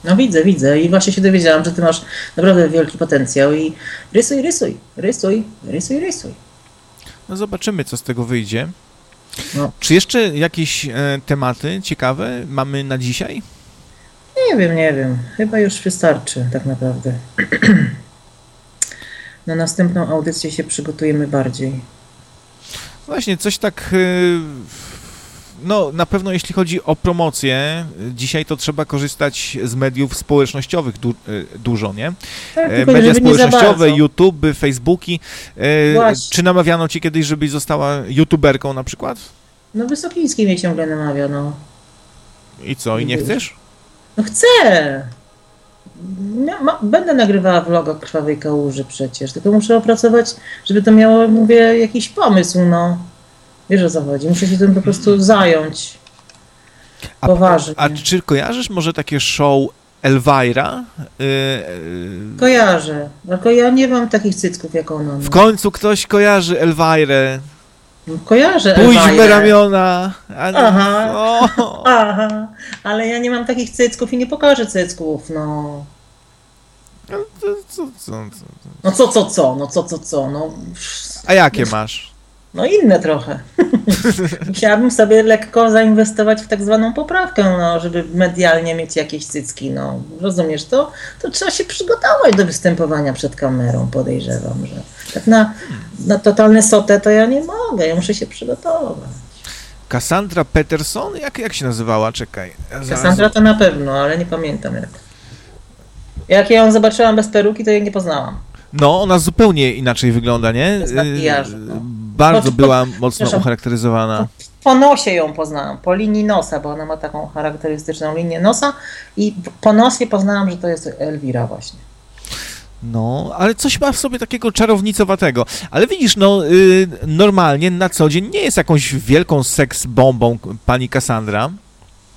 No widzę, widzę i właśnie się dowiedziałam, że ty masz naprawdę wielki potencjał i rysuj, rysuj, rysuj, rysuj, rysuj. No zobaczymy, co z tego wyjdzie. No. Czy jeszcze jakieś e, tematy ciekawe mamy na dzisiaj? Nie wiem, nie wiem. Chyba już wystarczy tak naprawdę. (clears throat) Na następną audycję się przygotujemy bardziej. Właśnie, coś tak. e, No, na pewno jeśli chodzi o promocję, dzisiaj to trzeba korzystać z mediów społecznościowych du e, dużo, nie? Tak, E, Media nie społecznościowe, bardzo. YouTube, Facebooki. E, Właśnie. Czy namawiano cię kiedyś, żebyś została youtuberką na przykład? No Wysokiński mnie ciągle namawia, no. I co, i nie chcesz? No chcę! Ja, ma, będę nagrywała vloga Krwawej Kałuży przecież, tylko muszę opracować, żeby to miało, mówię, jakiś pomysł, no. Wiesz o co chodzi, muszę się tym po prostu zająć. A, Poważnie. a czy kojarzysz może takie show Elvira? E, e, Kojarzę, tylko ja nie mam takich cycków jak ona. W No. końcu ktoś kojarzy Elvirę. Kojarzę Pójdźmy Elwirę. ramiona. A nie, Aha. O, (laughs) Aha, ale ja nie mam takich cycków i nie pokażę cycków, no. no to co, co, co? No co, co, co, no co, co, co, no. A jakie masz? No inne trochę. (laughs) Chciałabym sobie lekko zainwestować w tak zwaną poprawkę, no, żeby medialnie mieć jakieś cycki, no. Rozumiesz to? To trzeba się przygotować do występowania przed kamerą, podejrzewam, że tak na, na totalne sotę to ja nie mogę, ja muszę się przygotować. Cassandra Peterson? Jak, jak się nazywała? Czekaj. Zaraz- Cassandra to na pewno, ale nie pamiętam jak. Jak ja ją zobaczyłam bez peruki, to jej nie poznałam. No, ona zupełnie inaczej wygląda, nie? makijażu, no. Bardzo po- była mocno ucharakteryzowana. Po nosie ją poznałam, po linii nosa, bo ona ma taką charakterystyczną linię nosa i po nosie poznałam, że to jest Elwira właśnie. No, ale coś ma w sobie takiego czarownicowatego. Ale widzisz, no, y, normalnie na co dzień nie jest jakąś wielką seks bombą pani Cassandra.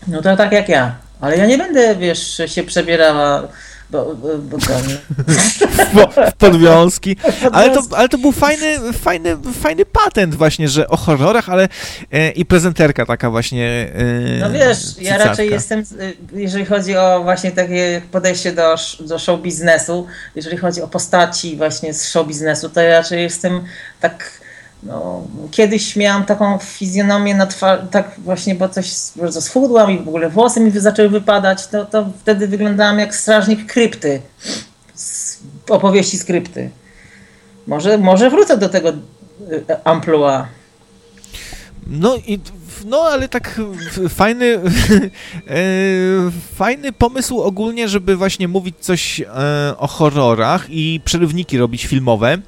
No to tak jak ja. Ale ja nie będę, wiesz, się przebierała, bo, bo, bo (laughs) (laughs) w, podwiązki. Ale to, ale to był fajny, fajny, fajny patent właśnie, że o horrorach, ale e, i prezenterka taka właśnie. E, No wiesz, ja raczej jestem, y, jeżeli chodzi o właśnie takie podejście do, do show biznesu, jeżeli chodzi o postaci właśnie z show biznesu, to ja raczej jestem tak, no, kiedyś miałam taką fizjonomię na tak właśnie, bo coś bardzo schudłam i w ogóle włosy mi zaczęły wypadać, to, to wtedy wyglądałam jak strażnik krypty, z opowieści skrypty. Może, może wrócę do tego y, amplua. No i no, ale tak fajny, (laughs) e, fajny pomysł ogólnie, żeby właśnie mówić coś e, o horrorach i przerywniki robić filmowe e,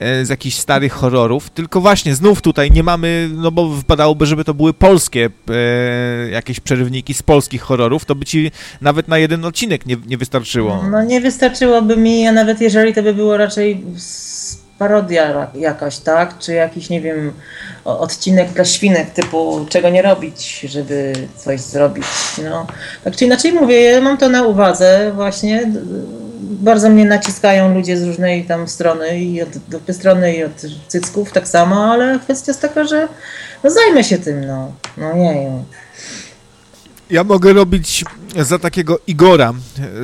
z jakichś starych horrorów. Tylko właśnie znów tutaj nie mamy, no bo wypadałoby, żeby to były polskie e, jakieś przerywniki z polskich horrorów, to by ci nawet na jeden odcinek nie, nie wystarczyło. No nie wystarczyłoby mi, a nawet jeżeli to by było raczej parodia jakaś, tak? Czy jakiś, nie wiem, odcinek dla świnek typu czego nie robić, żeby coś zrobić, no. Tak czy inaczej mówię, ja mam to na uwadze właśnie. Bardzo mnie naciskają ludzie z różnej tam strony i od dupy strony i od cycków tak samo, ale kwestia jest taka, że no zajmę się tym, no. No nie, Ja mogę robić za takiego Igora,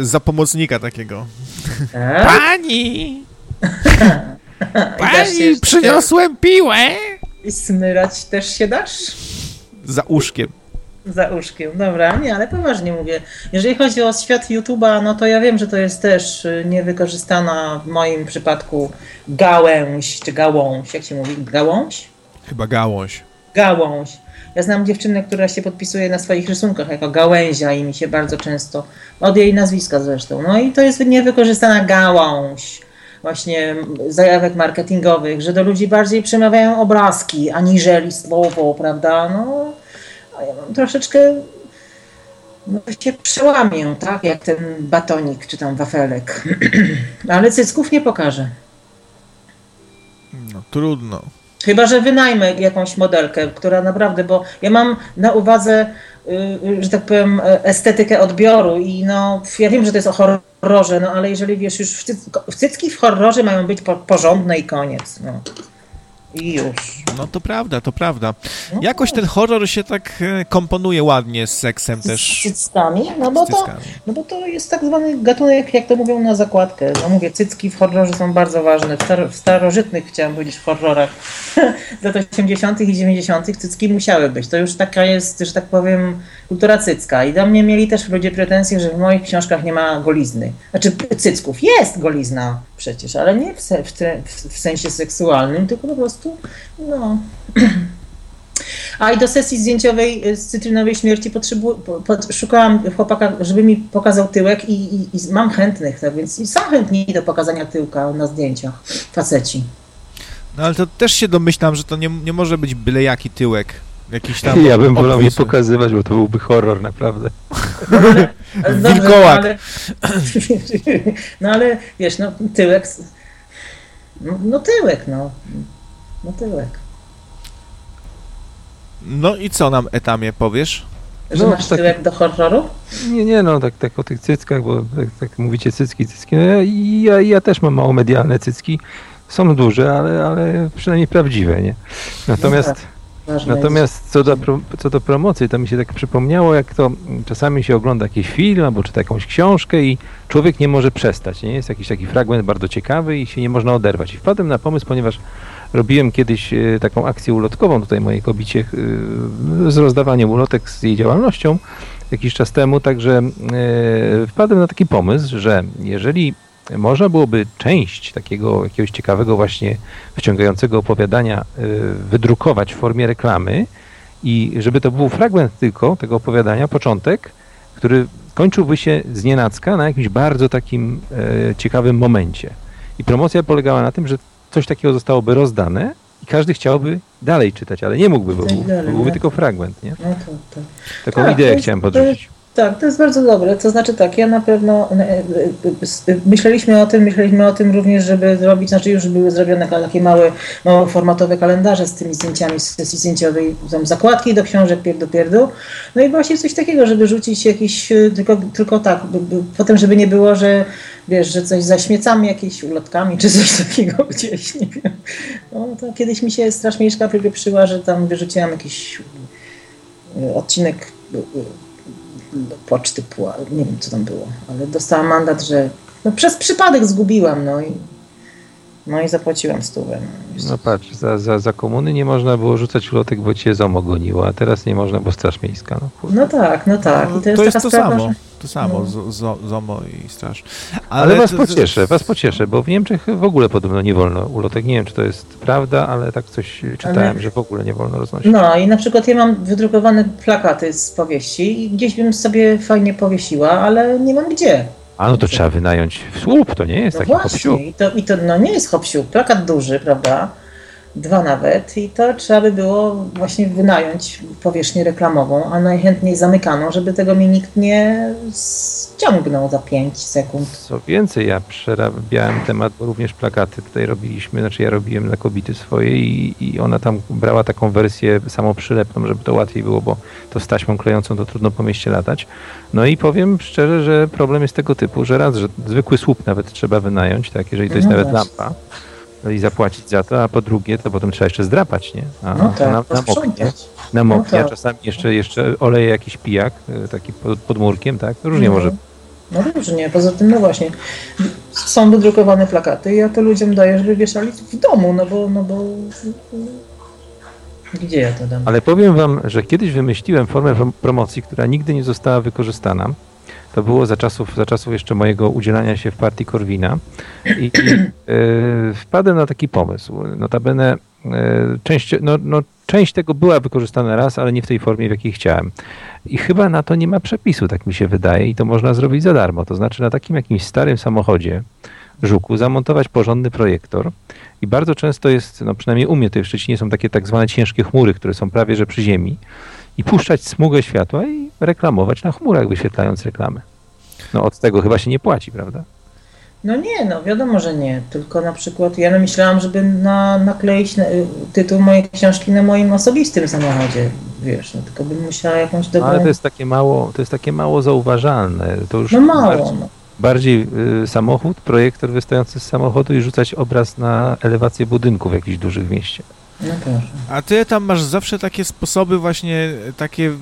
e, za pomocnika takiego. tak? Pani! (laughs) Pani, przyniosłem piłę! I smyrać też się dasz? Za uszkiem. Za uszkiem, dobra, nie, ale poważnie mówię. Jeżeli chodzi o świat YouTube'a, no to ja wiem, że to jest też y, niewykorzystana w moim przypadku gałęź, czy gałąź, jak się mówi, gałąź? Chyba gałąź. Gałąź. Ja znam dziewczynę, która się podpisuje na swoich rysunkach jako gałęzia i mi się bardzo często, od jej nazwiska zresztą, no i to jest niewykorzystana gałąź właśnie zajawek marketingowych, że do ludzi bardziej przemawiają obrazki, aniżeli słowo, prawda, no a ja mam troszeczkę no, się przełamię, tak, jak ten batonik czy tam wafelek. (clears throat) Ale cycków nie pokażę. No trudno. Chyba, że wynajmę jakąś modelkę, która naprawdę, bo ja mam na uwadze, y, że tak powiem, estetykę odbioru i no, ja wiem, że to jest o horrorze, no ale jeżeli wiesz, już w, cyc, w cycki w horrorze mają być po, porządne i koniec, no. I już. No to prawda, to prawda. No Jakoś ten horror się tak e, komponuje ładnie z seksem też. Z cyckami? No bo, to, no bo to jest tak zwany gatunek, jak to mówią na zakładkę. No mówię, cycki w horrorze są bardzo ważne. W, w starożytnych, chciałam powiedzieć, w horrorach (laughs) lat 80. i 90. cycki musiały być. To już taka jest, że tak powiem, kultura cycka. I do mnie mieli też ludzie pretensje, że w moich książkach nie ma golizny. Znaczy cycków. Jest golizna przecież, ale nie w, se w, w sensie seksualnym, tylko po prostu, no... A i do sesji zdjęciowej z cytrynowej śmierci potrzebu- po, szukałam chłopaka, żeby mi pokazał tyłek i, i, i mam chętnych, tak więc są chętni do pokazania tyłka na zdjęciach, faceci. No ale to też się domyślam, że to nie, nie może być byle jaki tyłek. Jakiś tam ja bym wolał nie pokazywać, bo to byłby horror naprawdę. No ale, (laughs) ale Wilkołak. No ale, (laughs) no ale wiesz, no tyłek, no, no tyłek, no. No tyłek. No i co nam etamie powiesz? Że No, masz tak- tyłek do horroru? Nie, nie, no tak, tak o tych cyckach, bo tak, tak mówicie cycki, cycki. No, ja, ja, ja też mam mało medialne cycki. Są duże, ale, ale przynajmniej prawdziwe, nie? Natomiast, tak, Ważne natomiast co, do, pro- co do promocji, to mi się tak przypomniało, jak to czasami się ogląda jakiś film albo czyta jakąś książkę i człowiek nie może przestać, nie? Jest jakiś taki fragment bardzo ciekawy i się nie można oderwać. I wpadłem na pomysł, ponieważ robiłem kiedyś e, taką akcję ulotkową tutaj mojej kobicie e, z rozdawaniem ulotek z jej działalnością jakiś czas temu, także e, wpadłem na taki pomysł, że jeżeli można byłoby część takiego jakiegoś ciekawego właśnie wciągającego opowiadania wydrukować w formie reklamy i żeby to był fragment tylko tego opowiadania, początek, który kończyłby się z na jakimś bardzo takim ciekawym momencie. I promocja polegała na tym, że coś takiego zostałoby rozdane i każdy chciałby dalej czytać, ale nie mógłby, bo byłby tak. tylko fragment, nie? No to, to. Taką Tak, ideę chciałem podrzucić. Tak, to jest bardzo dobre. To znaczy tak, ja na pewno e, e, e, myśleliśmy o tym, myśleliśmy o tym również, żeby zrobić, znaczy już były zrobione takie małe, mało formatowe kalendarze z tymi zdjęciami z sesji zdjęciowej, są zakładki do książek pierdu pierdu. No i właśnie coś takiego, żeby rzucić jakiś, tylko, tylko tak, potem żeby nie było, że wiesz, że coś zaśmiecamy jakimiś ulotkami czy coś takiego (laughs) gdzieś, nie wiem. No to kiedyś mi się Straż Miejska przypieprzyła, że tam wyrzuciłam jakiś odcinek do poczty, pła- nie wiem co tam było, ale dostałam mandat, że no przez przypadek zgubiłam, no i no i zapłaciłam stówę. No. No patrz, za, za, za komuny nie można było rzucać ulotek, bo cię ZOMO goniło, a teraz nie można, bo Straż Miejska. No, no tak, no tak. No, I to jest, taka to sprawa, samo. że... To samo, no. z, z, ZOMO i straż. Ale, was to- pocieszę, was pocieszę, bo w Niemczech w ogóle podobno nie wolno ulotek. Nie wiem, czy to jest prawda, ale tak coś czytałem, że w ogóle nie wolno roznosić. No i na przykład ja mam wydrukowane plakaty z powieści i gdzieś bym sobie fajnie powiesiła, ale nie mam gdzie. A no to trzeba wynająć w słup, to nie jest No taki hopsiu. właśnie, i to, i to no nie jest hopsiu, plakat duży, prawda? Dwa nawet i to trzeba by było właśnie wynająć powierzchnię reklamową, a najchętniej zamykaną, żeby tego mi nikt nie ściągnął za 5 sekund. Co więcej, ja przerabiałem temat, bo również plakaty tutaj robiliśmy, znaczy ja robiłem dla kobiety swojej i, i ona tam brała taką wersję samoprzylepną, żeby to łatwiej było, bo to z taśmą klejącą to trudno po mieście latać. No i powiem szczerze, że problem jest tego typu, że raz, że zwykły słup nawet trzeba wynająć, tak, jeżeli to jest No nawet właśnie. lampa no i zapłacić za to, a po drugie to potem trzeba jeszcze zdrapać, nie? A No tak, na moknie, posprzątać. na moknie, a tak. czasami jeszcze, jeszcze oleje jakiś pijak, y, taki pod, pod murkiem, tak? Różnie No. może No różnie, poza tym no właśnie, są wydrukowane plakaty i ja to ludziom daję, żeby wieszali w domu, no bo, no bo gdzie ja to dam? Ale powiem wam, że kiedyś wymyśliłem formę prom- promocji, która nigdy nie została wykorzystana. To było za czasów, za czasów jeszcze mojego udzielania się w partii Korwina. I, i (clears throat) e, wpadłem na taki pomysł. Notabene e, część, no, no, część tego była wykorzystana raz, ale nie w tej formie, w jakiej chciałem. I chyba na to nie ma przepisu, tak mi się wydaje, i to można zrobić za darmo. To znaczy na takim jakimś starym samochodzie, żuku, zamontować porządny projektor i bardzo często jest, no przynajmniej u mnie tutaj w Szczecinie są takie tak zwane ciężkie chmury, które są prawie że przy ziemi i puszczać smugę światła i reklamować na chmurach, wyświetlając reklamy. No od tego chyba się nie płaci, prawda? No nie, no wiadomo, że nie. Tylko na przykład ja myślałam, żeby na, nakleić na, tytuł mojej książki na moim osobistym samochodzie, wiesz, no tylko bym musiała jakąś dobrą... Ale to jest takie mało, to jest takie mało zauważalne. To już No mało, bardziej, no. bardziej y, samochód, projektor wystający z samochodu i rzucać obraz na elewację budynku w jakimś dużych mieście. No proszę. A ty tam masz zawsze takie sposoby właśnie takie...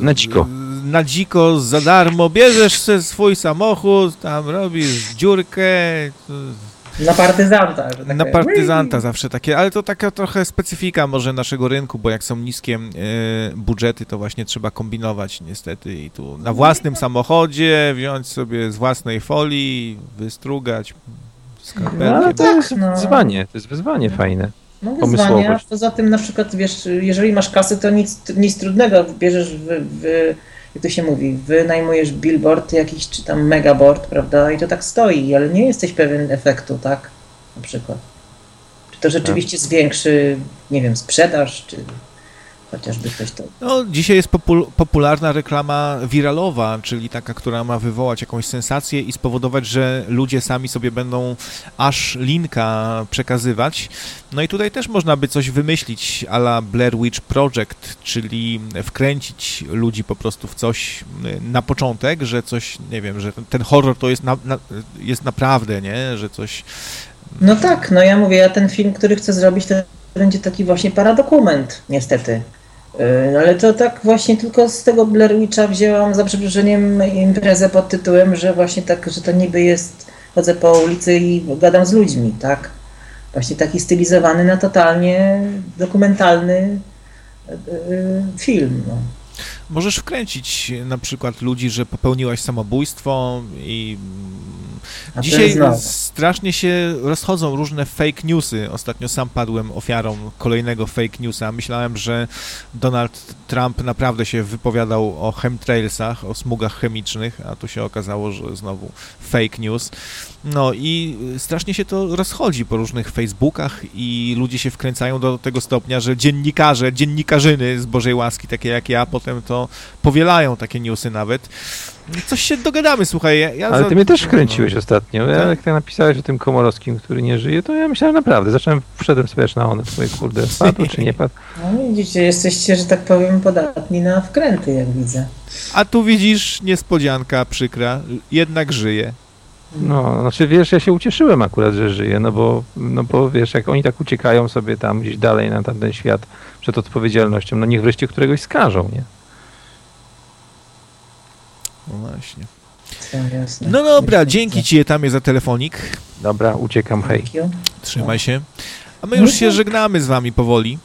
Na dziko. Na dziko, za darmo. Bierzesz swój samochód, tam robisz dziurkę. Na partyzanta. Że tak Na partyzanta zawsze takie, ale to taka trochę specyfika może naszego rynku, bo jak są niskie e, budżety, to właśnie trzeba kombinować niestety i tu na własnym samochodzie wziąć sobie z własnej folii, wystrugać skarpetkiem. No, ale to jest no. wyzwanie, to jest wyzwanie fajne. No wyzwanie, a pomysłowość. poza tym na przykład, wiesz, jeżeli masz kasy, to nic, nic trudnego, bierzesz w, w jak to się mówi, wynajmujesz billboard jakiś, czy tam megaboard, prawda, i to tak stoi, ale nie jesteś pewien efektu, tak, na przykład. Czy to rzeczywiście zwiększy, nie wiem, sprzedaż, czy chociażby ktoś to... No, dzisiaj jest popul- popularna reklama wiralowa, czyli taka, która ma wywołać jakąś sensację i spowodować, że ludzie sami sobie będą aż linka przekazywać. No i tutaj też można by coś wymyślić a la Blair Witch Project, czyli wkręcić ludzi po prostu w coś y, na początek, że coś, nie wiem, że ten- ten horror to jest, na, na, jest naprawdę, nie, że coś... No tak, no ja mówię, ja ten film, który chcę zrobić, to będzie taki właśnie paradokument, niestety. No ale to tak właśnie tylko z tego Blair Witcha wzięłam za przeproszeniem imprezę pod tytułem, że właśnie tak, że to niby jest, chodzę po ulicy i gadam z ludźmi, tak? Właśnie taki stylizowany na totalnie dokumentalny yy, film. No. Możesz wkręcić na przykład ludzi, że popełniłaś samobójstwo i Dzisiaj strasznie się rozchodzą różne fake newsy. Ostatnio sam padłem ofiarą kolejnego fake newsa. Myślałem, że Donald Trump naprawdę się wypowiadał o chemtrailsach, o smugach chemicznych, a tu się okazało, że znowu fake news. No i strasznie się to rozchodzi po różnych Facebookach i ludzie się wkręcają do tego stopnia, że dziennikarze, dziennikarzyny z Bożej łaski, takie jak ja, potem to powielają takie newsy nawet. Coś się dogadamy, słuchaj. Ja, ja Ale za- ty mnie też wkręciłeś ostatnio. Ja, Tak? jak tak napisałeś o tym Komorowskim, który nie żyje, to ja myślałem naprawdę. Zacząłem, wszedłem sobie na one, swoje kurde, padł czy nie padł. No widzicie, jesteście, że tak powiem, podatni na wkręty, jak widzę. A tu widzisz, niespodzianka przykra, jednak żyje. No, znaczy wiesz, ja się ucieszyłem akurat, że żyje, no bo, no bo wiesz, jak oni tak uciekają sobie tam gdzieś dalej na tamten świat przed odpowiedzialnością, no niech wreszcie któregoś skażą, nie? No właśnie. Jasne. No dobra, dzięki ci Etamie za telefonik. Dobra, uciekam, hej. Trzymaj się. A my już No się tak. żegnamy z wami powoli.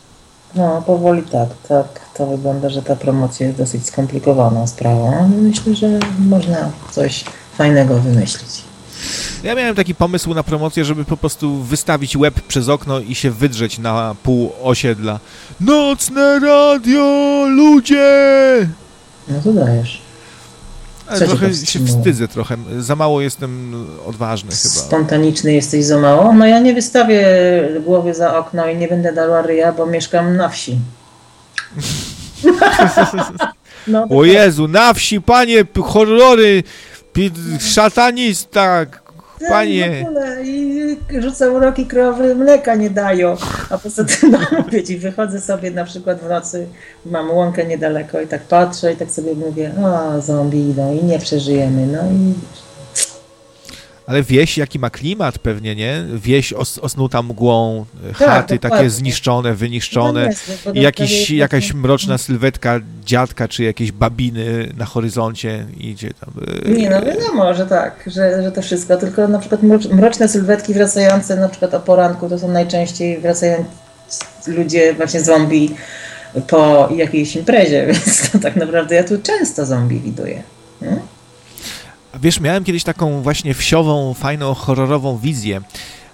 No, powoli tak, tak. To wygląda, że ta promocja jest dosyć skomplikowaną sprawą, ale myślę, że można coś fajnego wymyślić. Ja miałem taki pomysł na promocję, żeby po prostu wystawić łeb przez okno i się wydrzeć na pół osiedla. Nocne radio, ludzie! No to dajesz. Co trochę się powstrzymuje? wstydzę trochę. Za mało jestem odważny chyba. Spontaniczny jesteś za mało? No ja nie wystawię głowy za okno i nie będę dała ryja, bo mieszkam na wsi. (laughs) No, O Jezu, na wsi, panie, horrory, pi- szatanista, tak, panie. w ogóle. I rzucam uroki krowy, mleka nie dają. A poza tym, no (laughs) ci, wychodzę sobie na przykład w nocy, mam łąkę niedaleko i tak patrzę i tak sobie mówię, o zombie idą i nie przeżyjemy. No i Ale wieś, jaki ma klimat pewnie, nie? Wieś os, osnuta mgłą, Tak, chaty takie dokładnie. zniszczone, wyniszczone. No I jakiś, jakaś mroczna sylwetka dziadka czy jakiejś babiny na horyzoncie idzie tam. Nie, no wiadomo, że tak, że, że to wszystko, tylko na przykład mrocz- mroczne sylwetki wracające na przykład o poranku, to są najczęściej wracający ludzie właśnie zombie po jakiejś imprezie, (laughs) więc to tak naprawdę ja tu często zombie widuję. Hmm? Wiesz, miałem kiedyś taką właśnie wsiową, fajną, horrorową wizję,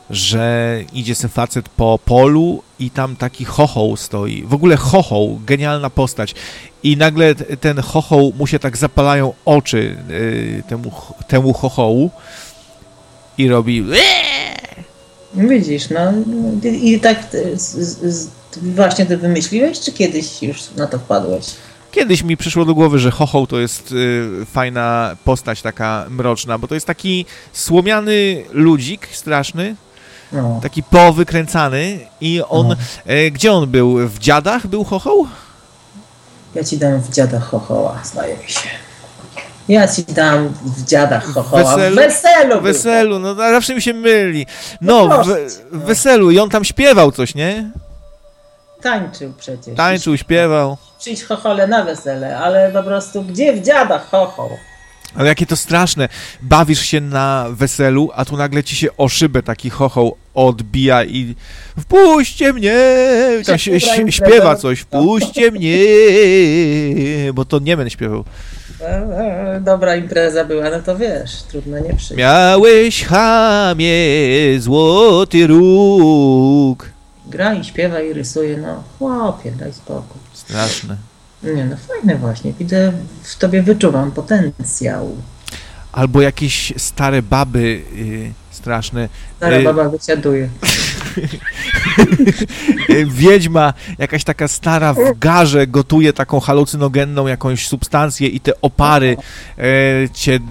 że idzie ten facet po polu i tam taki chochoł stoi. W ogóle chochoł, genialna postać. I nagle ten chochoł, mu się tak zapalają oczy yy, temu, temu chochołu i robi Widzisz, no i, tak z, z, z, właśnie to wymyśliłeś, czy kiedyś już na to wpadłeś? Kiedyś mi przyszło do głowy, że Chochoł to jest y, fajna postać taka mroczna, bo to jest taki słomiany ludzik straszny, No. taki powykręcany i on, No. e, gdzie on był? W Dziadach był Chochoł? Ja ci dam w dziadach chochoła, zdaje mi się. Ja ci dam w dziadach chochoła. Weselu? W weselu! Weselu, no zawsze mi się myli. No, No w Weselu i on tam śpiewał coś, nie? Tańczył przecież. Tańczył, śpiewał. Przyjść chochole na wesele, ale po prostu gdzie w dziadach chochoł? Ale jakie to straszne. Bawisz się na weselu, a tu nagle ci się o szybę taki chochoł odbija i wpuśćcie mnie! Tam się, śpiewa coś, wpuśćcie mnie! Bo to Niemen śpiewał. E, e, dobra impreza była, no to wiesz, trudno nie przyjść. Miałeś chamie złoty róg. Gra i śpiewa i rysuje, no chłopie, daj spokój. Straszne. Nie no, fajne właśnie, widzę, w tobie wyczuwam potencjał. Albo jakieś stare baby y, straszne. Stara Y, baba wysiaduje. (laughs) Y, Wiedźma, jakaś taka stara w garze gotuje taką halucynogenną jakąś substancję i te opary e, cię d-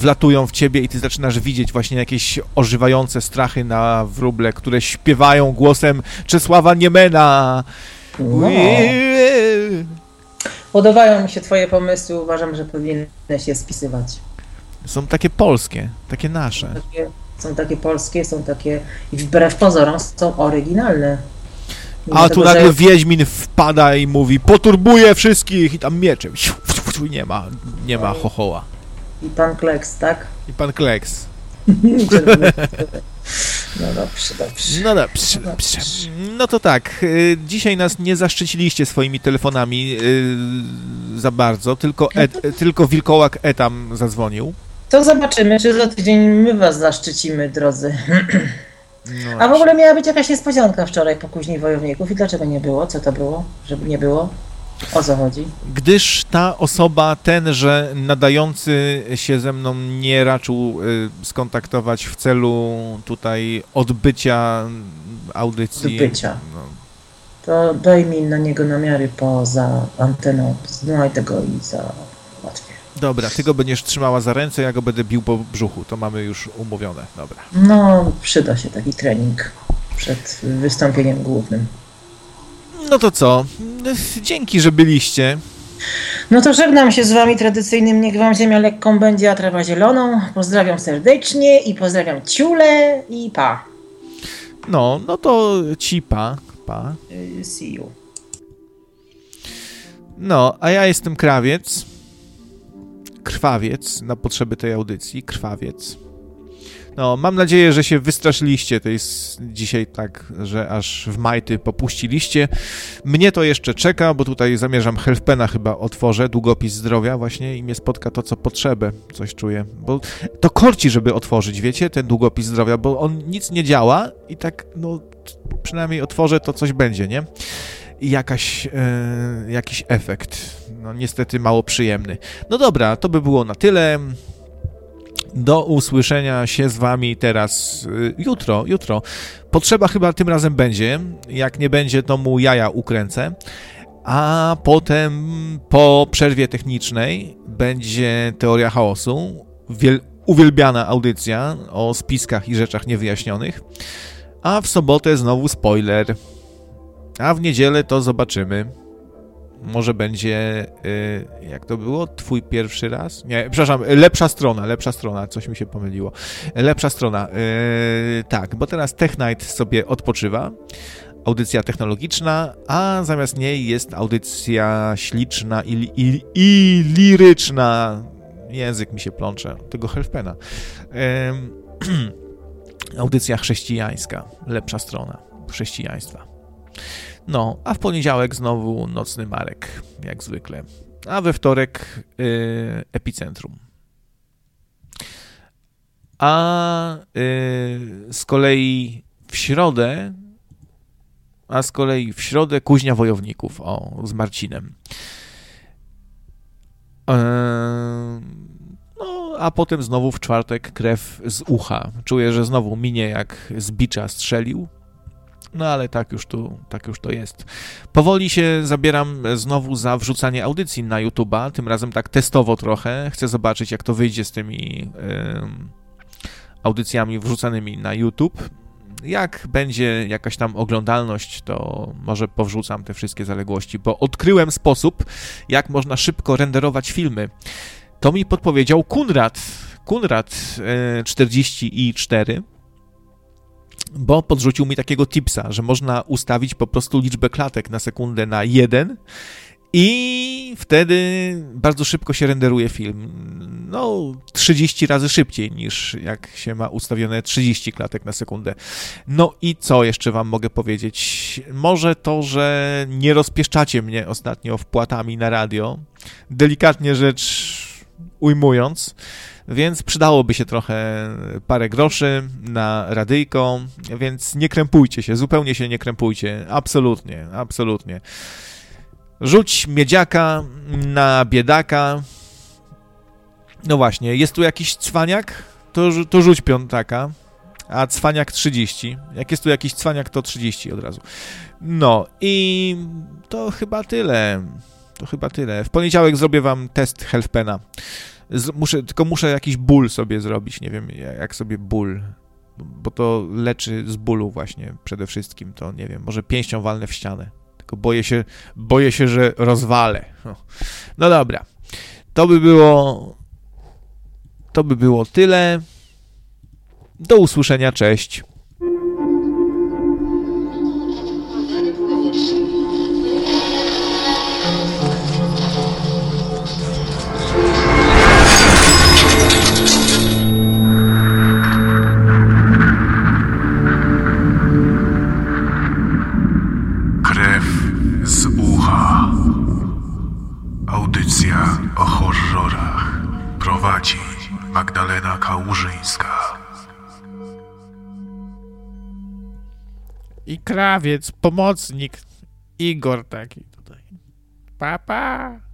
wlatują w ciebie i ty zaczynasz widzieć właśnie jakieś ożywające strachy na wróble, które śpiewają głosem Czesława Niemena. No. Podobają mi się twoje pomysły, uważam, że powinieneś je spisywać. Są takie polskie, takie nasze. Takie, są takie polskie, są takie i wbrew pozorom są oryginalne. Mimo A tu że- nagle Wiedźmin wpada i mówi poturbuje wszystkich i tam mieczem. Siu, siu, siu, Nie ma, nie ma chochoła. I pan Kleks, tak? I pan Kleks. (laughs) (laughs) No dobrze, dobrze. No dobrze, dobrze. No to tak, y, dzisiaj nas nie zaszczyciliście swoimi telefonami y, za bardzo, tylko, y, (laughs) tylko Wilkołak E tam zadzwonił. To zobaczymy, czy za tydzień my was zaszczycimy, drodzy. (clears throat) No, A w ogóle miała być jakaś niespodzianka wczoraj po później wojowników i dlaczego nie było? Co to było? Żeby nie było? O co chodzi? Gdyż ta osoba, tenże nadający się ze mną nie raczył y, skontaktować w celu tutaj odbycia audycji. Odbycia. No, To daj mi na niego namiary poza anteną. Znaj tego i załatwię. Dobra, ty go będziesz trzymała za ręce, ja go będę bił po brzuchu. To mamy już umówione. Dobra. No, przyda się taki trening przed wystąpieniem głównym. No to co? Dzięki, że byliście. No to żegnam się z wami tradycyjnym Niech wam ziemia lekką będzie, a trawa zieloną. Pozdrawiam serdecznie i pozdrawiam ciule i pa. No, no to ci pa, pa. Y, See you. No, a ja jestem krawiec. Krwawiec na potrzeby tej audycji. Krwawiec. No, mam nadzieję, że się wystraszyliście tej s- dzisiaj tak, że aż w majty popuściliście. Mnie to jeszcze czeka, bo tutaj zamierzam Helfpena chyba otworzę, długopis zdrowia właśnie i mnie spotka to, co potrzebę, coś czuję. Bo to korci, żeby otworzyć, wiecie, ten długopis zdrowia, bo on nic nie działa i tak, no, przynajmniej otworzę, to coś będzie, nie? Jakaś, e, jakiś efekt. No niestety mało przyjemny. No dobra, to by było na tyle. Do usłyszenia się z wami teraz y, jutro, jutro. Potrzeba chyba tym razem będzie. Jak nie będzie, to mu jaja ukręcę. A potem po przerwie technicznej będzie teoria chaosu. Wiel- uwielbiana audycja o spiskach i rzeczach niewyjaśnionych. A w sobotę znowu spoiler. A w niedzielę to zobaczymy. Może będzie, y, jak to było? Twój pierwszy raz? Nie, przepraszam, lepsza strona, lepsza strona, coś mi się pomyliło. Lepsza strona, y, tak, bo teraz Tech Night sobie odpoczywa, audycja technologiczna, a zamiast niej jest audycja śliczna i, i, i liryczna. Język mi się plącze, tego Helfpena. Ym, (clears throat) audycja chrześcijańska, lepsza strona chrześcijaństwa. No, a w poniedziałek znowu nocny Marek, jak zwykle. A we wtorek y, epicentrum. A y, z kolei w środę, a z kolei w środę kuźnia wojowników, o, z Marcinem. Eee, no, a potem znowu w czwartek krew z ucha. Czuję, że znowu minie jak z bicza strzelił No ale tak już, tu, tak już to jest. Powoli się zabieram znowu za wrzucanie audycji na YouTube'a, tym razem tak testowo trochę. Chcę zobaczyć, jak to wyjdzie z tymi audycjami wrzucanymi na YouTube. Jak będzie jakaś tam oglądalność, to może powrzucam te wszystkie zaległości, bo odkryłem sposób, jak można szybko renderować filmy. To mi podpowiedział Kunrad. Kunrad 40i4 bo podrzucił mi takiego tipsa, że można ustawić po prostu liczbę klatek na sekundę na 1 i wtedy bardzo szybko się renderuje film. No, 30 razy szybciej niż jak się ma ustawione 30 klatek na sekundę. No i co jeszcze Wam mogę powiedzieć? Może to, że nie rozpieszczacie mnie ostatnio wpłatami na radio. Delikatnie rzecz ujmując. Więc przydałoby się trochę parę groszy na radyjko, więc nie krępujcie się, zupełnie się nie krępujcie. Absolutnie, absolutnie. Rzuć miedziaka na biedaka. No właśnie, jest tu jakiś cwaniak? To, to rzuć piątaka. A cwaniak 30. Jak jest tu jakiś cwaniak, to 30 od razu. No i to chyba tyle. To chyba tyle. W poniedziałek zrobię wam test Healthpena. Muszę, tylko muszę jakiś ból sobie zrobić. Nie wiem, jak sobie ból. Bo to leczy z bólu właśnie przede wszystkim. To nie wiem, może pięścią walnę w ścianę tylko boję się, boję się, że rozwalę. No, no dobra. To by było. To by było tyle. Do usłyszenia, cześć. Magdalena Kałużyńska. I krawiec, pomocnik, Igor taki tutaj. Papa. Pa.